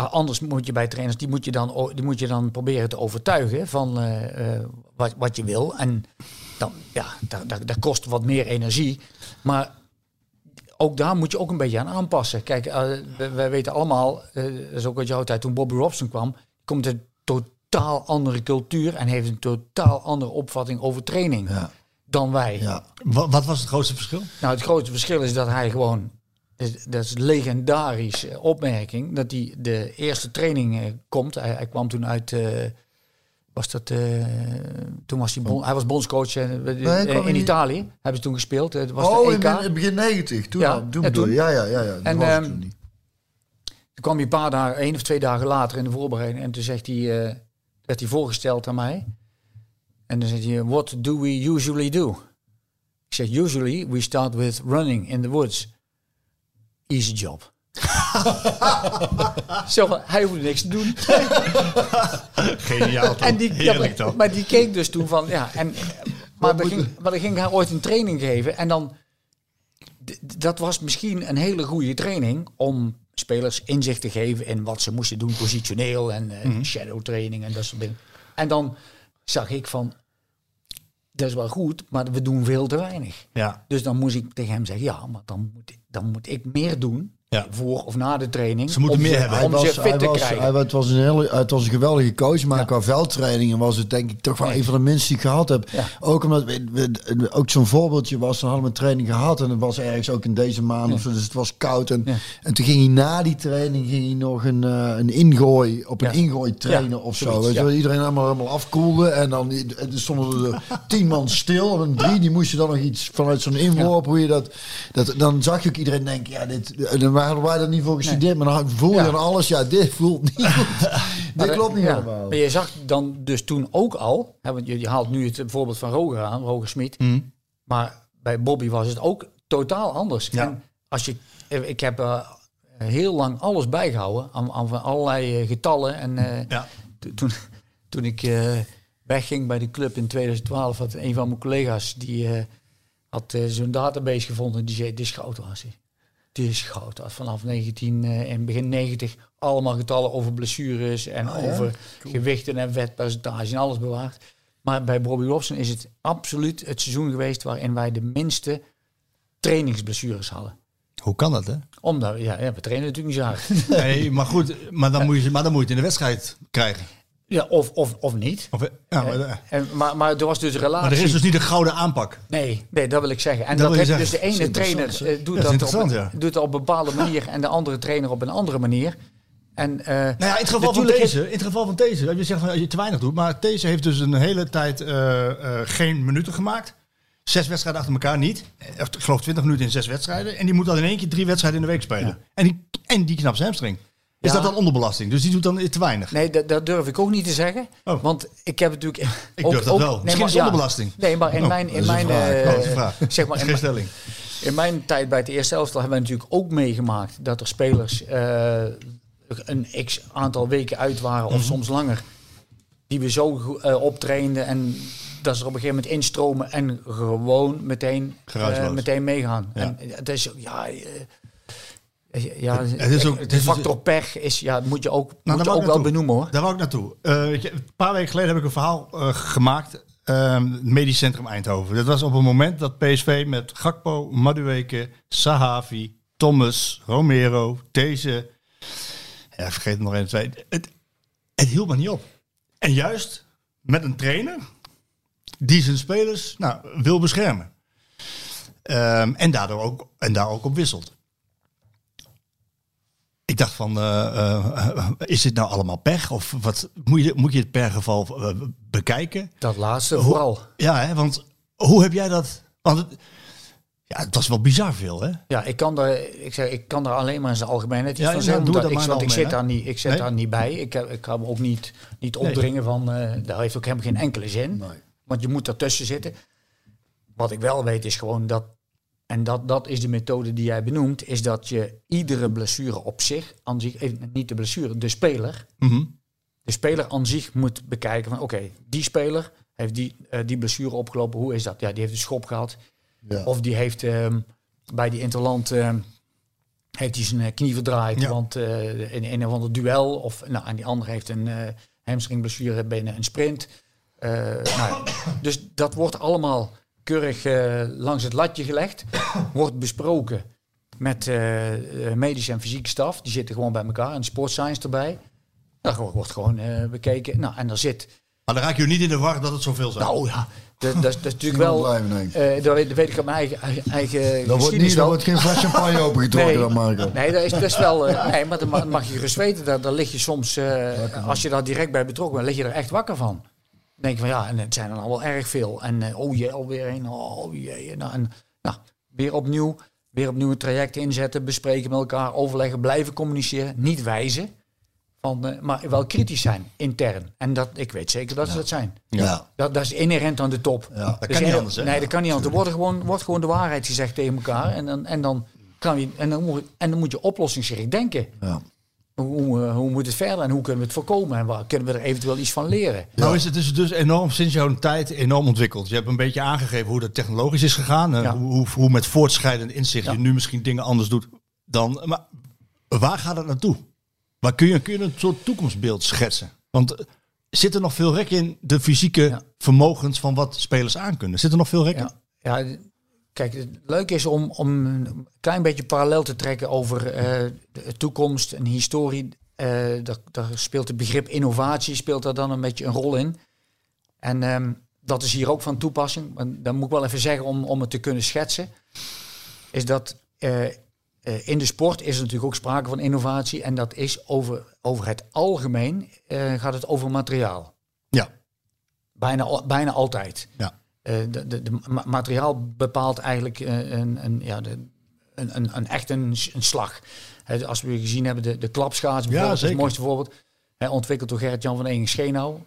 anders moet je bij trainers, die moet je dan, die moet je dan proberen te overtuigen van eh, eh, wat, wat je wil. En dan, ja, dat, dat, dat kost wat meer energie. Maar ook daar moet je ook een beetje aan aanpassen. Kijk, eh, we- wij weten allemaal, dat is ook uit jouw tijd, toen Bobby Robson kwam, komt een totaal andere cultuur en heeft een totaal andere opvatting over training Ja. dan wij. Ja. Wat, wat was het grootste verschil? Nou, het grote verschil is dat hij gewoon, dat is een legendarische opmerking, dat hij de eerste training eh, komt. Hij, hij kwam toen uit, eh, was dat, eh, toen was hij, bon, hij was bondscoach in Italië, hebben ze toen gespeeld. Het was Oh, de in het begin 90. Toen, Ja, toen ja, toen. Ja, ja, ja. En, was het ehm, toen niet. Toen kwam hij een paar dagen, één of twee dagen later in de voorbereiding. En toen zegt hij, werd hij voorgesteld aan mij. En dan zegt hij, what do we usually do? Ik zeg, usually we start with running in the woods. Easy job. Zo, van, hij hoefde niks te doen. Geniaal toch? En die, ja, Heerlijk maar, toch? maar die keek dus toen van, ja, en, maar, dan ging, maar dan ging hij ooit een training geven en dan, dat was misschien een hele goede training om spelers inzicht te geven in wat ze moesten doen, positioneel en eh, Mhm. shadow training en dat soort dingen. En dan zag ik van, dat is wel goed, maar we doen veel te weinig. Ja. Dus dan moest ik tegen hem zeggen, ja, maar dan moet, dan moet ik meer doen, Ja. voor of na de training. Ze moeten meer ze, hebben. Om ze was, fit hij te was, krijgen. hij, het, was een hele, het was een geweldige coach, maar qua veldtrainingen was het denk ik toch wel Nee. een van de minst die ik gehad heb. Ja. Ook omdat we, we- ook zo'n voorbeeldje was, dan hadden we een training gehad en het was ergens ook in deze maand of zo, dus het was koud. En, Ja. en toen ging hij na die training ging hij nog een, eh, een ingooi, op een Ja. ingooi trainen Ja, of zo. zoiets, Weet je iedereen allemaal, helemaal afkoelde en dan en stonden er tien man stil en drie die moesten dan nog iets vanuit zo'n inworp, hoe je dat, dat, dan zag je ook iedereen denken, ja dit, en dan waren wij er niet voor gestudeerd, maar dan voel je dan alles, ja dit voelt niet goed. Maar dit dat- klopt niet helemaal. Maar je zag dan dus toen ook al, hè, want je, je haalt nu het voorbeeld van Roger aan, Roger Smit. Maar bij Bobby was het ook totaal anders. En als je, ik heb eh, heel lang alles bijgehouden aan, aan van allerlei eh, getallen. En eh, Ja. to- toen, toen ik eh, wegging bij de club in 2012, had een van mijn collega's die had zo'n database gevonden. Die zei: Dit is goud, was is goud. Had vanaf 19 eh, en begin 90 allemaal getallen over blessures en over gewichten en vetpercentage en alles bewaard. Maar bij Bobby Robson is het absoluut het seizoen geweest waarin wij de minste trainingsblessures hadden. Hoe kan dat, hè? Omdat, ja, ja we trainen natuurlijk niet zo hard. Nee, maar goed, maar dan, moet je, maar dan moet je het in de wedstrijd krijgen. Ja, of, of, of niet. Of, ja, maar, eh, En, maar, maar er was dus een relatie. maar er is dus niet een gouden aanpak. Nee, nee, dat wil ik zeggen. En Dat heb, dus de ene trainer eh, doet, Ja, dat op, ja. doet dat op een bepaalde manier en de andere trainer op een andere manier. En, eh, Nou ja, in het geval van deze, in het geval van deze, je zegt van als je te weinig doet, maar deze heeft dus een hele tijd eh, eh, geen minuten gemaakt. Zes wedstrijden achter elkaar niet. Eh, Ik geloof 20 minuten in zes wedstrijden. En die moet dan in één keer drie wedstrijden in de week spelen. En, die, en die knapt zijn hamstring. Is Ja. dat dan onderbelasting? Dus die doet dan te weinig. Nee, dat, dat durf ik ook niet te zeggen. Oh. Want ik heb natuurlijk. Ik durf dat wel. Misschien is het onderbelasting. Nee, maar in Oh, mijn. In is mijn Oh, is. Zeg maar, in, is stelling. in mijn tijd bij het eerste elftal hebben we natuurlijk ook meegemaakt dat er spelers eh, een x aantal weken uit waren, of Mhm. soms langer. Die we zo eh, optrainden en dat ze er op een gegeven moment instromen en gewoon meteen, eh, meteen meegaan. Ja. En het is ja. Ja, het is ook- het is- factor pech is, ja, moet je ook, Nou, moet je ook wel benoemen hoor. Daar wou ik naartoe. Eh, een paar weken geleden heb ik een verhaal eh, gemaakt. het Medisch Centrum Eindhoven. Dat was op een moment dat PSV met Gakpo, Madueke, Sahavi, Thomas, Romero, deze. Ja, vergeet er nog één, twee. Het, het hield maar niet op. En juist met een trainer die zijn spelers nou, wil beschermen. Ehm, en, daardoor ook, en daar ook op wisselt. Ik dacht van, eh, eh, is dit nou allemaal pech? Of wat, moet, je, moet je het per geval eh, bekijken? Dat laatste Hoe- vooral. Ja, hè, want hoe heb jij dat... Want het, ja, het was wel bizar veel, hè? Ja, ik kan daar, ik zeg, ik kan daar alleen maar in zijn algemeenheid iets Ja, van ja, zeggen. doe dat ik, want ik zit, daar niet, ik zit Nee? daar niet bij. Ik, heb, ik kan me ook niet, niet opdringen van, eh daar heeft ook helemaal geen enkele zin. Nee. Want je moet ertussen zitten. Wat ik wel weet is gewoon dat, en dat, dat is de methode die jij benoemt, is dat je iedere blessure op zich, aan zich eh, niet de blessure, de speler, Mhm. de speler aan zich moet bekijken van oké, die speler heeft die, eh, die blessure opgelopen, hoe is dat? Ja, die heeft een schop gehad. Ja. Of die heeft ehm, bij die interland ehm, heeft hij zijn eh, knie verdraaid, Ja. want in een of ander duel. Of nou, en die andere heeft een eh hamstringblessure binnen een sprint. Nou, dus dat wordt allemaal keurig eh, langs het latje gelegd. wordt besproken met eh, medische en fysieke staf. Die zitten gewoon bij elkaar en sportscience erbij. Dat wordt gewoon bekeken. Nou, en daar zit Maar dan raak je niet in de war dat het zoveel zijn. nou ja, dat, dat, is- dat is natuurlijk Wel blijven, dat, weet, dat weet ik uit mijn eigen, eigen, Dat wordt, niet, dat wordt geen fles champagne opengetrokken Nee. dan, Marco. Nee, dat is, is wel. nee, maar dat mag, je gerust weten. Daar, daar lig je soms, als je daar direct bij betrokken bent, lig je er echt wakker van. Dan denk je van ja, en het zijn er al wel erg veel. En eh, oh jee, alweer een. Oh jee. Nou, en, nou, weer opnieuw. Weer opnieuw een traject inzetten, bespreken met elkaar, overleggen, blijven communiceren. Niet wijzen, van, eh, maar wel kritisch zijn, intern. En dat, ik weet zeker dat ze dat zijn. Ja. Dat, dat is inherent aan de top. Ja. Dat Dus kan niet anders, hè? Nee, dat kan niet anders. Er wordt gewoon, wordt gewoon de waarheid gezegd tegen elkaar. En dan, en dan, kan je, en dan, moet, en dan moet je oplossingsgericht denken. Ja. Hoe, eh, hoe moet het verder en hoe kunnen we het voorkomen? En waar kunnen we er eventueel iets van leren? Nou is het dus, dus enorm, sinds jouw tijd enorm ontwikkeld. Je hebt een beetje aangegeven hoe dat technologisch is gegaan. Ja. Hoe, hoe, hoe met voortschrijdend inzicht Ja. je nu misschien dingen anders doet dan... Maar waar gaat het naartoe? Waar kun je, kun je een soort toekomstbeeld schetsen? Want eh, zit er nog veel rek in de fysieke vermogens van wat spelers aankunnen? Zit er nog veel rek in? Ja kijk, het leuke is om, om een klein beetje parallel te trekken over eh, de toekomst en historie. Eh, daar, daar speelt het begrip innovatie speelt daar dan een beetje een rol in. En ehm, dat is hier ook van toepassing. Dan moet ik wel even zeggen om, om het te kunnen schetsen. Is dat eh, in de sport is er natuurlijk ook sprake van innovatie. En dat is over, over het algemeen gaat het over materiaal. Ja. Bijna, bijna altijd. Ja. Eh, de, de, de ma- materiaal bepaalt eigenlijk eh, een, een, ja, de, een, een, een echt een, een slag. Als we gezien hebben, de, de klapschaats bijvoorbeeld, is zeker. het mooiste voorbeeld. Ontwikkeld door Gerrit-Jan van Egen Schenau.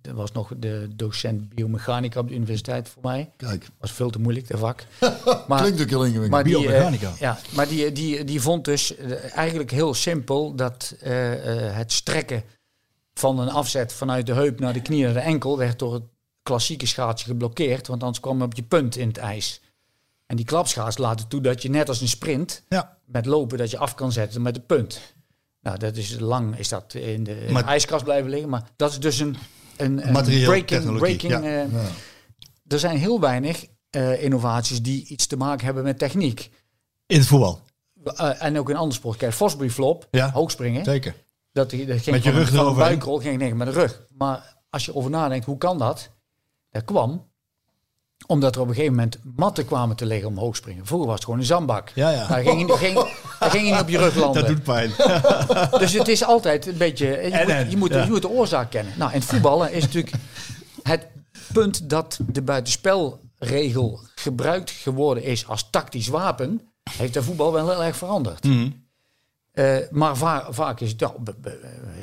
Dat was nog de docent biomechanica op de universiteit voor mij. Kijk, was veel te moeilijk, dat vak. Maar, klinkt ook heel ingewikkeld. maar die, eh, Biomechanica. ja, maar die, die, die vond dus eigenlijk heel simpel dat het strekken van een afzet vanuit de heup naar de knie naar de enkel werd door het klassieke schaatsen geblokkeerd, want anders kwam je op je punt in het ijs. En die klapschaats laten toe dat je net als een sprint Ja. met lopen dat je af kan zetten met de punt. Nou, dat is lang is dat in de, in Maar- de ijskast blijven liggen, maar dat is dus een, een, breaking, breaking ja. eh, er zijn heel weinig eh, innovaties die iets te maken hebben met techniek. In het voetbal. Eh, en ook in andere sport. Kijk, Fosbury flop, Ja. hoogspringen. Zeker. Dat, dat ging Met je rug eroverheen. buikrol ging ik met de rug. Maar als je over nadenkt, hoe kan dat? Dat kwam omdat er op een gegeven moment matten kwamen te liggen om hoogspringen. Vroeger was het gewoon een zandbak. Ja, ja. Daar ging, ging, daar ging je niet op je rug landen. Dat doet pijn. Dus het is altijd een beetje. Je, En, moet, je, moet, ja. je moet de oorzaak kennen. Nou, in voetballen is natuurlijk het punt dat de buitenspelregel gebruikt geworden is als tactisch wapen. Heeft de voetbal wel heel erg veranderd. Mhm. Eh, maar va- vaak is het ja, op be- be-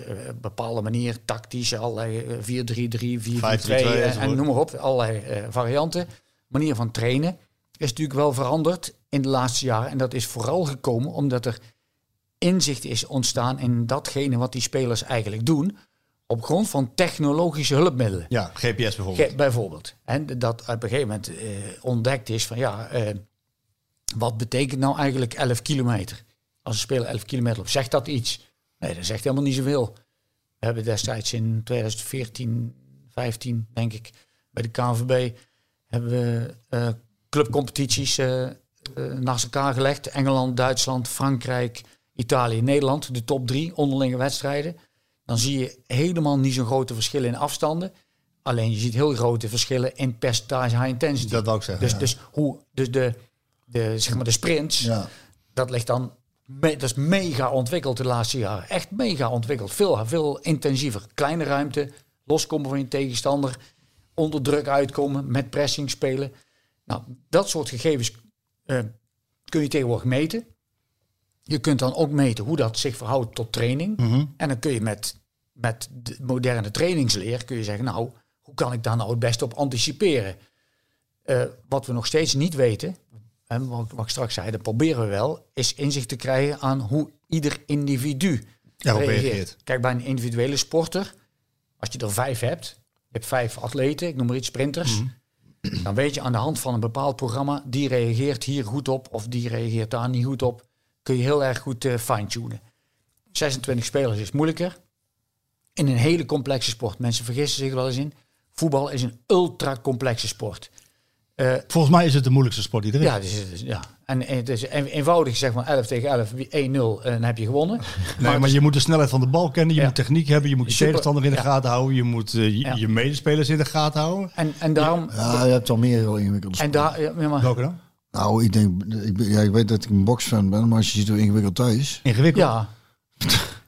eh, een bepaalde manier tactisch, allerlei eh, 4-3-3, 4-4-2 en, noem maar op, allerlei eh, varianten. Manier van trainen is natuurlijk wel veranderd in de laatste jaren. En dat is vooral gekomen omdat er inzicht is ontstaan in datgene wat die spelers eigenlijk doen. Op grond van technologische hulpmiddelen. Ja, GPS bijvoorbeeld. Bijvoorbeeld. En dat op een gegeven moment eh, ontdekt is van ja, eh, wat betekent nou eigenlijk 11 kilometer? Als een speler 11 kilometer loopt, zegt dat iets? Nee, dat zegt helemaal niet zoveel. We hebben destijds in 2014, 15 denk ik, bij de KNVB hebben we eh, clubcompetities eh, naast elkaar gelegd. Engeland, Duitsland, Frankrijk, Italië, Nederland. De top drie onderlinge wedstrijden. Dan zie je helemaal niet zo'n grote verschillen in afstanden. Alleen je ziet heel grote verschillen in percentage high intensity. Dat wou ik zeggen. Dus, ja. dus, hoe, dus de, de, zeg maar de sprints, Ja. dat ligt dan me- dat is mega ontwikkeld de laatste jaren. Echt mega ontwikkeld. Veel, veel intensiever. Kleine ruimte, loskomen van je tegenstander, onder druk uitkomen, met pressing spelen. Nou, dat soort gegevens eh, kun je tegenwoordig meten. Je kunt dan ook meten hoe dat zich verhoudt tot training. En dan kun je met, met de moderne trainingsleer kun je zeggen, nou, hoe kan ik daar nou het beste op anticiperen? Eh, wat we nog steeds niet weten, en wat, wat ik straks zei, dat proberen we wel, is inzicht te krijgen aan hoe ieder individu reageert. reageert. Kijk, bij een individuele sporter, als je er vijf hebt, je hebt vijf atleten, ik noem maar iets sprinters, dan weet je aan de hand van een bepaald programma, die reageert hier goed op of die reageert daar niet goed op, kun je heel erg goed eh, fine-tunen. 26 spelers is moeilijker. In een hele complexe sport. Mensen vergissen zich wel eens in. Voetbal is een ultra complexe sport. Eh, Volgens mij is het de moeilijkste sport die er is. ja, dus, dus- ja. En, en het is een- eenvoudig zeg maar 11 tegen 11, wie- 1-0 en dan heb je gewonnen. Nee, maar je moet de snelheid van de bal kennen, je Ja. moet techniek hebben, je moet je Super. tegenstander in de Ja. gaten houden, je moet eh, je, Ja. je medespelers in de gaten houden. En, en daarom... ja, je hebt al meer heel ingewikkelde En daar, ja, maar, Welke dan? Nou, ik denk, ik, ben- ja, ik weet dat ik een boxfan ben, maar als je ziet hoe ingewikkeld dat is. Ingewikkeld. ja,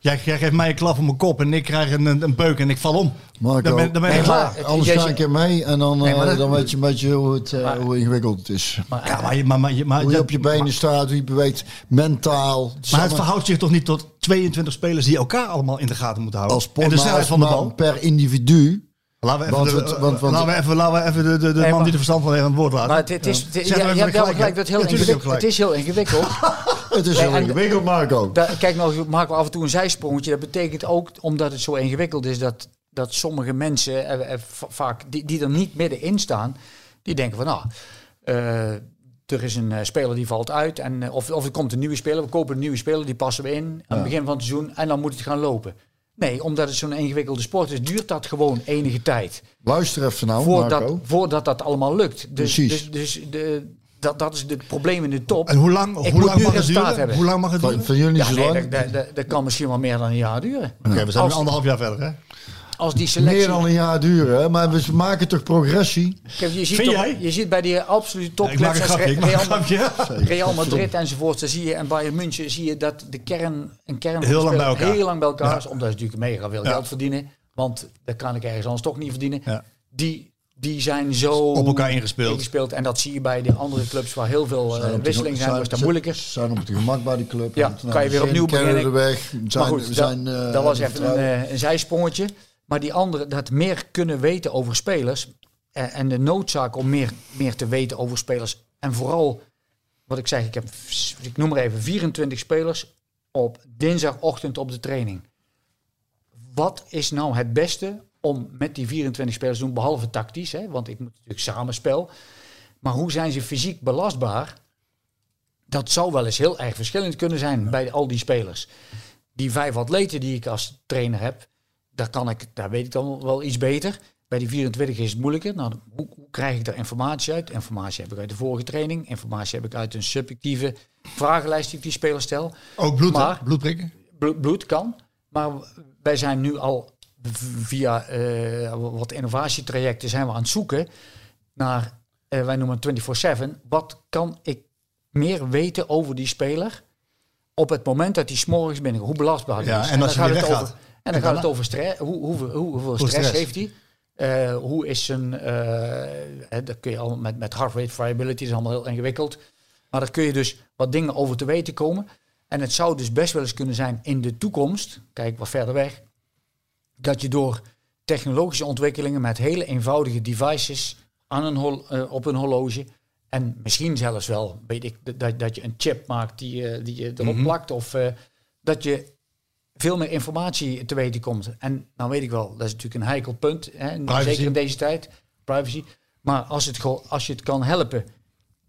Jij, jij geeft mij een klap op mijn kop en ik krijg een, een, beuk en ik val om. Marco, Dan ben, dan ben Nee, ik klaar. anders ga ik een keer mee en dan, Nee, eh, dat- dan weet je een beetje hoe, het, eh, Maar- hoe ingewikkeld het is. maar, Ja, maar, je- maar, maar, je- maar, Hoe je op je benen staat, hoe je beweegt, mentaal. maar het verhoudt zich toch niet tot 22 spelers die elkaar allemaal in de gaten moeten houden. als en de snelheid van de bal. per individu. Laten we even, Want de, het- want- want- laten we even, laten we even de, de, de Nee, man die er verstand van heeft aan het woord laten. maar het, het is, het- ja, je hebt wel gelijk, dat het heel, ingewikkeld, het is heel ingewikkeld. Het is heel ingewikkeld, Marco. Daar- kijk, nou maken we af en toe een zijsprongetje. Dat betekent ook, omdat het zo ingewikkeld is, dat, dat sommige mensen eh, va- vaak die, die er niet middenin staan, die denken van nou, eh, er is een eh, speler die valt uit. En, eh, of, of er komt een nieuwe speler, we kopen een nieuwe speler, die passen we in aan het begin van het seizoen en dan moet het gaan lopen. Nee, omdat het zo'n ingewikkelde sport is, duurt dat gewoon enige tijd. Luister even nou, voordat, Marco. voordat dat allemaal lukt. Dus, Precies. dus, dus de, dat, dat is het probleem in de top. En hoe lang, hoe lang mag het duren? hebben. Hoe lang mag het duren? Van, van jullie niet Ja, zo nee, lang? dat, dat, dat kan misschien wel meer dan een jaar duren. Oké, we zijn nu Als- anderhalf jaar verder, hè? Als die selectie... Meer dan een jaar duren, hè? maar we maken toch progressie? Kijk, je, ziet Vind toch- jij? je ziet bij die absolute topclubs een Real. Real Madrid enzovoort, dan zie je, en Bayern München zie je dat de kern, een kern Heel lang bij elkaar. heel lang bij elkaar Ja. is, omdat ze natuurlijk mega veel Ja. geld verdienen, want dat kan ik ergens anders toch niet verdienen. Ja. Die, die zijn zo Op elkaar ingespeeld. ingespeeld. En dat zie je bij de andere clubs waar heel veel eh, Zijn de- wisselingen zijn, was dat zijn- moeilijker. Zijn op het gemak bij die club. Ja, nou, kan je weer we opnieuw beginnen. weg. Zijn, maar goed, we dat, zijn, eh, dat was even een, eh, een zijsprongetje. Maar die andere, dat meer kunnen weten over spelers en de noodzaak om meer, meer te weten over spelers. En vooral, wat ik zeg, ik heb, ik noem maar even, 24 spelers op dinsdagochtend op de training. Wat is nou het beste om met die 24 spelers te doen, behalve tactisch, hè? want ik moet natuurlijk samenspel. Maar hoe zijn ze fysiek belastbaar? Dat zou wel eens heel erg verschillend kunnen zijn bij al die spelers. Die vijf atleten die ik als trainer heb, daar, kan ik, daar weet ik dan wel iets beter. Bij die 24 is het moeilijker. Nou, hoe, hoe krijg ik daar informatie uit? Informatie heb ik uit de vorige training. Informatie heb ik uit een subjectieve vragenlijst die ik die speler stel. Ook bloed? Maar- bloed prikken? Blo- bloed kan. Maar wij zijn nu al via eh, wat innovatietrajecten zijn we aan het zoeken naar, eh, wij noemen het 24-7. Wat kan ik meer weten over die speler op het moment dat hij s'morgens binnen, hoe belastbaar hij Ja, is. en als dan hij gaat het en dan gaat het over stress. Hoe, hoe, hoe, hoeveel Hoe stress, stress. heeft hij? Eh, hoe is zijn, eh dat kun je al met, met heart rate variability, is allemaal heel ingewikkeld. Maar daar kun je dus wat dingen over te weten komen. En het zou dus best wel eens kunnen zijn in de toekomst, kijk wat verder weg, dat je door technologische ontwikkelingen met hele eenvoudige devices aan een hol- eh, op een horloge en misschien zelfs wel, weet ik, dat, dat je een chip maakt die, je- die je erop plakt of dat je veel meer informatie te weten komt. En nou weet ik wel, dat is natuurlijk een heikel punt, hè, zeker in deze tijd, privacy. Maar als, het, als je het kan helpen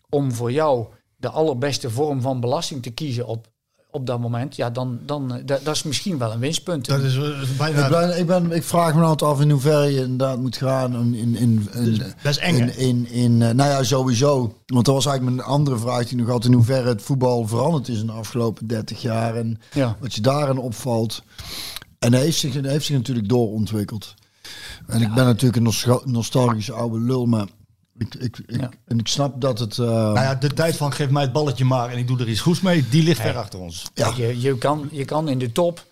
om voor jou de allerbeste vorm van belasting te kiezen op, op dat moment, ja, dan, dan eh, dat, dat is misschien wel een winstpunt. Dat is bijna... Ik, ben, ik, ben, ik vraag me altijd af in hoeverre je inderdaad moet gaan in, in, in, in, dat is eng, in, in, in, eh, nou ja, sowieso. Want dat was eigenlijk mijn andere vraag die nog had in hoeverre het voetbal veranderd is in de afgelopen 30 jaar en Ja. wat je daarin opvalt. En hij heeft zich, hij heeft zich natuurlijk doorontwikkeld. En ik ben natuurlijk een nostal- nostalgische oude lul, maar Ik, ik, ik, Ja. En ik snap dat het... eh, Nou ja, de tijd van geef mij het balletje maar en ik doe er iets goeds mee, die ligt ver achter ons. Ja. Je, je, kan, je kan in de top,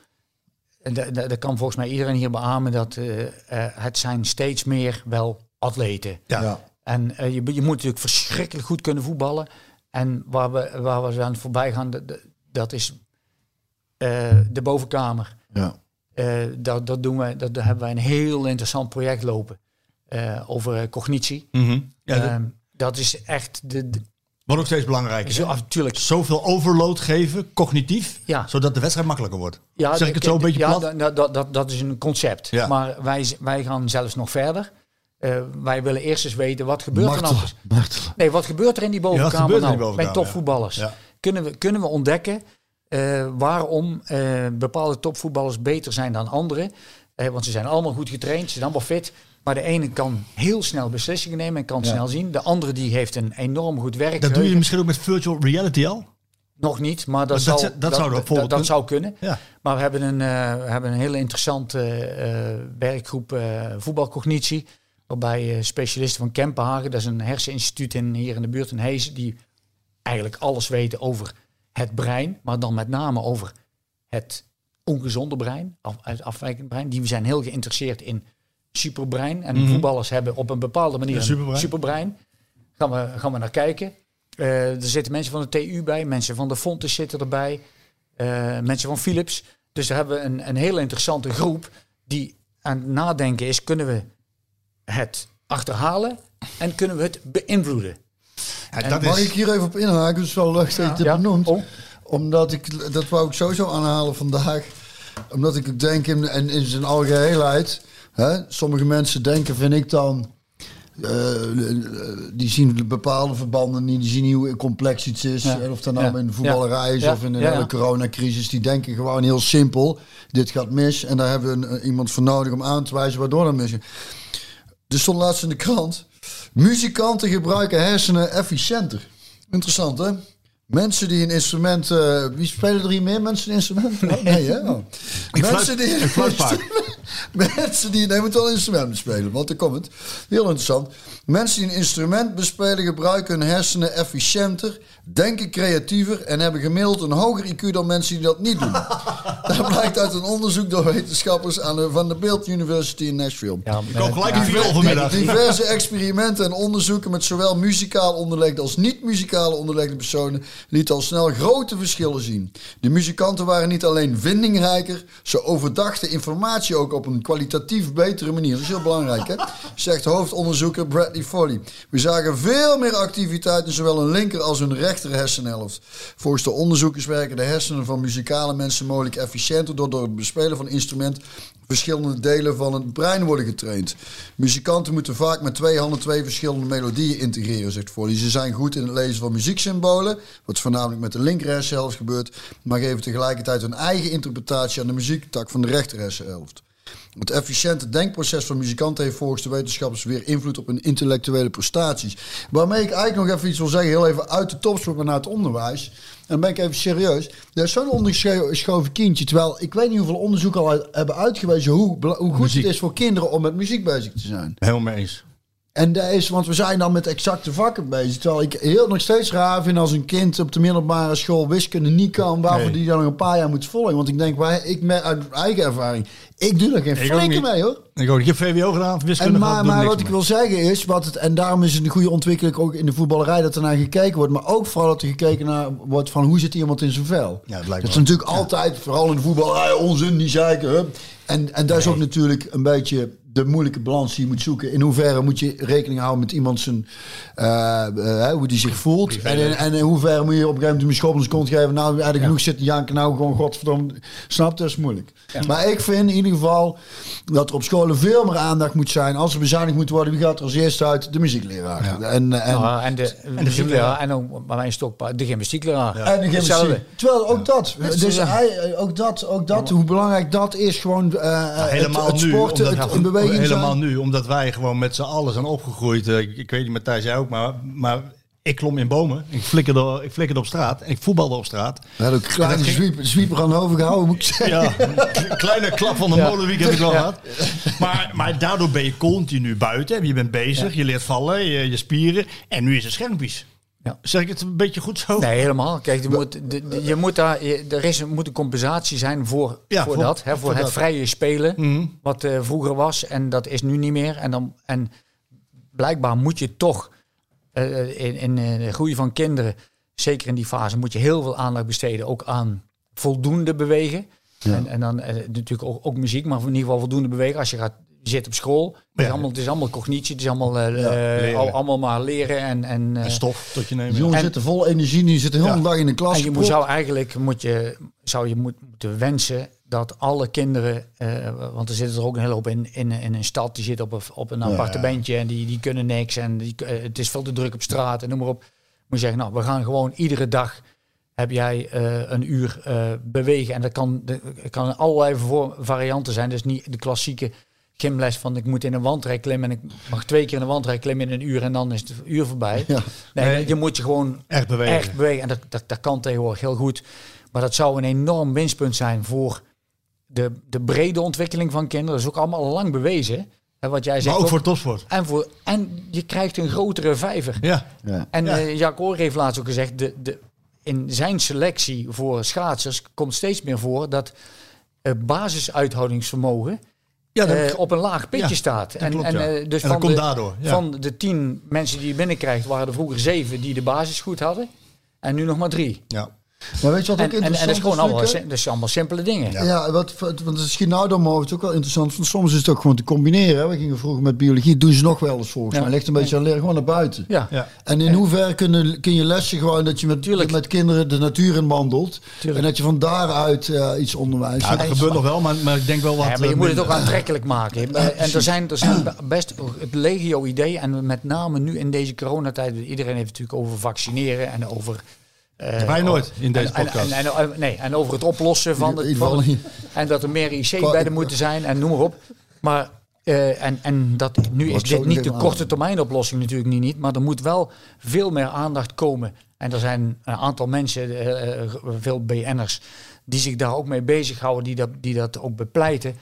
en da- da- dat kan volgens mij iedereen hier beamen, dat eh, eh, het zijn steeds meer wel atleten. Ja. ja. En je, je moet natuurlijk verschrikkelijk goed kunnen voetballen. En waar we, waar we aan voorbij gaan, dat, dat is eh, de bovenkamer. Ja. Eh, dat, dat, doen wij, dat, daar hebben wij een heel interessant project lopen eh, over eh, cognitie. Mhm. ja dat Ehm, dat is echt de, de- wordt ook steeds belangrijker. zo, hè? natuurlijk. Zoveel overload geven, cognitief, Ja. zodat de wedstrijd makkelijker wordt. Ja, zeg ik het zo een beetje ja, plat? dat, dat, dat, dat is een concept. Ja. Maar wij, wij gaan zelfs nog verder. Eh, wij willen eerst eens weten wat gebeurt er nou. Martel. Nee, wat gebeurt er in die wat bovenkamer gebeurt er in nou die bovenkamer, bij topvoetballers? ja. Ja. Kunnen, we, kunnen we ontdekken waarom bepaalde topvoetballers beter zijn dan anderen? Want ze zijn allemaal goed getraind, ze zijn allemaal fit. Maar de ene kan heel snel beslissingen nemen en kan Ja. snel zien. De andere die heeft een enorm goed werk. Dat doe je misschien ook met virtual reality al? Nog niet, maar dat, Dat- zal, dat- dat zou dat, zou kunnen. Ja. Maar we hebben een, eh, we hebben een hele interessante eh, werkgroep eh, voetbalcognitie. Waarbij specialisten van Kempenhagen, dat is een herseninstituut in, hier in de buurt in Hees, die eigenlijk alles weten over het brein. Maar dan met name over het ongezonde brein, af, het afwijkend brein. Die zijn heel geïnteresseerd in superbrein. En voetballers hebben op een bepaalde manier Ja, een superbrein. superbrein. Gaan we, gaan we naar kijken. Eh, er zitten mensen van de TU bij, mensen van de Fontes zitten erbij, eh, mensen van Philips. Dus daar hebben we een, een hele interessante groep die aan het nadenken is, kunnen we het achterhalen en kunnen we het beïnvloeden? Ja, dat Mag is, ik hier even op inhaken? Het is wel leuk dat je dit Ja. benoemt. Oh. Omdat ik, dat wou ik sowieso aanhalen vandaag. Omdat ik denk in, en in zijn algeheelheid. Hè, sommige mensen denken, vind ik dan. eh, die zien bepaalde verbanden niet. Die zien niet hoe complex iets is. Ja. Of dat nou Ja. in de voetballerij is Ja. of in de hele coronacrisis. Die denken gewoon heel simpel. Dit gaat mis. En daar hebben we een- iemand voor nodig om aan te wijzen waardoor dat mis. Er stond laatst in de krant. Muzikanten gebruiken hersenen efficiënter. Interessant, hè? Mensen die een instrument... eh, wie spelen er hier meer mensen een instrument? Oh, nee, hè? Oh. Mensen die... Mensen die... Nee, moet wel een instrument bespelen, want dan komt het. Heel interessant. Mensen die een instrument bespelen gebruiken hun hersenen efficiënter, denken creatiever en hebben gemiddeld een hoger IQ dan mensen die dat niet doen. dat blijkt uit een onderzoek door wetenschappers aan de, van de Bild University in Nashville. Ja, ik koop gelijk een viool vanmiddag. Diverse experimenten en onderzoeken met zowel muzikaal onderlegde als niet-muzikale onderlegde personen lieten al snel grote verschillen zien. De muzikanten waren niet alleen vindingrijker, ze overdachten informatie ook op een kwalitatief betere manier. Dat is heel belangrijk, hè? Zegt hoofdonderzoeker Bradley Foley. We zagen veel meer activiteit in zowel een linker als een rechter hersenhelft. Volgens de onderzoekers werken de hersenen van muzikale mensen mogelijk efficiënter door door het bespelen van instrument verschillende delen van het brein worden getraind. Muzikanten moeten vaak met twee handen twee verschillende melodieën integreren, zegt Foley. Ze zijn goed in het lezen van muzieksymbolen, wat voornamelijk met de linker gebeurt, maar geven tegelijkertijd hun eigen interpretatie aan de muziektak van de rechter. Het efficiënte denkproces van muzikanten heeft volgens de wetenschappers weer invloed op hun intellectuele prestaties. Waarmee ik eigenlijk nog even iets wil zeggen, heel even uit de topsport maar naar het onderwijs. En dan ben ik even serieus. Er is zo'n ondergeschoven kindje. Terwijl ik weet niet hoeveel onderzoeken al uit- hebben uitgewezen hoe, hoe goed Muziek. het is voor kinderen om met muziek bezig te zijn. Helemaal eens. En dat is, want we zijn dan met exacte vakken bezig. Terwijl ik heel nog steeds raar vind als een kind op de middelbare school wiskunde niet kan. Waarvoor Nee. die dan nog een paar jaar moet volgen. Want ik denk, wij, ik uit eigen ervaring. Ik doe er geen niet. mee hoor. Ik, ook, ik heb VWO gedaan, wiskunde En maar maar wat ik wil zeggen is, wat het, en daarom is het een goede ontwikkeling ook in de voetballerij dat er naar gekeken wordt. Maar ook vooral dat er gekeken naar wordt van hoe zit iemand in zijn vel. Ja, het lijkt dat is natuurlijk altijd, vooral in de voetballerij, onzin, die zeiken. Hup. En, en dat is ook natuurlijk een beetje de moeilijke balans die je moet zoeken. In hoeverre moet je rekening houden met iemand zijn, eh, eh, hoe die zich voelt. En, in- en in hoeverre moet je op een gegeven moment een schop zijn kont geven. Nou, eigenlijk genoeg zitten janken. Nou, gewoon godverdomme. Snap, dat is moeilijk. Maar ik vind in ieder geval dat er op scholen veel meer aandacht moet zijn. Als er bezuinigd moet worden, wie gaat er als eerste uit? De muziekleraar. En, en, Nou, en de, en de muziekleraar en ook bij mijn stokpaard de gymnastiekleraar. en de gymnastiek. Terwijl ook dat, dus ja. hij, ook dat, ook dat, hoe belangrijk dat is, gewoon eh, helemaal het, het nu, sporten, omdat, het helemaal zijn. nu, omdat wij gewoon met z'n allen zijn opgegroeid. Eh, Ik, ik weet niet, Matthijs, jij ook, maar, maar ik klom in bomen, ik flikkerde, ik flikkerde op straat en ik voetbalde op straat. We hadden ook een kleine ging- zwieper, aan de hoofd gehouden, moet ik zeggen. Ja, een kleine klap van de molenwiek heb ik wel gehad. Maar, maar daardoor ben je continu buiten. Je bent bezig, je leert vallen, je, je spieren. En nu is het schermpies. Ja. Zeg ik het een beetje goed zo? Nee, helemaal. Kijk, je moet, de, de- je moet daar, je- er is, moet een compensatie zijn voor, Ja, voor, voor- dat. Hè, voor, voor het dat. Mhm. vrije spelen, wat eh, vroeger was. En dat is nu niet meer. En, dan, en blijkbaar moet je toch eh, in, in eh, de groei van kinderen, zeker in die fase, moet je heel veel aandacht besteden. Ook aan voldoende bewegen. En, en dan eh, natuurlijk ook, ook muziek, maar in ieder geval voldoende bewegen. Als je gaat zit op school, het, is Ja. allemaal, het is allemaal cognitie, het is allemaal, eh, eh, al- allemaal maar leren. En, en, eh, En stof tot je De nemen. jongen En- zitten vol energie, die zitten de hele Ja. dag in de klas. En je moet, zou eigenlijk moet je, zou je moet, moeten wensen dat alle kinderen, eh, want er zitten er ook een hele hoop in, in, in een stad, die zitten op een, op een appartementje en die, die kunnen niks en die, het is veel te druk op straat en noem maar op. Moet je zeggen, nou, we gaan gewoon iedere dag heb jij eh, een uur eh, bewegen en dat kan, dat kan allerlei varianten zijn. Dus niet de klassieke gymles van ik moet in een wandrij klimmen en ik mag twee keer in een wandrij klimmen in een uur en dan is het uur voorbij. Ja. Nee, Nee. je moet je gewoon Echt bewegen. echt bewegen. En dat, dat, dat kan tegenwoordig heel goed. Maar dat zou een enorm winstpunt zijn voor de, de brede ontwikkeling van kinderen. Dat is ook allemaal al lang bewezen. Hè, wat jij zegt. Maar ook ook. voor topsport. en, voor, en je krijgt een grotere vijver. Ja. Ja. En Ja. eh Jacques Oor heeft laatst ook gezegd, de, de, in zijn selectie voor schaatsers komt steeds meer voor dat eh, basisuithoudingsvermogen Ja, dat, eh, op een laag pitje Ja, staat. dat klopt, ja. eh, dus En dat van, komt de, ja. van de tien mensen die je binnenkrijgt, waren er vroeger zeven die de basis goed hadden. En nu nog maar drie. ja. Maar weet je wat ook En, en, en interessant dat is gewoon allemaal, Luc, hè? sim- dat is allemaal simpele dingen. Ja, wat- want het schiet nou dan maar het ook wel interessant. Want soms is het ook gewoon te combineren. Hè. We gingen vroeger met biologie, doen ze nog wel eens volgens Ja. mij. Ligt een beetje aan leren, gewoon naar buiten. Ja. Ja. En in hoeverre kun, kun je lessen gewoon dat je met, Tuurlijk. met kinderen de natuur in wandelt. Tuurlijk. En dat je van daaruit eh, iets onderwijst. Ja, dat gebeurt nog wel, maar, maar ik denk wel wat... Ja, maar je eh, moet het ook aantrekkelijk maken. Eh, En er zijn, er zijn best het legio-idee. En met name nu in deze coronatijd. Iedereen heeft het natuurlijk over vaccineren en over... eh, Wij nooit in deze en, podcast. En, nee, en over het oplossen van het, van. En dat er meer IC-bedden moeten zijn en noem maar op. Maar eh, en, en dat, nu is dit niet de korte termijn oplossing natuurlijk niet, niet. Maar er moet wel veel meer aandacht komen. En er zijn een aantal mensen, eh, eh, veel BN'ers, die zich daar ook mee bezighouden, die dat, die dat ook bepleiten.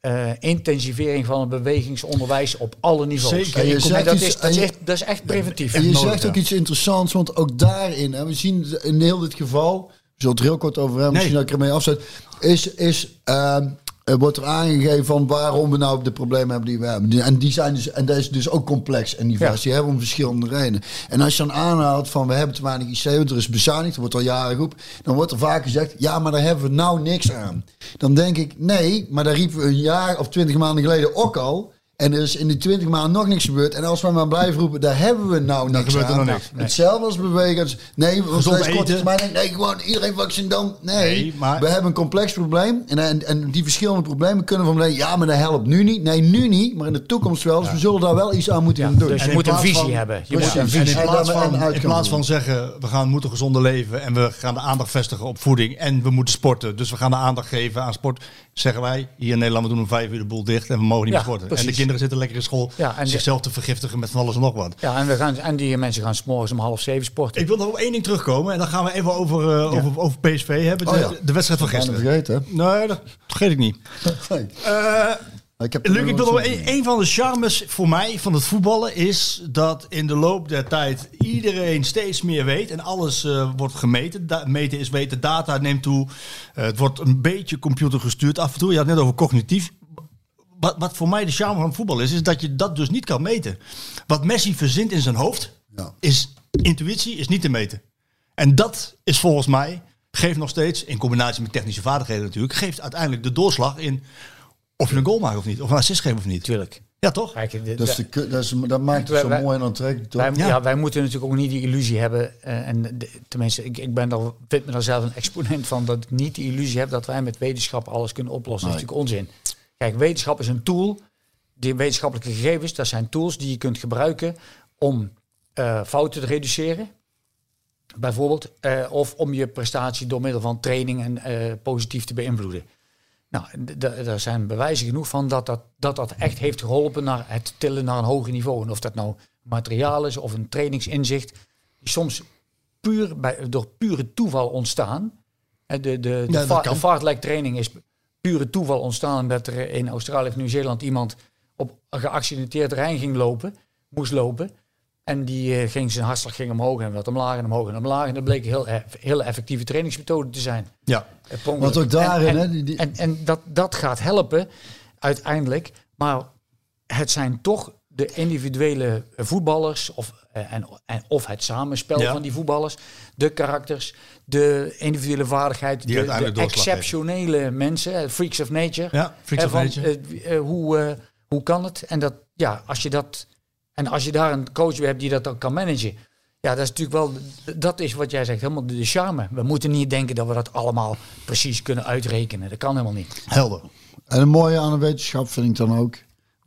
Eh, intensivering van het bewegingsonderwijs op alle niveaus. Zeker. En je zegt dat, iets- is, dat, is echt, dat is echt preventief. En je nodig, zegt ook ja. iets interessants, want ook daarin, en we zien in heel dit geval, we zullen het heel kort over hebben, misschien dat ik ermee afzet, is, is ehm, wordt er aangegeven van waarom we nou de problemen hebben die we hebben. En die zijn dus, en dat is dus ook complex en divers. Ja. Die hebben om verschillende redenen. En als je dan aanhaalt van we hebben te weinig IC, want er is bezuinigd, er wordt al jaren geroepen, dan wordt er vaak gezegd, ja, maar daar hebben we nou niks aan. Dan denk ik, nee, maar daar riepen we een jaar of twintig maanden geleden ook al. En er is in die twintig maanden nog niks gebeurd. En als we maar blijven roepen, daar hebben we nou niks gebeurt er aan. nog niks. Nee. Hetzelfde als bewegen. als- Nee, we Gezond zijn korte eten. termijn. Nee, gewoon iedereen vaccin dan. Nee, Nee, maar- we hebben een complex probleem. En, en, en die verschillende problemen kunnen van nee, ja, maar dat helpt nu niet. Nee, nu niet, maar in de toekomst wel. Dus we zullen daar wel iets aan moeten doen. Dus je in moet een visie van- hebben. Je Precies. moet een En visie in En plaats, van, in plaats van zeggen, we gaan moeten gezonder leven en we gaan de aandacht vestigen op voeding en we moeten sporten. Dus we gaan de aandacht geven aan sport. Zeggen wij, hier in Nederland, we doen om vijf uur de boel dicht en we mogen niet Ja, meer sporten. En de kinderen zitten lekker in school Ja, en zichzelf te vergiftigen met van alles en nog wat. Ja, en, we gaan, en die mensen gaan s'morgens om half zeven sporten. Ik wil nog op één ding terugkomen en dan gaan we even over, eh, over, over PSV hebben. De, Oh ja. de wedstrijd van gisteren. vergeten, hè? Nee, dat vergeet ik niet. Nee. Eh, Ik heb Luc, ik wil nog een, een van de charmes voor mij van het voetballen is dat in de loop der tijd iedereen steeds meer weet en alles eh, wordt gemeten. Da- meten is weten, data neemt toe. Het wordt een beetje computergestuurd af en toe. Je had het net over cognitief. Wat, wat voor mij de charme van voetbal is, is dat je dat dus niet kan meten. Wat Messi verzint in zijn hoofd, Ja. is intuïtie, is niet te meten. En dat is volgens mij, geeft nog steeds, in combinatie met technische vaardigheden natuurlijk, geeft uiteindelijk de doorslag in of je een goal maakt of niet. Of een assist geeft of niet. Natuurlijk. Ja, toch? Kijk, de- Dat, is de, dat, is, dat maakt het zo Wij- mooi en aantrekkelijk. toch? Wij, Ja. ja. wij moeten natuurlijk ook niet die illusie hebben. eh, en de- tenminste, ik, ik ben daar, vind me daar zelf een exponent van dat ik niet de illusie heb dat wij met wetenschap alles kunnen oplossen. Dat is natuurlijk onzin. Kijk, wetenschap is een tool. Die wetenschappelijke gegevens, dat zijn tools die je kunt gebruiken om eh, fouten te reduceren. Bijvoorbeeld, eh, of om je prestatie door middel van training en eh, positief te beïnvloeden. Nou, daar zijn bewijzen genoeg van dat dat, dat dat echt heeft geholpen naar het tillen naar een hoger niveau. En of dat nou materiaal is of een trainingsinzicht, die soms puur bij, door pure toeval ontstaan. De, de, de, Ja, de fartlektraining is pure toeval ontstaan dat er in Australië of Nieuw-Zeeland iemand op een geaccidenteerd terrein ging lopen, moest lopen. En die eh, ging zijn hartslag ging omhoog en wat omlaag en omhoog en omlaag. En dat bleek een heel, eff- hele effectieve trainingsmethode te zijn. Ja. Eh. Want ook daarin, en, hè, en, die- en, en dat, dat gaat helpen uiteindelijk. Maar het zijn toch de individuele voetballers of, eh, en, en, of het samenspel Ja. van die voetballers, de karakters, de individuele vaardigheid, Die de, exceptionele mensen, freaks of nature. Ja, freaks of van, nature. eh, eh, hoe, eh, hoe kan het? En dat, ja, als je dat en als je daar een coach bij hebt die dat dan kan managen, ja, dat is natuurlijk wel, dat is wat jij zegt, helemaal de charme. We moeten niet denken dat we dat allemaal precies kunnen uitrekenen. Dat kan helemaal niet. Helder. En een mooie aan de wetenschap vind ik dan ook,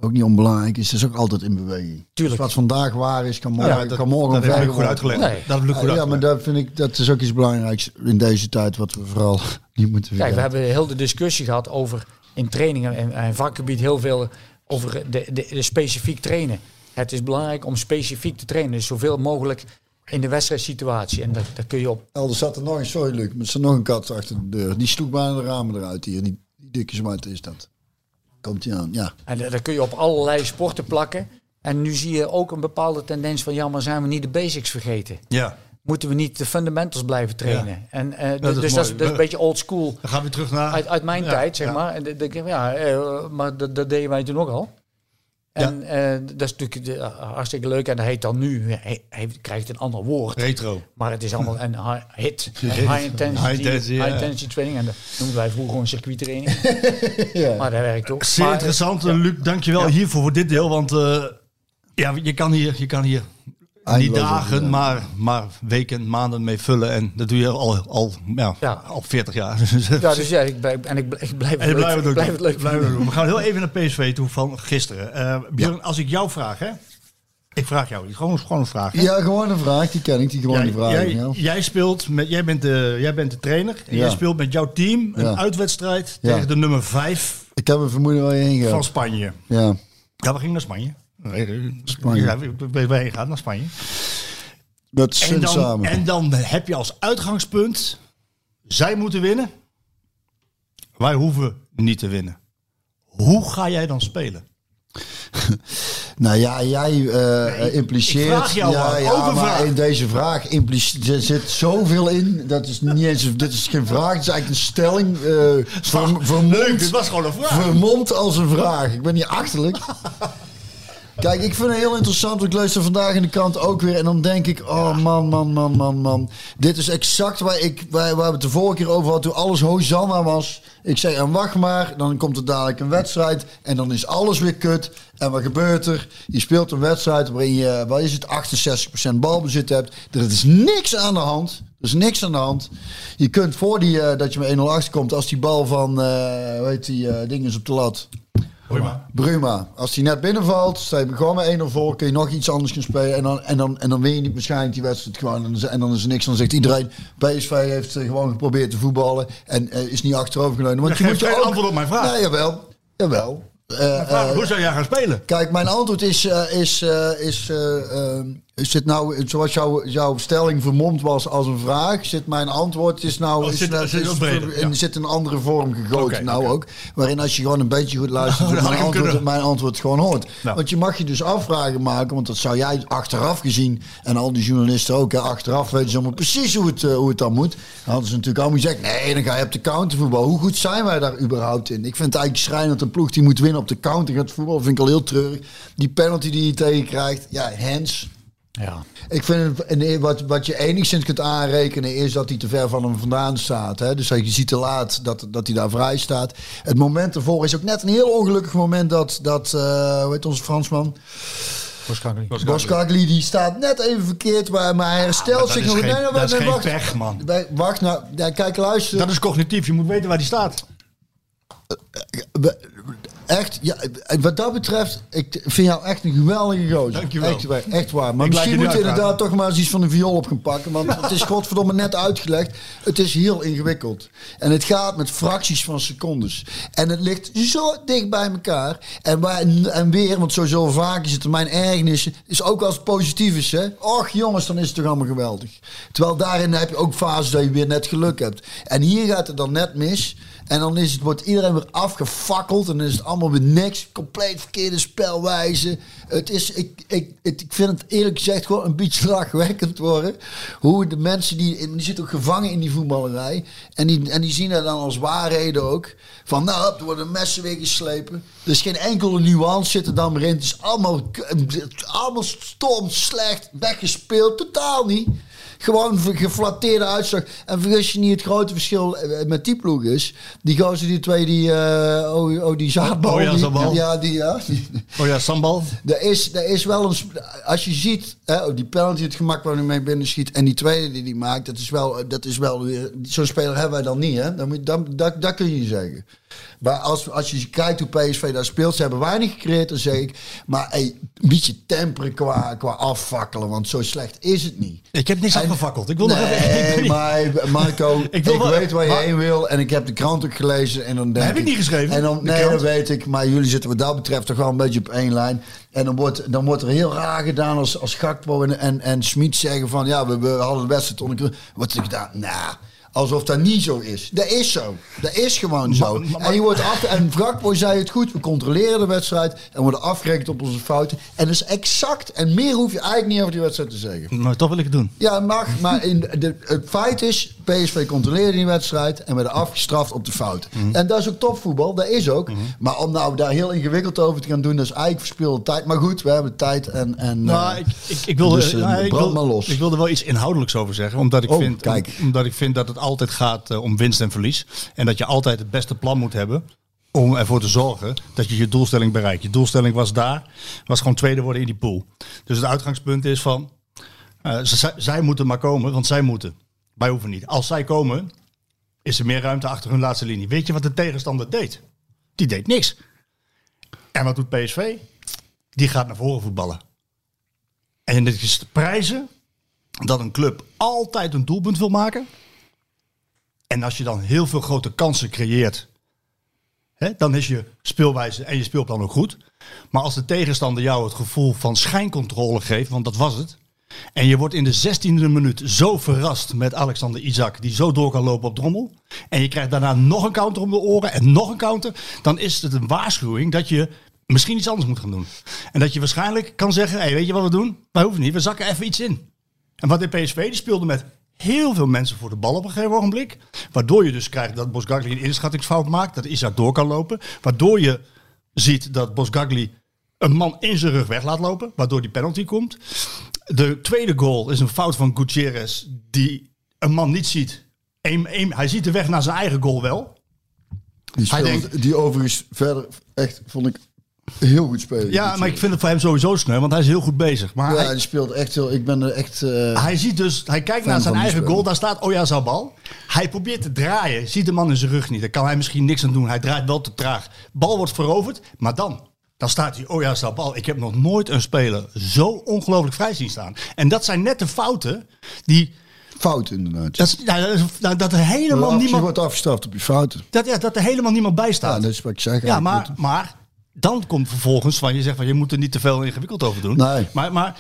ook niet onbelangrijk, is het is ook altijd in beweging. Tuurlijk. Dus wat vandaag waar is, kan morgen, Ja, dat, kan morgen dat heb verder ik goed uitgelegd. Nee. Dat heb ik goed Ja, maar dat vind ik, dat is ook iets belangrijks in deze tijd, wat we vooral niet moeten Kijk, we vergeten. hebben heel de discussie gehad over in trainingen en, en vakgebied heel veel over de, de, de specifiek trainen. Het is belangrijk om specifiek te trainen, dus zoveel mogelijk in de wedstrijdsituatie. En dat, dat kun je op. Oh, er zat er nog een, sorry Luc, maar er zat nog een kat achter de deur. Die sloeg bijna de ramen eruit hier. Die, die dikke zwarte is dat. Komt hij aan, ja. En dat dat kun je op allerlei sporten plakken. En nu zie je ook een bepaalde tendens van ja, maar zijn we niet de basics vergeten? Ja. Moeten we niet de fundamentals blijven trainen? En, eh, dus dat is, mooi. dat is een beetje old school Dan gaan we terug naar... uit, uit mijn Ja, tijd, zeg ja. maar. Dat- ja, eh, maar dat, dat deden wij toen ook al. En eh, dat is natuurlijk de- hartstikke leuk. En dat heet dan nu, hij, hij krijgt een ander woord. Retro. Maar het is allemaal een hi- hit. High intensity, High intensity, ja. training. En dat noemden wij vroeger gewoon circuittraining. Maar dat werkt ook. Zeer Maar, interessant, eh, Luc. Dankjewel hiervoor voor dit deel. Want eh, ja, je kan hier, je kan hier niet Eindeloos dagen, maar, maar weken, maanden mee vullen. En dat doe je al, al, ja, Ja. al 40 jaar. Ja, dus ja, ik, blijf- en ik, bl- ik blijf En het leuk, blijf doen. het leuk Blijf het vinden. doen. We gaan heel even naar PSV toe van gisteren. Eh Björn, als ik jou vraag, hè? Ik vraag jou, iets. gewoon, gewoon een vraag. Hè? Ja, gewoon een vraag, die ken ik, die gewoon Jij, die vraag. jij, ja. jij speelt met, jij bent de, jij bent de trainer. En Ja. jij speelt met jouw team een Ja. uitwedstrijd Ja. tegen de nummer 5 Ik heb een vermoeden waar je heen van. Spanje. Ja. Ja, we gingen naar Spanje. Spanje. Ja, we- wij gaan naar Spanje. Met En dan, samen. en dan heb je als uitgangspunt, zij moeten winnen. Wij hoeven niet te winnen. Hoe ga jij dan spelen? Nou ja, jij eh, impliceert. ik vraag jou ja, ja, maar in deze vraag er zit zoveel in. Dat is niet eens. Dit is geen vraag, het is eigenlijk een stelling. eh ver, Leuk, dit was gewoon een vraag. vermomd als een vraag. Ik ben niet achterlijk. Kijk, ik vind het heel interessant. Ik luister vandaag in de krant ook weer. En dan denk ik, oh man, man, man, man, man. Dit is exact waar, ik, waar, waar we het de vorige keer over hadden. Toen alles Hosanna was. Ik zei, en wacht maar. Dan komt er dadelijk een wedstrijd. En dan is alles weer kut. En wat gebeurt er? Je speelt een wedstrijd waarin je, wat is het, 68% balbezit hebt. Er is niks aan de hand. Er is niks aan de hand. Je kunt voor die, eh, dat je met 1-0 achterkomt. Als die bal van, eh hoe heet die, eh ding is op de lat. Bruma, als die net binnenvalt, sta je gewoon met 1-0 voor, kun je nog iets anders gaan spelen. En dan, en dan, en dan win je niet waarschijnlijk die wedstrijd gewoon. En dan, is- en dan is er niks. Dan zegt iedereen, PSV heeft eh, gewoon geprobeerd te voetballen en eh, is niet achterover geleund. Want Je geeft geen antwoord op mijn vraag. Nee, jawel. Jawel. Vraag, eh, hoe zou jij gaan spelen? Kijk, mijn antwoord is, is, is, is dit nou, zoals jouw, jouw stelling vermomd was als een vraag, zit mijn antwoord is nou, Oh, is, zit- nou- zit is breder, ja. in- zit een andere vorm gegoten nou ook, waarin als je gewoon een beetje goed luistert, had mijn, antwoord, kunnen. mijn antwoord gewoon hoort. Nou. Want je mag je dus afvragen maken, want dat zou jij achteraf gezien, en al die journalisten ook, hè, achteraf weten ze allemaal precies hoe het, eh, hoe het dan moet. Dan hadden ze natuurlijk allemaal gezegd, nee, dan ga je op de countervoetbal. Hoe goed zijn wij daar überhaupt in? Ik vind het eigenlijk schrijnend dat een ploeg die moet winnen op de counter gaat voetbal, vind ik al heel treurig. Die penalty die je tegenkrijgt, ja, hands. Ja. Ik vind het, en wat, wat je enigszins kunt aanrekenen is dat hij te ver van hem vandaan staat. Hè? Dus je ziet te laat dat, dat hij daar vrij staat. Het moment ervoor is ook net een heel ongelukkig moment dat, dat eh hoe heet onze Fransman? Boskagli, die staat net even verkeerd, maar, maar hij herstelt dat zich is nog. geen- nee, nee, dat nee, is geen wacht. pech, man. Wacht nou, nee, kijk luister. Dat is cognitief, je moet weten waar die staat. We- Echt, ja, wat dat betreft, ik vind jou echt een geweldige gozer. Dankjewel. Echt, waar, echt waar. Maar Ik misschien moet je inderdaad toch maar eens iets van een viool op gaan pakken. Want het is godverdomme net uitgelegd. Het is heel ingewikkeld. En het gaat met fracties van secondes. En het ligt zo dicht bij elkaar. En, waar, en weer, want sowieso vaak is het mijn ergernissen, is ook als het positief is. Hè? Och jongens, dan is het toch allemaal geweldig. Terwijl daarin heb je ook fases dat je weer net geluk hebt. En hier gaat het dan net mis. En dan is het, wordt iedereen weer afgefakkeld. En dan is het allemaal weer niks. Compleet verkeerde spelwijze. Het is, ik, ik, het, ik vind het eerlijk gezegd gewoon een beetje lachwekkend worden. Hoe de mensen die, die zitten ook gevangen in die voetballerij. En die, en die zien dat dan als waarheden ook. Van nou, er worden messen weer geslepen. Er is geen enkele nuance zit er dan meer in. Het is allemaal, allemaal stom, slecht, weggespeeld. Totaal niet. Gewoon geflatteerde uitslag. En vergis je niet, het grote verschil eh, met die ploeg is. Die gozer, die twee, die, eh oh, oh, die zaadbal. Oh ja, die-. Ja, die, ja. die- Oh ja, Sambal. er is, er is wel een. Als je ziet, hè, oh, die penalty, het gemak waar hij mee binnen schiet. en die tweede die hij maakt, dat is wel. Dat is wel Zo'n speler hebben wij dan niet, hè? Dan moet, dan, dat, dat kun je niet zeggen. Maar als, als je kijkt hoe PSV daar speelt, ze hebben weinig gecreëerd, dat zeg ik. Maar hey, een beetje temperen qua, qua afvakkelen, want zo slecht is het niet. Ik heb niks En- afgefakkeld. Ik wil nog even... Nee, maar Marco, Ik ik, wel- weet waar je heen wil en ik heb de krant ook gelezen. En dan denk heb ik niet geschreven, En dan, nee, dat weet ik. Maar jullie zitten wat dat betreft toch wel een beetje op één lijn. En dan wordt, dan wordt er heel raar gedaan als, als Gakpo en, en, en Smit zeggen van... Ja, we, we hadden de wedstrijd onder controle. Wordt er gedaan? Nou, alsof dat niet zo is. Dat is zo. Dat is gewoon zo. Maar- maar- en je wordt af... En zei het goed. We controleren de wedstrijd en worden afgerekend op onze fouten. En dat is exact. En meer hoef je eigenlijk niet over die wedstrijd te zeggen. Maar toch wil ik het doen. Ja, mag. Maar in de, het feit is, PSV controleerde die wedstrijd en werden afgestraft op de fout. Mhm. En dat is ook topvoetbal, dat is ook. Maar om nou daar heel ingewikkeld over te gaan doen, dat is eigenlijk verspilde tijd. Maar goed, we hebben tijd en... en Nou, eh, ik, ik, ik, wilde, dus, eh, nou, ik, wil, maar los. ik wilde wel iets inhoudelijks over zeggen. Omdat ik, Oh, vind, kijk. omdat ik vind dat het altijd gaat eh, om winst en verlies. En dat je altijd het beste plan moet hebben om ervoor te zorgen dat je je doelstelling bereikt. Je doelstelling was daar, was gewoon tweede worden in die pool. Dus het uitgangspunt is van, ze- zij, moeten maar komen, want zij moeten. Wij hoeven niet. Als zij komen, is er meer ruimte achter hun laatste linie. Weet je wat de tegenstander deed? Die deed niks. En wat doet PSV? Die gaat naar voren voetballen. En het is prijzen dat een club altijd een doelpunt wil maken. En als je dan heel veel grote kansen creëert, hè, dan is je speelwijze en je speelplan ook goed. Maar als de tegenstander jou het gevoel van schijncontrole geeft, want dat was het. En je wordt in de 16e minuut zo verrast met Alexander Isaac, die zo door kan lopen op drommel. En je krijgt daarna nog een counter om de oren en nog een counter. Dan is het een waarschuwing dat je misschien iets anders moet gaan doen. En dat je waarschijnlijk kan zeggen, hey, weet je wat we doen? Wij hoeven niet, we zakken even iets in. En wat de PSV, die speelde met heel veel mensen voor de bal op een gegeven ogenblik. Waardoor je dus krijgt dat Bosgagli een inschattingsfout maakt. Dat Isaac door kan lopen. Waardoor je ziet dat Bosgagli een man in zijn rug weg laat lopen. Waardoor die penalty komt. De tweede goal is een fout van Gutierrez. Die een man niet ziet. Hij ziet de weg naar zijn eigen goal wel. die, hij speelde- denkt- die overigens verder echt, vond ik, heel goed spelen. Ja, maar ik vind het voor hem sowieso sneu. Want hij is heel goed bezig. Maar Ja, hij, speelt echt heel... Ik ben er echt... eh, Hij ziet dus, hij kijkt naar zijn eigen goal, daar staat Oya Zabal. Hij probeert te draaien, ziet de man in zijn rug niet. Daar kan hij misschien niks aan doen. Hij draait wel te traag. Bal wordt veroverd, maar dan, dan staat hij Oya Zabal. Ik heb nog nooit een speler zo ongelooflijk vrij zien staan. En dat zijn net de fouten die, fout inderdaad. dat, nou, dat, nou, dat er helemaal je niemand, wordt afgestraft op je fouten. dat, ja, dat er helemaal niemand bij Ja, staat. dat is wat ik zeg. Ja, maar, maar dan komt vervolgens van je zegt van je moet er niet te veel ingewikkeld over doen. Nee. Maar, maar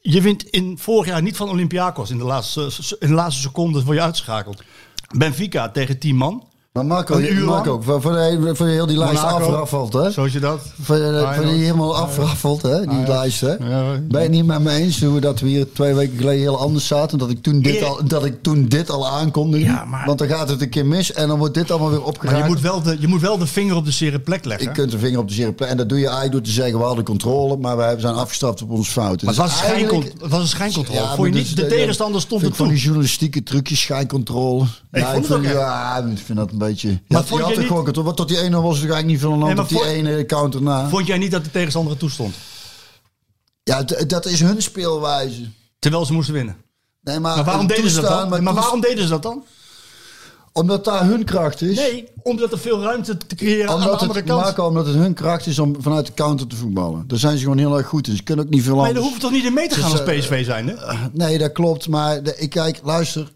je wint in vorig jaar niet van Olympiakos. In de laatste, in de laatste seconde word je uitgeschakeld. Benfica tegen 10 man. Maar Marco, uur Marco voor, voor, de, voor je heel die lijst afraffelt, hè? Zoals je dat. Voor je, voor Feyenoord. je helemaal afraffelt, hè? Die lijst, hè? Ja. Ben je het niet met me eens hoe dat we hier twee weken geleden heel anders zaten? Dat ik toen dit, al, dat ik toen dit al aankondigde? Ja, maar- Want dan gaat het een keer mis en dan wordt dit allemaal weer Maar opgeraakt. je moet, wel de, je moet wel de vinger op de zere plek leggen. Je kunt de vinger op de zere plek. En dat doe je eigenlijk door te zeggen, we hadden controle, maar wij zijn afgestraft op onze fouten. maar het was, Dus een schijncon- eigenlijk- het was een schijncontrole. Ja, Vond je maar niet, dus- de tegenstander stond er ik van die journalistieke trucjes, schijncontrole. ja, het echt. ja, ik vind dat een beetje... Maar je vond had je er niet- controle. Want tot die ene was er eigenlijk niet veel aan Nee, maar die vond- ene counter na. Vond jij niet dat de tegenstander er toe stond? Ja, dat is hun speelwijze. Terwijl ze moesten winnen. Nee, maar, Maar waarom deden ze dat dan? Maar, waarom deden ze dat dan? Omdat daar hun kracht is. Nee, omdat er veel ruimte te creëren aan de Omdat andere het, kant. Marco, omdat het hun kracht is om vanuit de counter te voetballen. Daar zijn ze gewoon heel erg goed in. Ze kunnen ook niet veel Nee, anders. daar hoeft toch niet in mee te gaan Dus, als PSV zijn, hè? Nee, dat klopt. Maar de- ik kijk, luister.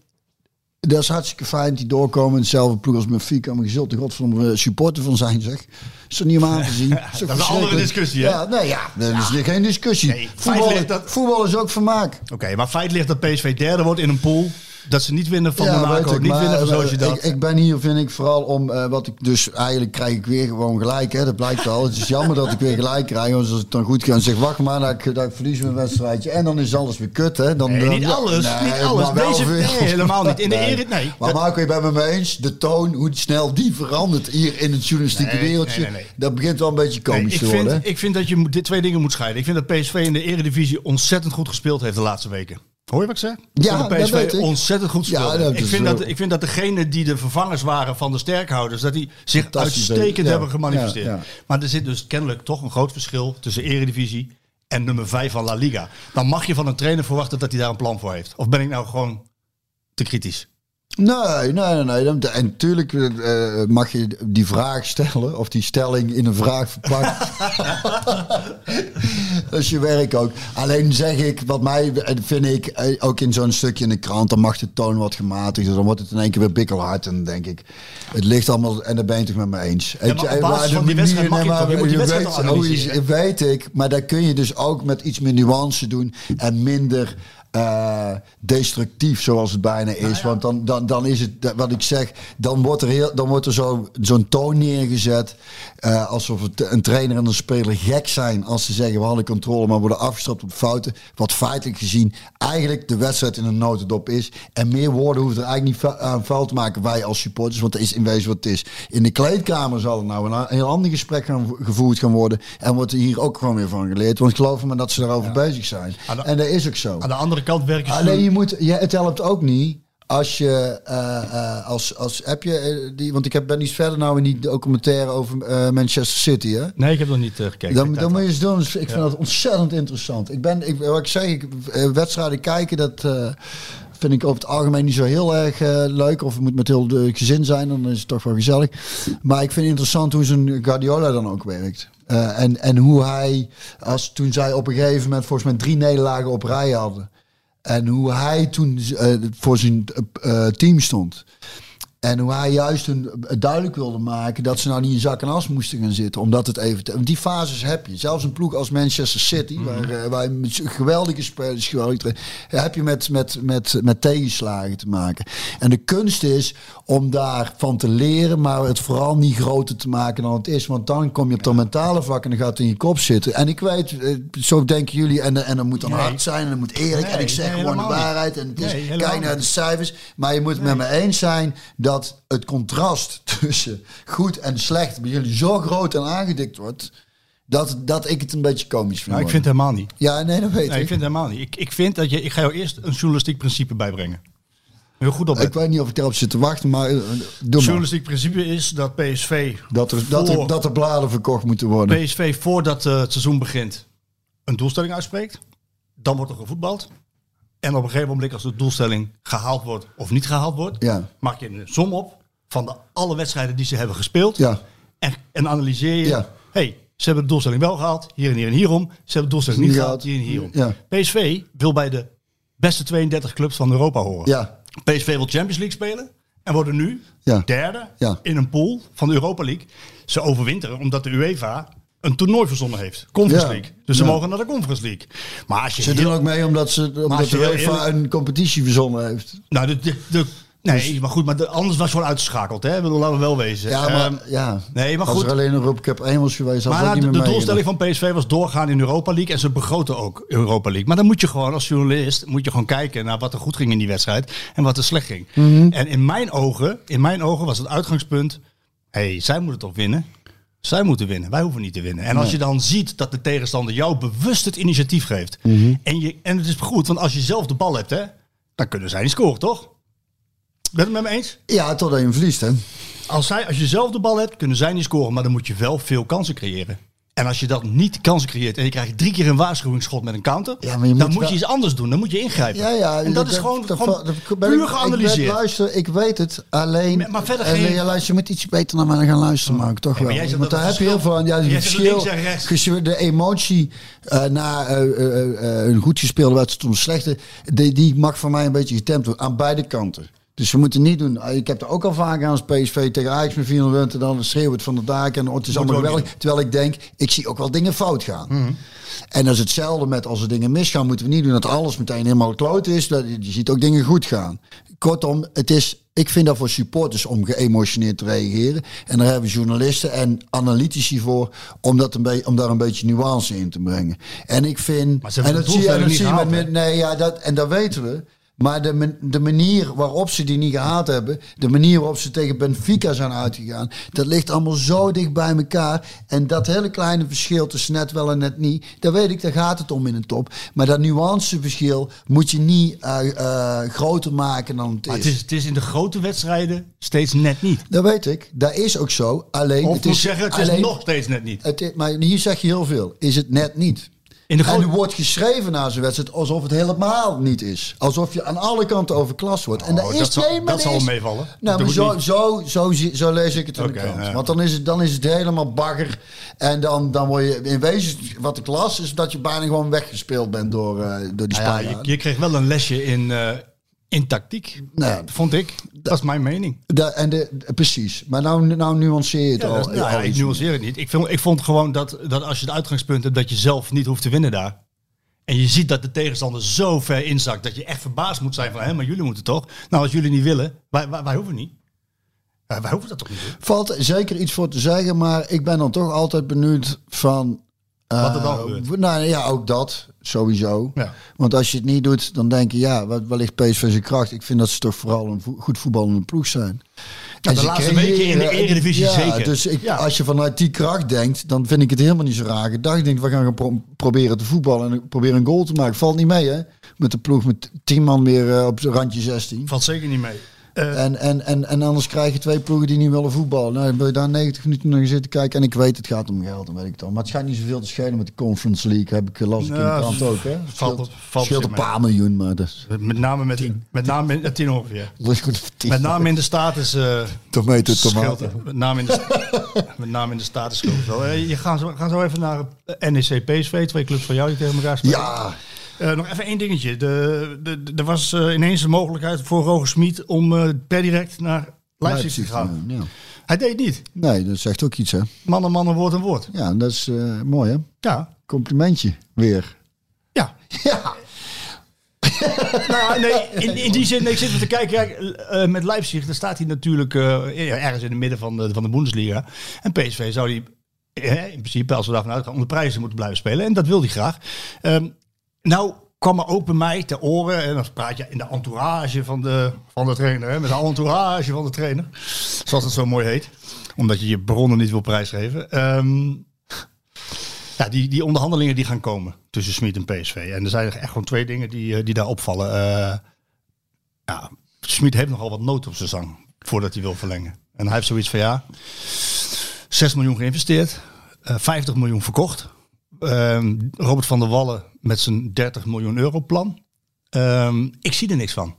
Dat is hartstikke fijn die doorkomen. Hetzelfde ploeg als Benfica. Maar je zult er godverdomme eh, supporter van zijn, zeg. Is er niet om aan te zien. Is dat is een andere discussie, hè? Ja, nee, ja. Dat is geen discussie. Nee, voetbal, feitelijk dat- voetbal is ook vermaak. Oké, maar feit ligt dat PSV derde wordt in een pool. Dat ze niet winnen van Ja, Monaco, ik, niet maar, winnen van eh, Sociedad. Ik, ik ben hier, vind ik, vooral om eh, wat ik dus eigenlijk krijg ik weer gewoon gelijk. Hè, dat blijkt wel. Het is jammer dat ik weer gelijk krijg. Want als het dan goed gaat, zeg wacht maar, dat ik, dat ik verlies mijn wedstrijdje. En dan is alles weer kut. Hè. Dan, Nee, dan- niet alles, nee, niet alles. Deze- nee, helemaal niet. In de ere- nee. Maar Dat- Marco, je bent met me eens. De toon, hoe snel die verandert hier in het journalistieke Nee, wereldje. nee, nee, nee. Dat begint wel een beetje Nee, komisch ik, te worden. vind, ik vind dat je dit twee dingen moet scheiden. Ik vind dat PSV in de eredivisie ontzettend goed gespeeld heeft de laatste weken. Hoor je wat ik zeg? Ja, dat PSV weet ik. ontzettend goed Ja, dat heeft. ik, vind dat, ik vind dat degene die de vervangers waren van de sterkhouders, dat die zich uitstekend ja. hebben gemanifesteerd. Ja, ja. Maar er zit dus kennelijk toch een groot verschil tussen eredivisie en nummer 5 van La Liga. Dan mag je van een trainer verwachten dat hij daar een plan voor heeft. Of ben ik nou gewoon te kritisch? Nee, nee, nee. En natuurlijk eh, mag je die vraag stellen, of die stelling in een vraag verpakken. dat is je werk ook. Alleen zeg ik, wat mij vind ik, eh, ook in zo'n stukje in de krant, dan mag de toon wat gematigder. Dan wordt het in één keer weer bikkelhard. En dan denk ik, het ligt allemaal, en daar ben je het toch met me eens. maar op eh, basis van die wedstrijd mag je je weet- oh, weet ik, maar daar kun je dus ook met iets meer nuance doen en minder eh, destructief, zoals het bijna Nou is. Want dan, dan, dan is het, wat ik zeg, dan wordt er, heel, dan wordt er zo, zo'n toon neergezet. eh, alsof het een trainer en een speler gek zijn als ze zeggen we hadden controle, maar worden afgestraft op fouten. Wat feitelijk gezien eigenlijk de wedstrijd in een notendop is. En meer woorden hoeven er eigenlijk niet aan vuil te maken, wij als supporters, want dat is in wezen wat het is. In de kleedkamer zal er nou een heel ander gesprek gaan vo- gevoerd gaan worden. En wordt er hier ook gewoon weer van geleerd. Want geloof me dat ze daarover bezig zijn. De- en dat is ook zo. Aan de andere kant werken. Alleen je moet, ja, het helpt ook niet als je, eh, eh, als, als heb je eh, die, want ik heb, ben iets verder nou in die documentaire over Manchester City, hè? Nee, ik heb nog niet gekeken. Dan, dan moet je eens doen. Ik vind dat ontzettend interessant. Ik ben, ik, wat ik zeg, ik, wedstrijden kijken, dat vind ik over het algemeen niet zo heel erg leuk. Of het moet met heel de gezin zijn, dan is het toch wel gezellig. Maar ik vind het interessant hoe zo'n Guardiola dan ook werkt. En, en hoe hij, als toen zij op een gegeven moment volgens mij drie nederlagen op rij hadden. En hoe hij toen eh, voor zijn eh, eh, team stond. En hoe hij juist hun duidelijk wilde maken dat ze nou niet in zak en as moesten gaan zitten. Omdat het even. te- die fases heb je. Zelfs een ploeg als Manchester City, waar, eh, waar je geweldige spelers, geweldig tra- heb je met, met, met, met tegenslagen te maken. En de kunst is om daarvan te leren, maar het vooral niet groter te maken dan het is. Want dan kom je op dat mentale vlak en dan gaat het in je kop zitten. En ik weet, eh, zo denken jullie, en, en dan moet dan Nee. hard zijn en dan moet eerlijk. en ik zeg nee, gewoon de waarheid. En het is, kijk naar de cijfers. Maar je moet het met me eens zijn dat het contrast tussen goed en slecht bij jullie zo groot en aangedikt wordt. Dat, dat ik het een beetje komisch vind. Nou, ik vind het helemaal niet. Ja, nee, dat weet Nee, ik ik. vind het helemaal niet. Ik, ik vind dat je... Ik ga jou eerst een journalistiek principe bijbrengen. Heel goed op. Ik weet niet of ik erop zit te wachten, maar eh, doe maar. journalistiek principe is dat PSV... Dat er, dat, er, dat er bladen verkocht moeten worden. PSV voordat eh, het seizoen begint een doelstelling uitspreekt. Dan wordt er gevoetbald. En op een gegeven moment als de doelstelling gehaald wordt of niet gehaald wordt, Ja. maak je een som op van de alle wedstrijden die ze hebben gespeeld. Ja. En, en analyseer je. Ja. hey, ze hebben de doelstelling wel gehaald, hier en hier en hierom. Ze hebben de doelstelling niet Niet gehaald, hier en hierom. Ja. PSV wil bij de beste 32 clubs van Europa horen. Ja, PSV wil Champions League spelen en worden nu Ja. derde in een pool van de Europa League. Ze overwinteren omdat de UEFA een toernooi verzonnen heeft. Conference Ja. League. Dus ze mogen naar de Conference League. Maar als je heel- doen ook mee omdat, ze, omdat als je de UEFA een competitie verzonnen heeft. Nou, de, de, de- nee, maar goed, maar de, anders was gewoon uitgeschakeld. Hè? Bedoel, laten we wel wezen. Ja, maar, Ehm, ja. nee, maar als goed. er alleen een Europa Cup 1 was geweest, Maar niet de, meer de mee doelstelling van PSV was doorgaan in Europa League en ze begroten ook Europa League. Maar dan moet je gewoon als journalist moet je gewoon kijken naar wat er goed ging in die wedstrijd en wat er slecht ging. Mhm. En in mijn ogen, in mijn ogen was het uitgangspunt: hey, zij moeten toch winnen? Zij moeten winnen, wij hoeven niet te winnen. En als je dan ziet dat de tegenstander jou bewust het initiatief geeft. Mhm. en, je, en het is goed, want als je zelf de bal hebt, hè, dan kunnen zij niet scoren, toch? Ben je het met me eens? Ja, totdat je hem verliest, hè. Als, zij, als je zelf de bal hebt, kunnen zij niet scoren. Maar dan moet je wel veel kansen creëren. En als je dat niet kansen creëert en je krijgt drie keer een waarschuwingsschot met een counter, Ja, maar je dan moet je iets anders doen. Dan moet je ingrijpen. Ja, ja. en dat, is gewoon, gewoon dat ik- puur Ik geanalyseerd. weet, luister, ik weet het. Alleen. Maar- maar verder alleen, geen- ja, luister, je moet iets beter naar mij gaan luisteren, maar toch Ja, maar wel. Want daar heb je heel veel aan. Ja, het verschil. De emotie eh, na eh, eh, eh, een goed gespeelde wedstrijd tot een slechte, die, die mag voor mij een beetje getemd worden aan beide kanten. Dus we moeten niet doen. Ik heb er ook al vaak aan als PSV tegen Ajax met 400 punten. Dan schreeuwt het van de daken en het is allemaal geweldig. Terwijl ik denk, ik zie ook wel dingen fout gaan. Mhm. En dat is hetzelfde met als er dingen misgaan, moeten we niet doen dat alles meteen helemaal kloot is. Dat, je ziet ook dingen goed gaan. Kortom, het is, ik vind dat voor supporters om geëmotioneerd te reageren. En daar hebben journalisten en analytici voor om, dat een beetje, om daar een beetje nuance in te brengen. En ik vind. Maar ze hebben en dat zie je, en dat zie je met- Nee, ja, dat, en dat weten we. Maar de, de manier waarop ze die niet gehaald hebben, de manier waarop ze tegen Benfica zijn uitgegaan, dat ligt allemaal zo dicht bij elkaar. En dat hele kleine verschil tussen net wel en net niet, daar weet ik, daar gaat het om in een top. Maar dat nuanceverschil moet je niet eh, eh, groter maken dan het Maar is. het is, het is in de grote wedstrijden steeds net niet. Dat weet ik, dat is ook zo. Alleen, Of het moet is, zeggen, het is alleen, nog steeds net niet. het is- maar hier zeg je heel veel. Is het net niet? In de En er wordt geschreven na zo'n wedstrijd alsof het helemaal niet is. Alsof je aan alle kanten overklast wordt. En dat Oh, is zal- dat zal meevallen. Nou, maar zo, zo, zo, zo lees ik het in Oké, de krant. ja. Want dan is, het, dan is het helemaal bagger. En dan, dan word je in wezen, wat ik las, is dat je bijna gewoon weggespeeld bent door, eh, door die Nou ja, Spanjaarden. je, je kreeg wel een lesje in, eh, in tactiek. Nou, Vond ik. Dat is mijn mening. Da- en de, precies. Maar nou, nou nuanceer je het Ja, al. dat nou ja, al ik nuanceer het niet. Ik, vind, ik vond gewoon dat, dat als je het uitgangspunt hebt dat je zelf niet hoeft te winnen daar. En je ziet dat de tegenstander zo ver inzakt dat je echt verbaasd moet zijn van, hé, maar jullie moeten toch? Nou, als jullie niet willen, wij, wij, wij hoeven niet. Wij, wij hoeven dat toch niet? Valt zeker iets voor te zeggen, maar ik ben dan toch altijd benieuwd van. Eh, Wat er dan gebeurt. Nou ja, ook dat sowieso. Ja. Want als je het niet doet, dan denk je, ja, wat, ligt PSV zijn kracht? Ik vind dat ze toch vooral een vo- goed voetballende ploeg zijn. En de laatste weken in de Eredivisie ja, zeker. Dus ik, Ja. als je vanuit die kracht denkt, dan vind ik het helemaal niet zo raar. Ik dacht, ik denk, we gaan gaan pro- proberen te voetballen en proberen een goal te maken. Valt niet mee, hè? Met de ploeg met tien man weer eh, op het randje 16. Valt zeker niet mee. Eh, En, en, en, en anders krijg je twee ploegen die niet willen voetballen. Nou, dan wil je daar 90 minuten naar zitten kijken. En ik weet, het gaat om geld, dan weet ik het al. Maar het schijnt niet zoveel te schelen met de Conference League. Heb ik las ik in de krant ook, hè? Het valt scheelt, op- valt scheelt een paar miljoen, maar dat is, met name met, met name in, tien ongeveer. dat tien. Met name in de status. tomaten. het. Met name in de, met name in de status scheelt wel. Eh, Je gaan zo, gaan zo even naar NEC PSV, twee clubs van jou die tegen elkaar spelen. Ja, Eh, nog even één dingetje. De, de, de- er was eh, ineens een mogelijkheid voor Roger Smit om eh, per direct naar Leipzig, te gaan. Ja. Hij deed niet. Nee, dat zegt ook iets, hè? Man en man, een woord en woord. Ja, dat is mooi, hè? Ja. Complimentje weer. Ja. Ja. Nou, nee, in, in die zin, nee, ik zit te kijken. Kijk, eh, met Leipzig, daar staat hij natuurlijk ergens in het midden van de, van de Bundesliga. En PSV zou hij eh, in principe, als we daarvan uitgaan, om de prijzen moeten blijven spelen. En dat wil hij graag. Ehm, nou kwam er ook bij mij te oren, en dan praat je in de entourage van de, van de trainer, met de entourage van de trainer, zoals het zo mooi heet. Omdat je je bronnen niet wil prijsgeven. Ehm, ja, die, die onderhandelingen die gaan komen tussen Smit en PSV. En er zijn echt gewoon twee dingen die, eh, die daar opvallen. Eh ja, Smit heeft nogal wat nood op zijn zang voordat hij wil verlengen. En hij heeft zoiets van ja, 6 miljoen geïnvesteerd, eh 50 miljoen verkocht. Ehm, Robert van der Wallen met zijn 30 miljoen euro plan. Ehm, ik zie er niks van.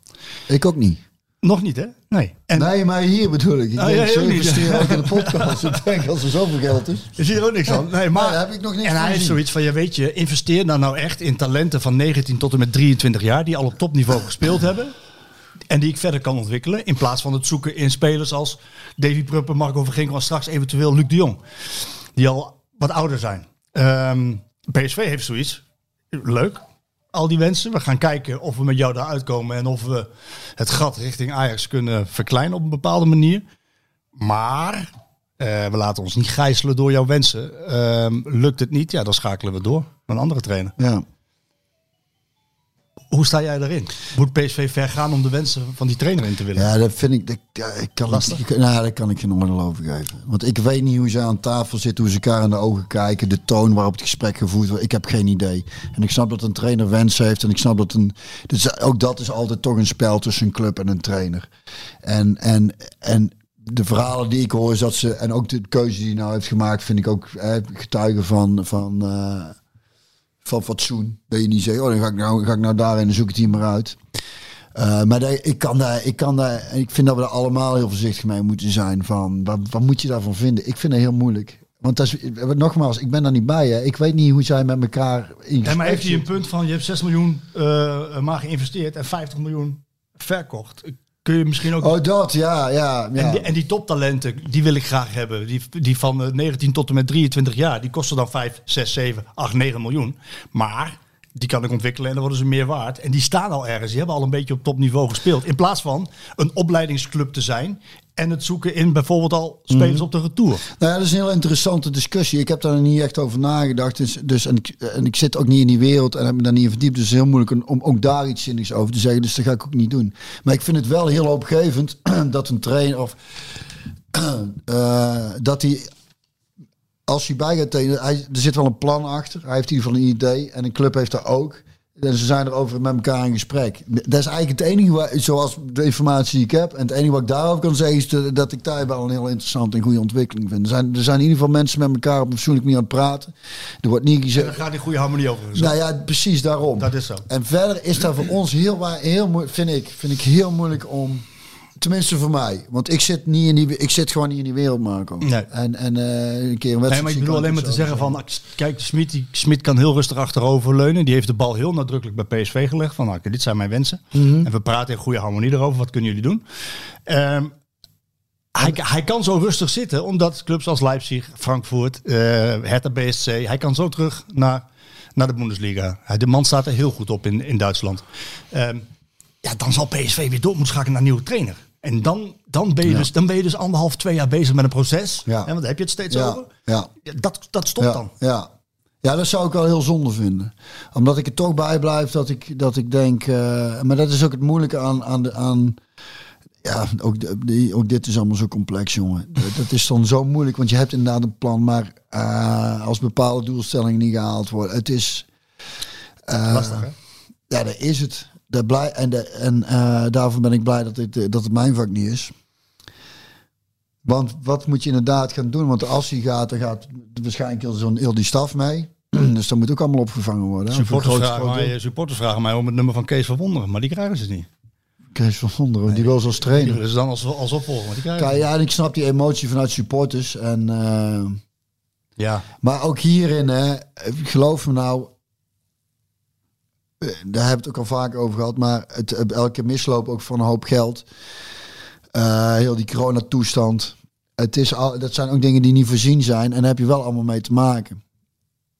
Ik ook niet. Nog niet, hè? Nee. En Nee, maar hier bedoel ik. Ik Oh, denk, zo ook niet. investeren ook in de podcast. ik denk, als er zoveel geld is. Je ziet er ook niks van. Nee, maar daar heb ik nog niks En hij gezien. zoiets van, ja weet je, investeer dan nou echt in talenten van 19 tot en met 23 jaar die al op topniveau gespeeld hebben. En die ik verder kan ontwikkelen. In plaats van het zoeken in spelers als Davy Pruppen, Marco Verginkel en straks eventueel Luc de Jong. Die al wat ouder zijn. Ehm, PSV heeft zoiets. Leuk. Al die wensen. We gaan kijken of we met jou daar uitkomen. En of we het gat richting Ajax kunnen verkleinen op een bepaalde manier. Maar eh, we laten ons niet gijzelen door jouw wensen. Ehm, lukt het niet, ja, dan schakelen we door naar een andere trainer. Ja. Hoe sta jij daarin? Moet PSV ver gaan om de wensen van die trainer in te willen? Ja, dat vind ik. Dat, ja, ik kan Lastig? Ik, nou, daar kan ik geen oordeel over geven. Want ik weet niet hoe ze aan tafel zitten, hoe ze elkaar in de ogen kijken, de toon waarop het gesprek gevoerd wordt. Ik heb geen idee. En ik snap dat een trainer wensen heeft. En ik snap dat een. Dus ook dat is altijd toch een spel tussen een club en een trainer. En, en, en de verhalen die ik hoor, is dat ze, en ook de keuze die hij nou heeft gemaakt, vind ik ook eh, getuigen van, van, eh, van fatsoen. Dat je niet zegt, oh, dan ga ik nou, ga ik nou daarin en zoek het hier maar uit. Eh, maar daar- ik, kan daar, ik, kan daar, en ik vind dat we er allemaal heel voorzichtig mee moeten zijn. Van, wat, wat moet je daarvan vinden? Ik vind het heel moeilijk. Want dat is, nogmaals, ik ben daar niet bij. Hè. Ik weet niet hoe zij met elkaar in Ja, maar heeft hij een punt van, je hebt 6 miljoen eh, maar geïnvesteerd en 50 miljoen verkocht. Kun je misschien ook... Oh, dat, ja, ja. ja. En, die, en die toptalenten, die wil ik graag hebben. Die, die van eh, 19 tot en met 23 jaar, die kosten dan 5, 6, 7, 8, 9 miljoen. Maar die kan ik ontwikkelen en dan worden ze meer waard. En die staan al ergens. Die hebben al een beetje op topniveau gespeeld. In plaats van een opleidingsclub te zijn en het zoeken in bijvoorbeeld al spelers Mhm. op de retour. Nou ja, dat is een heel interessante discussie. Ik heb daar niet echt over nagedacht. Dus, dus, en, ik, en ik zit ook niet in die wereld en heb me daar niet in verdiept. Dus het is heel moeilijk om- ook daar iets zinnigs over te zeggen. Dus dat ga ik ook niet doen. Maar ik vind het wel heel opgevend dat een trainer of eh, dat hij als hij bij gaat trainen, hij, er zit wel een plan achter. Hij heeft in ieder geval een idee en een club heeft daar ook. En ze zijn erover met elkaar in gesprek. Dat is eigenlijk het enige, waar, zoals de informatie die ik heb. En het enige wat ik daarover kan zeggen is de- dat ik daar wel een heel interessante en goede ontwikkeling vind. Er zijn, er zijn in ieder geval mensen met elkaar op een fatsoenlijke manier aan het praten. Er wordt niet En gezegd... daar gaat die goede harmonie over. gezorgd. Nou ja, precies daarom. Dat is zo. En verder is daar voor ons heel, heel moeilijk, vind ik, vind ik heel moeilijk om, tenminste voor mij, want ik zit niet in die, ik zit gewoon niet in die wereld, Marco. Nee. En, en eh, een keer een wedstrijd. Nee, maar ik bedoel alleen maar te zeggen van, kijk, Smit, die- Smit kan heel rustig achterover leunen. Die heeft de bal heel nadrukkelijk bij PSV gelegd. Van, nou, dit zijn mijn wensen. En we praten in goede harmonie erover. Wat kunnen jullie doen? Ehm, hij, hij kan zo rustig zitten, omdat clubs als Leipzig, Frankfurt, eh Hertha BSC, hij kan zo terug naar, naar de Bundesliga. De man staat er heel goed op in, in Duitsland. Ehm, ja, dan zal PSV weer door moeten schakelen naar een nieuwe trainer. En dan, dan, ben je dus, dan ben je dus anderhalf, twee jaar bezig met een proces. Ja. Daar heb je het steeds over. ja. Ja, dat, dat stopt dan. Ja. ja, dat zou ik wel heel zonde vinden. Omdat ik er toch bij blijf dat ik, dat ik denk... eh, maar dat is ook het moeilijke aan... aan, de, aan ja, ook, de- die, ook dit is allemaal zo complex, jongen. Dat, is dan zo moeilijk, want je hebt inderdaad een plan... maar eh, als bepaalde doelstellingen niet gehaald worden... Het is... Lastig, hè? Ja, dat is het. Dat blij, en de, en eh, daarvoor ben ik blij dat het, dat het mijn vak niet is. Want wat moet je inderdaad gaan doen? Want als hij gaat, dan gaat waarschijnlijk heel, zo'n, heel die staf mee. dus dat moet ook allemaal opgevangen worden. Supporters vragen, mij, supporters vragen mij om het nummer van Kees van Wonderen, maar die krijgen ze niet. Kees van Wonderen, die wil ze als Die trainer. ze dan als, als opvolger, maar die krijgen Kijk, ja, en ik snap die emotie vanuit supporters. En, eh. Ja, maar ook hierin, hè, geloof me nou, eh, daar hebben we het ook al vaak over gehad, maar het, eh, elke misloop ook van een hoop geld. Eh, heel die coronatoestand. Het is al, dat zijn ook dingen die niet voorzien zijn. En daar heb je wel allemaal mee te maken.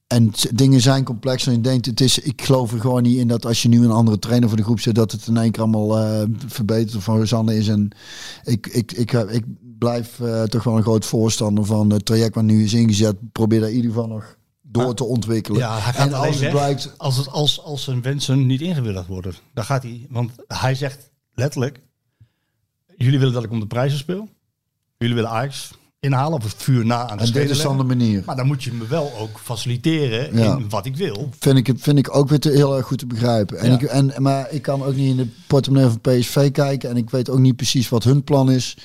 En dingen zijn complexer dan je denkt. Het is, ik geloof er gewoon niet in dat als je nu een andere trainer voor de groep zet, dat het in één keer allemaal eh, verbeterd of van Rosanne is. En ik, ik, ik, ik, blijf eh, toch wel een groot voorstander van het traject wat nu is ingezet. Probeer daar in ieder geval nog door te ontwikkelen. ja hij gaat en als het blijkt. als, het, als, als zijn wensen niet ingewilligd worden. Dan gaat hij, want hij zegt letterlijk, jullie willen dat ik om de prijzen speel. Jullie willen Ajax inhalen of het vuur na aan de En dit is dan de manier. Maar dan moet je me wel ook faciliteren Ja. in wat ik wil. Vind ik, het- vind ik ook weer te, heel erg goed te begrijpen. En Ja. ik, en, maar ik kan ook niet in de portemonnee van PSV kijken. En ik weet ook niet precies wat hun plan is.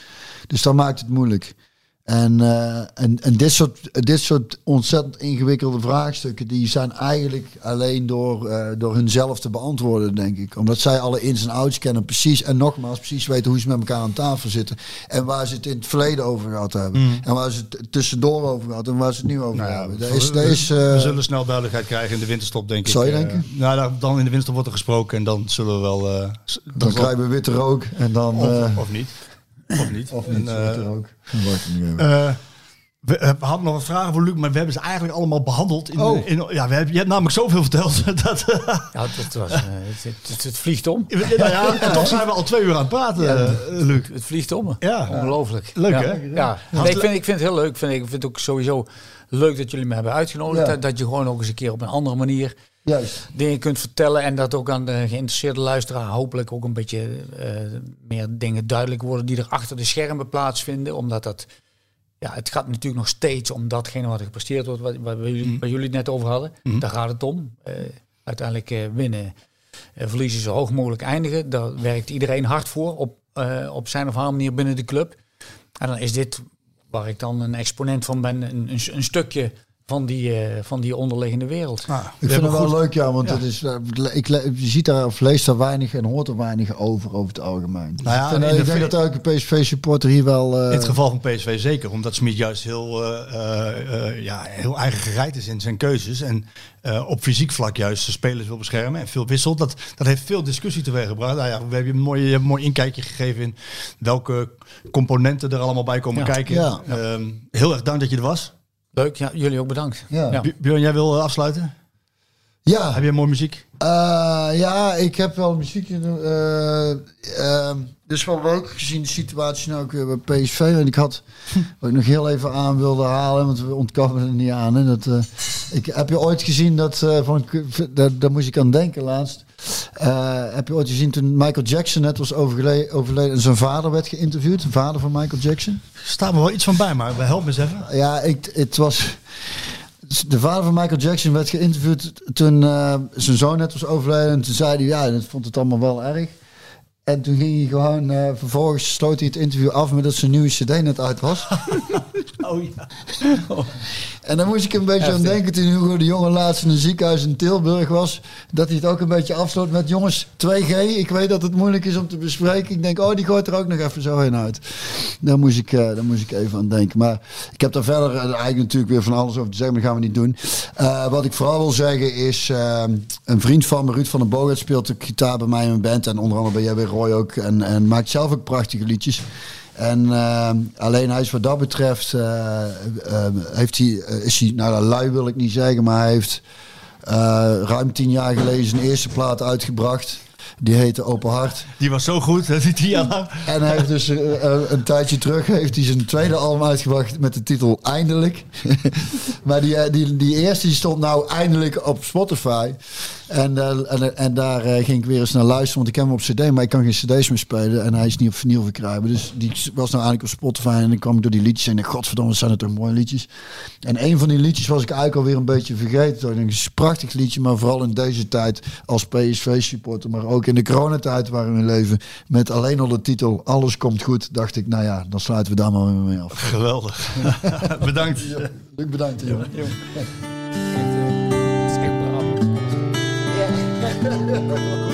Dus dat maakt het moeilijk. En, eh, en, en dit, soort, dit soort ontzettend ingewikkelde vraagstukken... die zijn eigenlijk alleen door, eh door hunzelf te beantwoorden, denk ik. Omdat zij alle ins en outs kennen. Precies, en nogmaals, precies weten hoe ze met elkaar aan tafel zitten. En waar ze het in het verleden over gehad hebben. En waar ze het tussendoor over gehad en waar ze het nu over Nou ja, hebben. We- is, we- is, we eh, zullen snel duidelijkheid krijgen in de winterstop, denk Zou ik. je Eh, denken? nou, dan- in de winterstop wordt er gesproken en dan zullen we wel... dan dan krijgen we witte rook en dan... of, of niet. Of niet. Of niet, eh, even. Eh, we, eh, we hadden nog een vraag voor Luc, maar we hebben ze eigenlijk allemaal behandeld. In, Oh. in, ja, we hebben, je hebt namelijk zoveel verteld. Dat, Ja, het, was, het, het, het vliegt om. nou ja, en toch zijn we al twee uur aan het praten, Luc. Het vliegt om. Ja. Ongelooflijk. Leuk, ja. hè? Ja. Nee, ik, vind, ik vind het heel leuk. Vind ik, ik vind het ook sowieso leuk dat jullie me hebben uitgenodigd. Ja. Dat, dat je gewoon ook eens een keer op een andere manier Juist. dingen kunt vertellen. En dat ook aan de geïnteresseerde luisteraar hopelijk ook een beetje eh, meer dingen duidelijk worden die er achter de schermen plaatsvinden. Omdat dat, ja, het gaat natuurlijk nog steeds om datgene wat er gepresteerd wordt, wat, wat, jullie, waar jullie het net over hadden. Daar gaat het om. Eh, uiteindelijk eh, winnen, verliezen zo hoog mogelijk eindigen. Daar werkt iedereen hard voor op, op zijn of haar manier binnen de club. En dan is dit, waar ik dan een exponent van ben, een, een, een stukje van die, eh, van die onderliggende wereld. Ah, we Ik vind hebben het wel goed- leuk, ja, want Ja. Het is, eh, ik, je ziet daar of leest daar weinig en hoort er weinig over, over het algemeen. Dus Nou ja, ik, vind, de denk dat elke PSV-supporter hier wel... eh, In het geval van PSV zeker, omdat Smit juist heel, eh, eh, eh, ja, heel eigen gereid is in zijn keuzes. En eh, op fysiek vlak juist de spelers wil beschermen en veel wisselt. Dat, dat heeft veel discussie teweeggebracht. Nou ja, we hebben een mooi, je hebt een mooi inkijkje gegeven in welke componenten er allemaal bij komen Ja. kijken. Ja. Ehm, heel erg dank dat je er was. Leuk, ja, jullie ook bedankt. Ja. Björn, jij wil eh, afsluiten? ja, Heb je mooie muziek? Eh, ja, ik heb wel muziek. eh, ehm, dus wel leuk gezien de situatie nou ook weer bij PSV. En ik had, wat ik nog heel even aan wilde halen, want we ontkomen er niet aan. Hè, dat, eh, ik, heb je ooit gezien dat, eh, van, daar, daar moest ik aan denken laatst. Eh, heb je ooit gezien toen Michael Jackson net was overleden en zijn vader werd geïnterviewd? De vader van Michael Jackson? Staat me wel iets van bij, maar help me eens even. Ja, ik, het was. De vader van Michael Jackson werd geïnterviewd toen eh, zijn zoon net was overleden. En toen zei hij, ja, dat vond het allemaal wel erg. En toen ging hij gewoon, eh, vervolgens sloot hij het interview af met dat zijn nieuwe cd net uit was. Oh ja. En dan moest ik een beetje aan denken toen Hugo de Jonge laatst in een ziekenhuis in Tilburg was. Dat hij het ook een beetje afsloot met jongens 2G. Ik weet dat het moeilijk is om te bespreken. Ik denk, oh die gooit er ook nog even zo heen uit. Daar moest ik, eh, daar moest ik even aan denken. Maar ik heb daar verder eh, eigenlijk natuurlijk weer van alles over te zeggen. Maar dat gaan we niet doen. Eh, wat ik vooral wil zeggen is, een vriend van me, Ruud van den Boogaard, speelt ook gitaar bij mij in mijn band. En onder andere bij jij bij Roy ook. En, en maakt zelf ook prachtige liedjes. En eh, alleen hij is wat dat betreft, eh, eh, heeft hij, is hij, nou lui wil ik niet zeggen, maar hij heeft ruim tien jaar geleden zijn eerste plaat uitgebracht. Die heette Open Hart. Die was zo goed, dat die tien jaar lang. En hij heeft dus een tijdje terug heeft hij zijn tweede album uitgebracht met de titel Eindelijk. maar die, die, die eerste die stond nou eindelijk op Spotify. En, eh, en, en daar eh, ging ik weer eens naar luisteren, want ik heb hem op cd, maar ik kan geen cd's meer spelen. En hij is niet op vinyl verkrijgen. Dus die was nou eigenlijk op Spotify en dan kwam ik door die liedjes en godverdomme, wat zijn het toch mooie liedjes. En een van die liedjes was ik eigenlijk alweer een beetje vergeten. Ik denk, het is een prachtig liedje, maar vooral in deze tijd als PSV-supporter, maar ook in de coronatijd waarin we leven, met alleen al de titel Alles komt goed, dacht ik, nou ja, dan sluiten we daar maar mee af. Geweldig. Bedankt. Luc, bedankt. jongen. ハハハハ!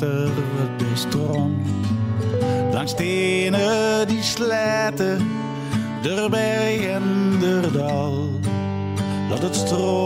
Want wat er de stroomt. Langs stenen die slijten, der berg en der dal. Laat het stromen,